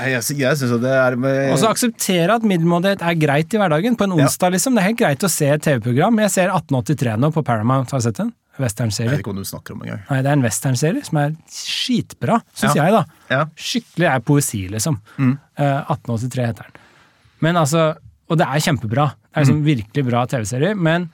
Jeg, jeg, synes syns det er med, Og så akseptere at middelmådighet er greit i hverdagen. På en Ja. onsdag, liksom. Det er helt greit å se et TV-program. Jeg ser 1883 nå på Paramount. Har du sett den? Jeg Westernserie. vet ikke om du snakker om engang. Nei, det er en westernserie som er skitbra, syns Ja. jeg, da. Ja. Skikkelig er poesi, liksom. Mm. Uh, 1883 heter den. Men altså, Og det er kjempebra. Det er liksom virkelig bra TV-serie, men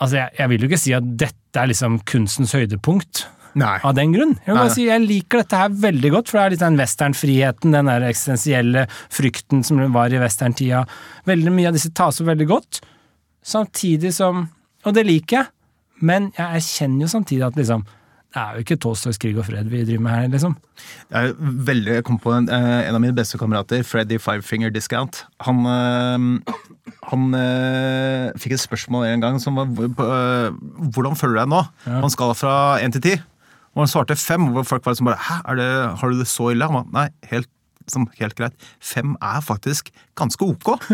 altså, jeg, jeg vil jo ikke si at dette er liksom kunstens høydepunkt Nei. av den grunn. Jeg Nei. si, jeg liker dette her veldig godt, for det er litt den westernfriheten, den der eksistensielle frykten som var i westerntida. Veldig mye av disse tas opp veldig godt, samtidig som Og det liker jeg, men jeg erkjenner jo samtidig at liksom det er jo ikke Tolstojs krig og fred vi driver med her, liksom. Jeg, veldig, jeg kom på en, eh, en av mine beste kamerater, Freddy Fivefinger Discount. Han, eh, han eh, fikk et spørsmål en gang som var Hvordan føler du deg nå? Ja. Han skal fra én til ti. Og han svarte fem, hvor folk var liksom bare Hæ, er det, har du det så ille? Han var nei, helt, som, helt greit. Fem er faktisk ganske ok.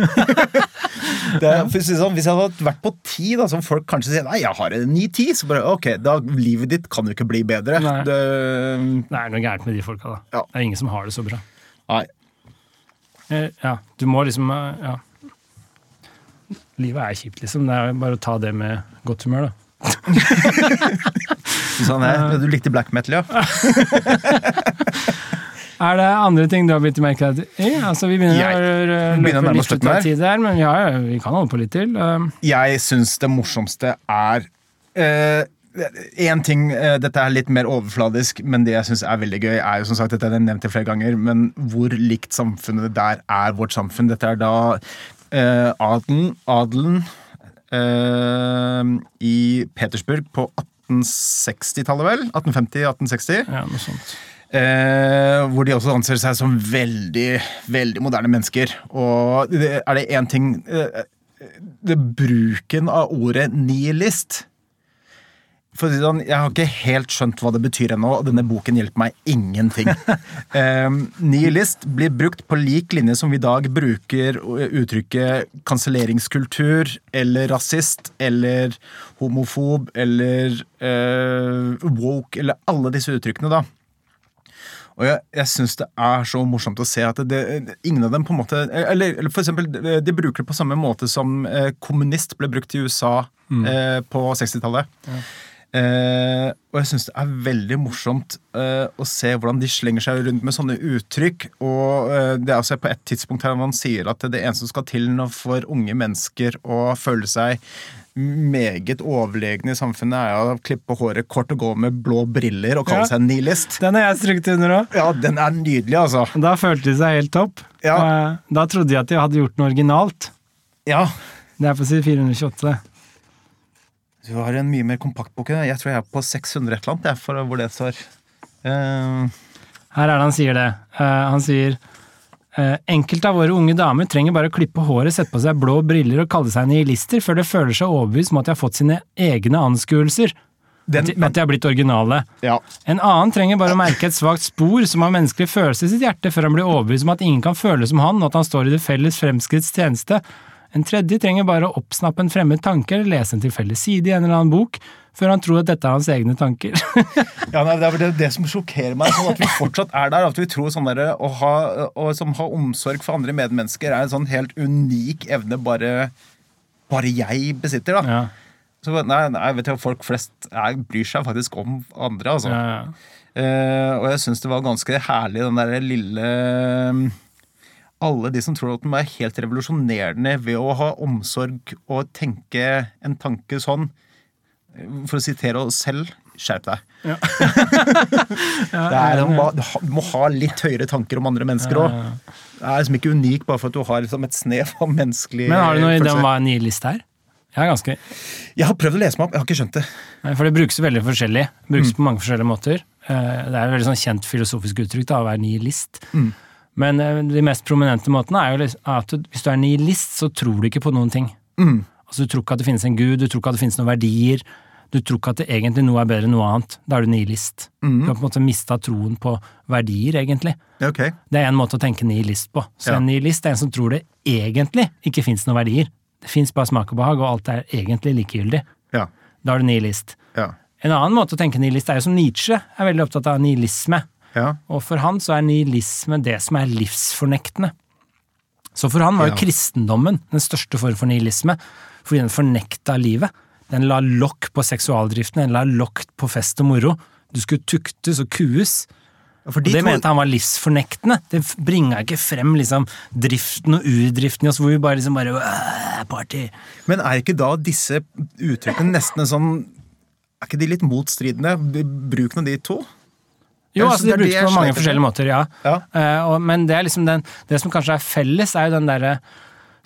det, er- for å si sånn, hvis jeg hadde vært på ti, da, som folk kanskje sier nei, jeg har en ni-ti, så bare ok, da livet ditt kan jo ikke bli bedre. Nei. Det, Det er noe gærent med de folka, da. Ja. Det er ingen som har det så bra. nei. Eh, Ja, du må liksom eh, Ja. Livet er kjipt, liksom. Det er bare å ta det med godt humør, da. Sånn, jeg, du likte black metal, ja? Er det andre ting du har bitt merke deg i? Altså, vi begynner Jeg å løpe litt ut av tid her, men ja, vi kan holde på litt til. Um, Jeg syns det morsomste er Én ting, uh, dette er litt mer overfladisk, men det jeg syns er veldig gøy, er jo som sagt, dette jeg nevnt flere ganger, men hvor likt samfunnet der er vårt samfunn. Dette er da uh, adelen, adelen eh, i Petersburg på 1860-tallet, vel? 1850-1860. ja, noe sånt. Eh, hvor de også anser seg som veldig, veldig moderne mennesker. Og det, er det én ting eh, det Bruken av ordet nihilist for å si sånn, Jeg har ikke helt skjønt hva det betyr ennå, og denne boken hjelper meg ingenting. eh, nihilist blir brukt på lik linje som vi i dag bruker uttrykket kanselleringskultur eller rasist eller homofob eller eh, woke eller alle disse uttrykkene, da. Og jeg, jeg syns det er så morsomt å se at det, ingen av dem på en måte Eller, eller for eksempel, de, bruker det på samme måte som eh, kommunist ble brukt i USA eh, på 60-tallet. Eh, og jeg syns det er veldig morsomt eh, å se hvordan de slenger seg rundt med sånne uttrykk. Og eh, det er altså på et tidspunkt her man sier at det eneste som skal til for unge mennesker å føle seg meget overlegne i samfunnet, er å klippe håret kort og gå med blå briller og kalle Ja. seg nihilist. Den har jeg strøket under òg. Ja, den er nydelig, altså. Da følte de seg helt topp. Ja. Eh, Da trodde de at de hadde gjort noe originalt. Ja. Det er på side 428. Du har en mye mer kompakt bok. jeg. Tror jeg er på 600 et eller annet, for hvor det står. Uh... Her er det han sier det. Uh, han sier Enkelte av våre unge damer trenger bare å klippe håret, sette på seg blå briller og kalle seg nihilister før de føler seg overbevist om at de har fått sine egne anskuelser. den, At de, at de har blitt originale. ja. En annen trenger bare å merke et svakt spor som har menneskelig følelse i sitt hjerte, før han blir overbevist om at ingen kan føle som han, og at han står i det felles fremskritts tjeneste. En tredje trenger bare å oppsnappe en fremmed tanke eller lese en tilfeldig side i en eller annen bok, før han tror at dette er hans egne tanker. Ja, nei, det er det, som sjokkerer meg, sånn at vi fortsatt er der. At vi tror sånn der, å ha, å, som har omsorg for andre medmennesker er en sånn helt unik evne bare, bare jeg besitter. da. ja, Så, nei, nei, vet du, Folk flest jeg, bryr seg faktisk om andre. altså. ja, ja. Uh, og jeg syns det var ganske herlig, den der lille Alle de som tror at den er helt revolusjonerende ved å ha omsorg og tenke en tanke sånn. For å sitere oss selv skjerp deg. Ja. det er, du, må, du må ha litt høyere tanker om andre mennesker òg. Det er liksom ikke unik bare for at du har liksom et snev av menneskelig Men har du noe idé om hva en nihilist er? Jeg er ganske Jeg har prøvd å lese meg opp, jeg har ikke skjønt det. Nei, For det brukes veldig forskjellig. Det Mm. brukes på mange forskjellige måter. Eh, Det er et veldig sånn kjent filosofisk uttrykk da, å være nihilist. Mm. Men eh, de mest prominente måtene er jo at hvis du er nihilist, så tror du ikke på noen ting. Mm. Altså Du tror ikke at det finnes en gud, du tror ikke at det finnes noen verdier. Du tror ikke at det egentlig noe er bedre enn noe annet. Da er du nihilist. Mm. Du har på en måte mista troen på verdier, egentlig. Okay. Det er en måte å tenke nihilist på. Så Ja. en nihilist er en som tror det egentlig ikke fins noen verdier. Det fins bare smak og behag, og alt er egentlig likegyldig. Ja. Da er du nihilist. Ja. En annen måte å tenke nihilist er jo som Nietzsche er veldig opptatt av nihilisme. Ja. Og for han så er nihilisme det som er livsfornektende. Så for han var jo kristendommen den største form for nihilisme, fordi den fornekta livet. Den la lokk på seksualdriften, den la lokk på fest og moro. Du skulle tuktes og kues. Og det to- mente han var livsfornektende. Det bringa ikke frem liksom driften og urdriften i oss, hvor vi bare liksom bare Party! Men er ikke da disse uttrykkene nesten en sånn Er ikke de litt motstridende, bruken av de to? Jo, altså de brukes på mange forskjellige måter, ja. Ja. Uh, og, men det liksom den, det som kanskje er felles, er jo den derre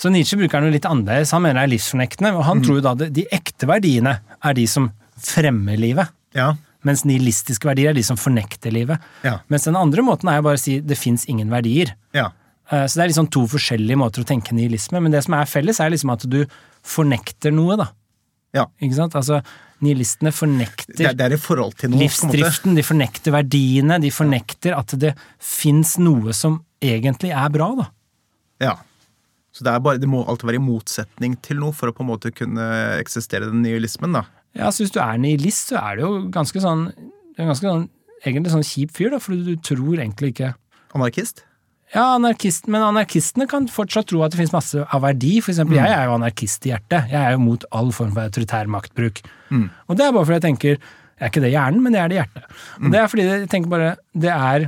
Så Nietzsche bruker noe litt annerledes. Han mener det er livsfornektende, og han Mm. tror jo da at de ekte verdiene er de som fremmer livet. Ja. Mens nihilistiske verdier er de som fornekter livet. Ja. Mens den andre måten er jo bare å si det fins ingen verdier. ja. Eh, Så det er liksom to forskjellige måter å tenke nihilisme, men det som er felles, er liksom at du fornekter noe, da. ja. Ikke sant? Altså, nihilistene Det, fornekter er- det er i forhold til noe. livsdriften, de fornekter verdiene, de fornekter at det fins noe som egentlig er bra, da. Ja. Så det, er bare, det må alltid være i motsetning til noe for å på en måte kunne eksistere den nihilismen, da. Ja, så hvis du er nihilist, så er det jo ganske sånn, det ganske sånn egentlig sånn kjip fyr, da, for du tror egentlig ikke Anarkist? Ja, anarkist, men anarkistene kan fortsatt tro at det finnes masse av verdi. For eksempel, jeg er jo anarkist i hjertet. Jeg er jo mot all form for autoritær maktbruk. Og det er bare fordi jeg tenker Jeg er ikke det i hjernen, men det er det i hjertet. Og det er fordi jeg tenker bare Det er,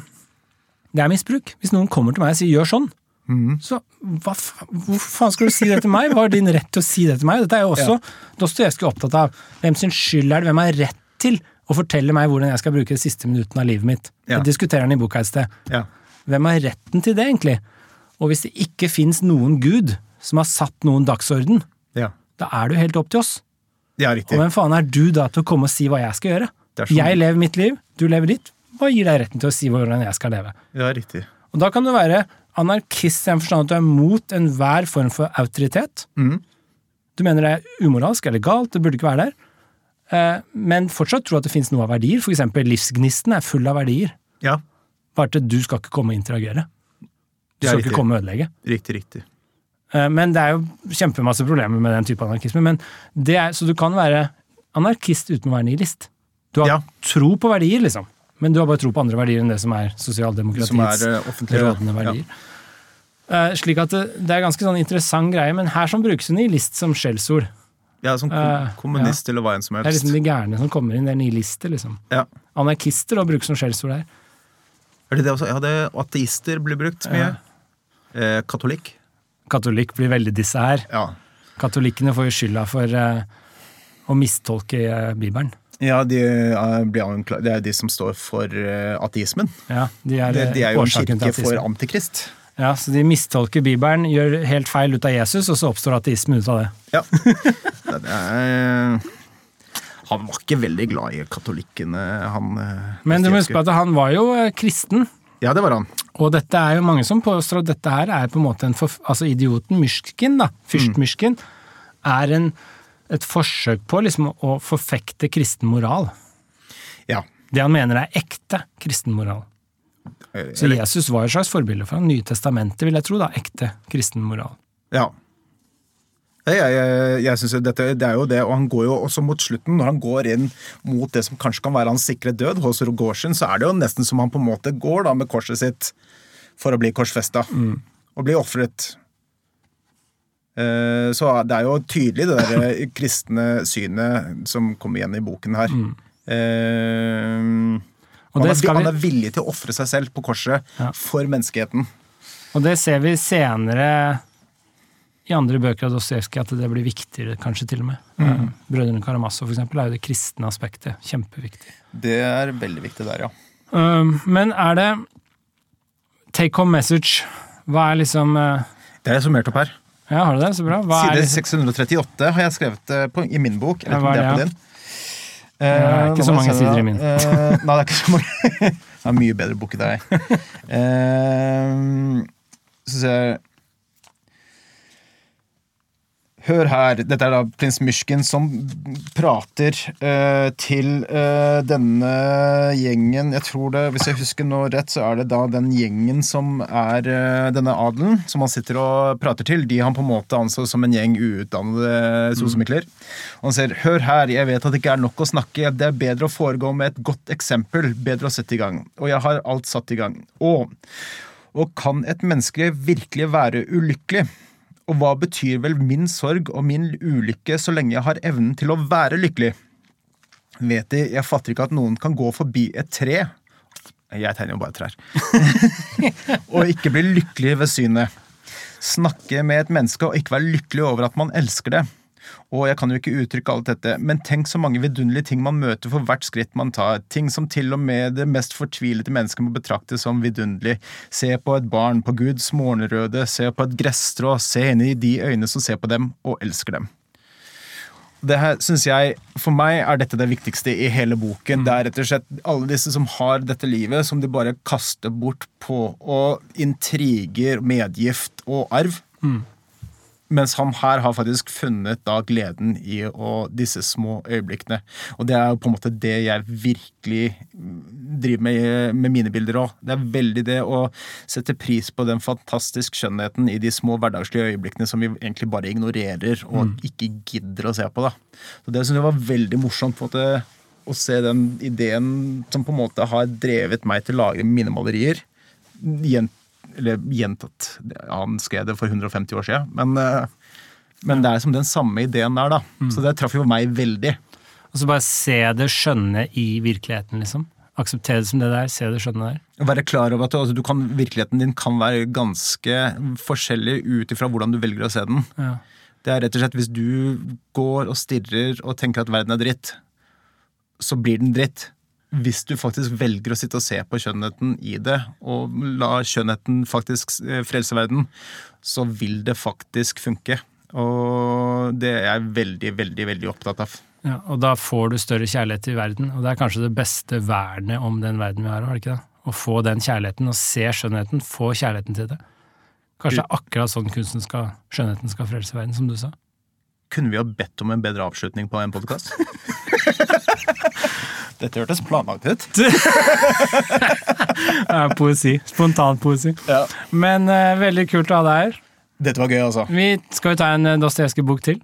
det er misbruk. Hvis noen kommer til meg og sier 'gjør sånn', så hva, hvorfor faen skal du si det til meg? Hva er din rett til å si det til meg? Dette er jo også Dostojevskij opptatt av. Hvem sin skyld er det? Hvem har rett til å fortelle meg hvordan jeg skal bruke de siste minuttene av livet mitt? Ja. Det diskuterer han i boka et sted. Ja. Hvem har retten til det, egentlig? Og hvis det ikke fins noen gud som har satt noen dagsorden, Ja. da er det jo helt opp til oss. ja, Og hvem faen er du da til å komme og si hva jeg skal gjøre? Sånn- Jeg lever mitt liv, du lever ditt. Hva gir deg retten til å si hvordan jeg skal leve? Ja, riktig. Og da kan det være anarkist i den forstand at du er mot enhver form for autoritet. Mm. Du mener det er umoralsk eller galt, det burde ikke være der. Eh, Men fortsatt tro at det finnes noe av verdier. For eksempel livsgnisten er full av verdier. Ja, Bare at du skal ikke komme og interagere. Du skal riktig. ikke komme og ødelegge. riktig, riktig. Eh, Men det er jo kjempemasse problemer med den type anarkisme. Men det er, så du kan være anarkist uten å være nihilist. Du har Ja. tro på verdier, liksom. Men du har bare tro på andre verdier enn det som er sosialdemokratiets Som eh, rådende verdier. Eh, slik at det, det er ganske sånn interessant greie, men her som brukes jo nihilist som skjellsord. Ja, ja som kom Eh, kommunist eller hva enn som helst. Det er liksom de gærne som kommer inn, det er nihilister, liksom. Ja. Anarkister og brukes som skjellsord her. Er det det også? Ja, det ateister blir brukt mye. Eh, katolikk. Katolikk blir veldig disse her. Ja. Katolikkene får jo skylda for eh, å mistolke eh, Bibelen. Ja, de, eh, det er de som står for eh, ateismen. Ja, de er, De, de er jo en kirke for antikrist. Ja, så de mistolker Bibelen, gjør helt feil ut av Jesus, og så oppstår ateisme ut av det. Ja. Det er, han var ikke veldig glad i katolikkene, han eh, Men du må huske på at han var jo kristen. Ja, det var han. Og dette er jo mange som påstår at dette her er på en måte en forf Altså idioten Myrskin, da, fyrst Myrskin, er en, et forsøk på liksom å forfekte kristen moral. Ja. Det han mener er ekte kristen moral. Så Jesus var et slags forbilde for ham. Nye testamentet, vil jeg tro, da. Ekte kristen moral. Ja. Jeg, jeg, jeg, synes dette, Det er jo det, og han går jo også mot slutten, når han går inn mot det som kanskje kan være hans sikre død hos Rogozjin, så er det jo nesten som han på en måte går da med korset sitt for å bli korsfesta. Og bli ofret. Eh, Så det er jo tydelig det der eh, kristne synet som kommer igjen i boken her. Eh, Og han, det er, skal han er villig til å ofre seg selv på korset Ja. for menneskeheten. Og det ser vi senere i andre bøker av Dostojevskij, at det blir viktigere, kanskje til og med. Mm. Brødrene Karamazov, eksempel, er jo det kristne aspektet kjempeviktig. Det er veldig viktig der, ja. Men er det take home message? Hva er liksom eh, Det er summert opp her. Ja, har du det? Så bra. Hva Side liksom, 638 har jeg skrevet på, i min bok. Ja, Eller hva om det er på din. Det er ikke så mange sider da. i min. Eh, nei, det er ikke så mange. det er mye bedre bok i deg. Uh, så ser jeg Hør her. Dette er da prins Myrskin som prater uh, til uh, denne gjengen Jeg tror det, Hvis jeg husker nå rett, så er det da den gjengen som er uh, denne adelen, som han sitter og prater til. De han på en måte anså som en gjeng uutdannede sosemikler. Og han sier Hør her, jeg vet at det ikke er nok å snakke. Det er bedre å foregå med et godt eksempel. Bedre å sette i gang. Og jeg har alt satt i gang. Og, og kan et menneske virkelig være ulykkelig? Og hva betyr vel min sorg og min ulykke så lenge jeg har evnen til å være lykkelig? Vet De, jeg fatter ikke at noen kan gå forbi et tre Jeg tegner jo bare trær. og ikke bli lykkelig ved synet. Snakke med et menneske og ikke være lykkelig over at man elsker det. Og jeg kan jo ikke uttrykke alt dette, men tenk så mange vidunderlige ting man møter for hvert skritt man tar. Ting som til og med det mest fortvilete mennesket må betrakte som vidunderlig. Se på et barn på Guds morgenrøde, se på et gresstrå, se inn i de øyne som ser på dem og elsker dem. Det her synes jeg, For meg er dette det viktigste i hele boken. Det er rett og slett alle disse som har dette livet, som de bare kaster bort på og intriger, medgift og arv. Mens han her har faktisk funnet da gleden i å, disse små øyeblikkene. Og det er jo på en måte det jeg virkelig driver med med mine bilder òg. Det er veldig det å sette pris på den fantastisk skjønnheten i de små hverdagslige øyeblikkene som vi egentlig bare ignorerer og ikke gidder å se på. da. Så Det syns jeg var veldig morsomt. på en måte å se den ideen som på en måte har drevet meg til å lage mine malerier. Eller gjentatt. Han skrev det for 150 år siden, men, eh, men det er som den samme ideen der, da. Så det traff jo meg veldig. Og så bare se det skjønne i virkeligheten, liksom. Akseptere det som det der, se det skjønne der. Være klar over at altså, du kan, virkeligheten din kan være ganske forskjellig ut ifra hvordan du velger å se den. Ja. Det er rett og slett hvis du går og stirrer og tenker at verden er dritt, så blir den dritt. Hvis du faktisk velger å sitte og se på skjønnheten i det, og la skjønnheten faktisk eh, frelse verden, så vil det faktisk funke. Og det er jeg veldig, veldig, veldig opptatt av. Ja, og da får du større kjærlighet til verden, og det er kanskje det beste vernet om den verden vi har, er det ikke det? Å få den kjærligheten, og se skjønnheten, få kjærligheten til det. Kanskje det er akkurat sånn kunsten skal, skjønnheten skal frelse verden, som du sa. Kunne vi ha bedt om en bedre avslutning på en podkast? Dette hørtes planlagt ut. Poesi. Spontanpoesi. Ja. Men uh, veldig kult å ha deg her. Dette var gøy, altså. Vi skal jo ta en uh, Dostojevskij-bok til.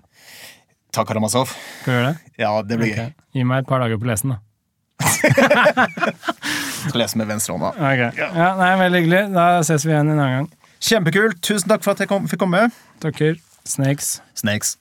Takk, Karamazov. Skal vi gjøre det? Ja, det blir gøy. Gi meg et par dager på lesen, da. Skal lese med venstrehånda. Okay. Ja, nei, Veldig hyggelig. Da ses vi igjen en annen gang. Kjempekult. Tusen takk for at jeg kom, fikk komme. Takker. Snakes. Snakes.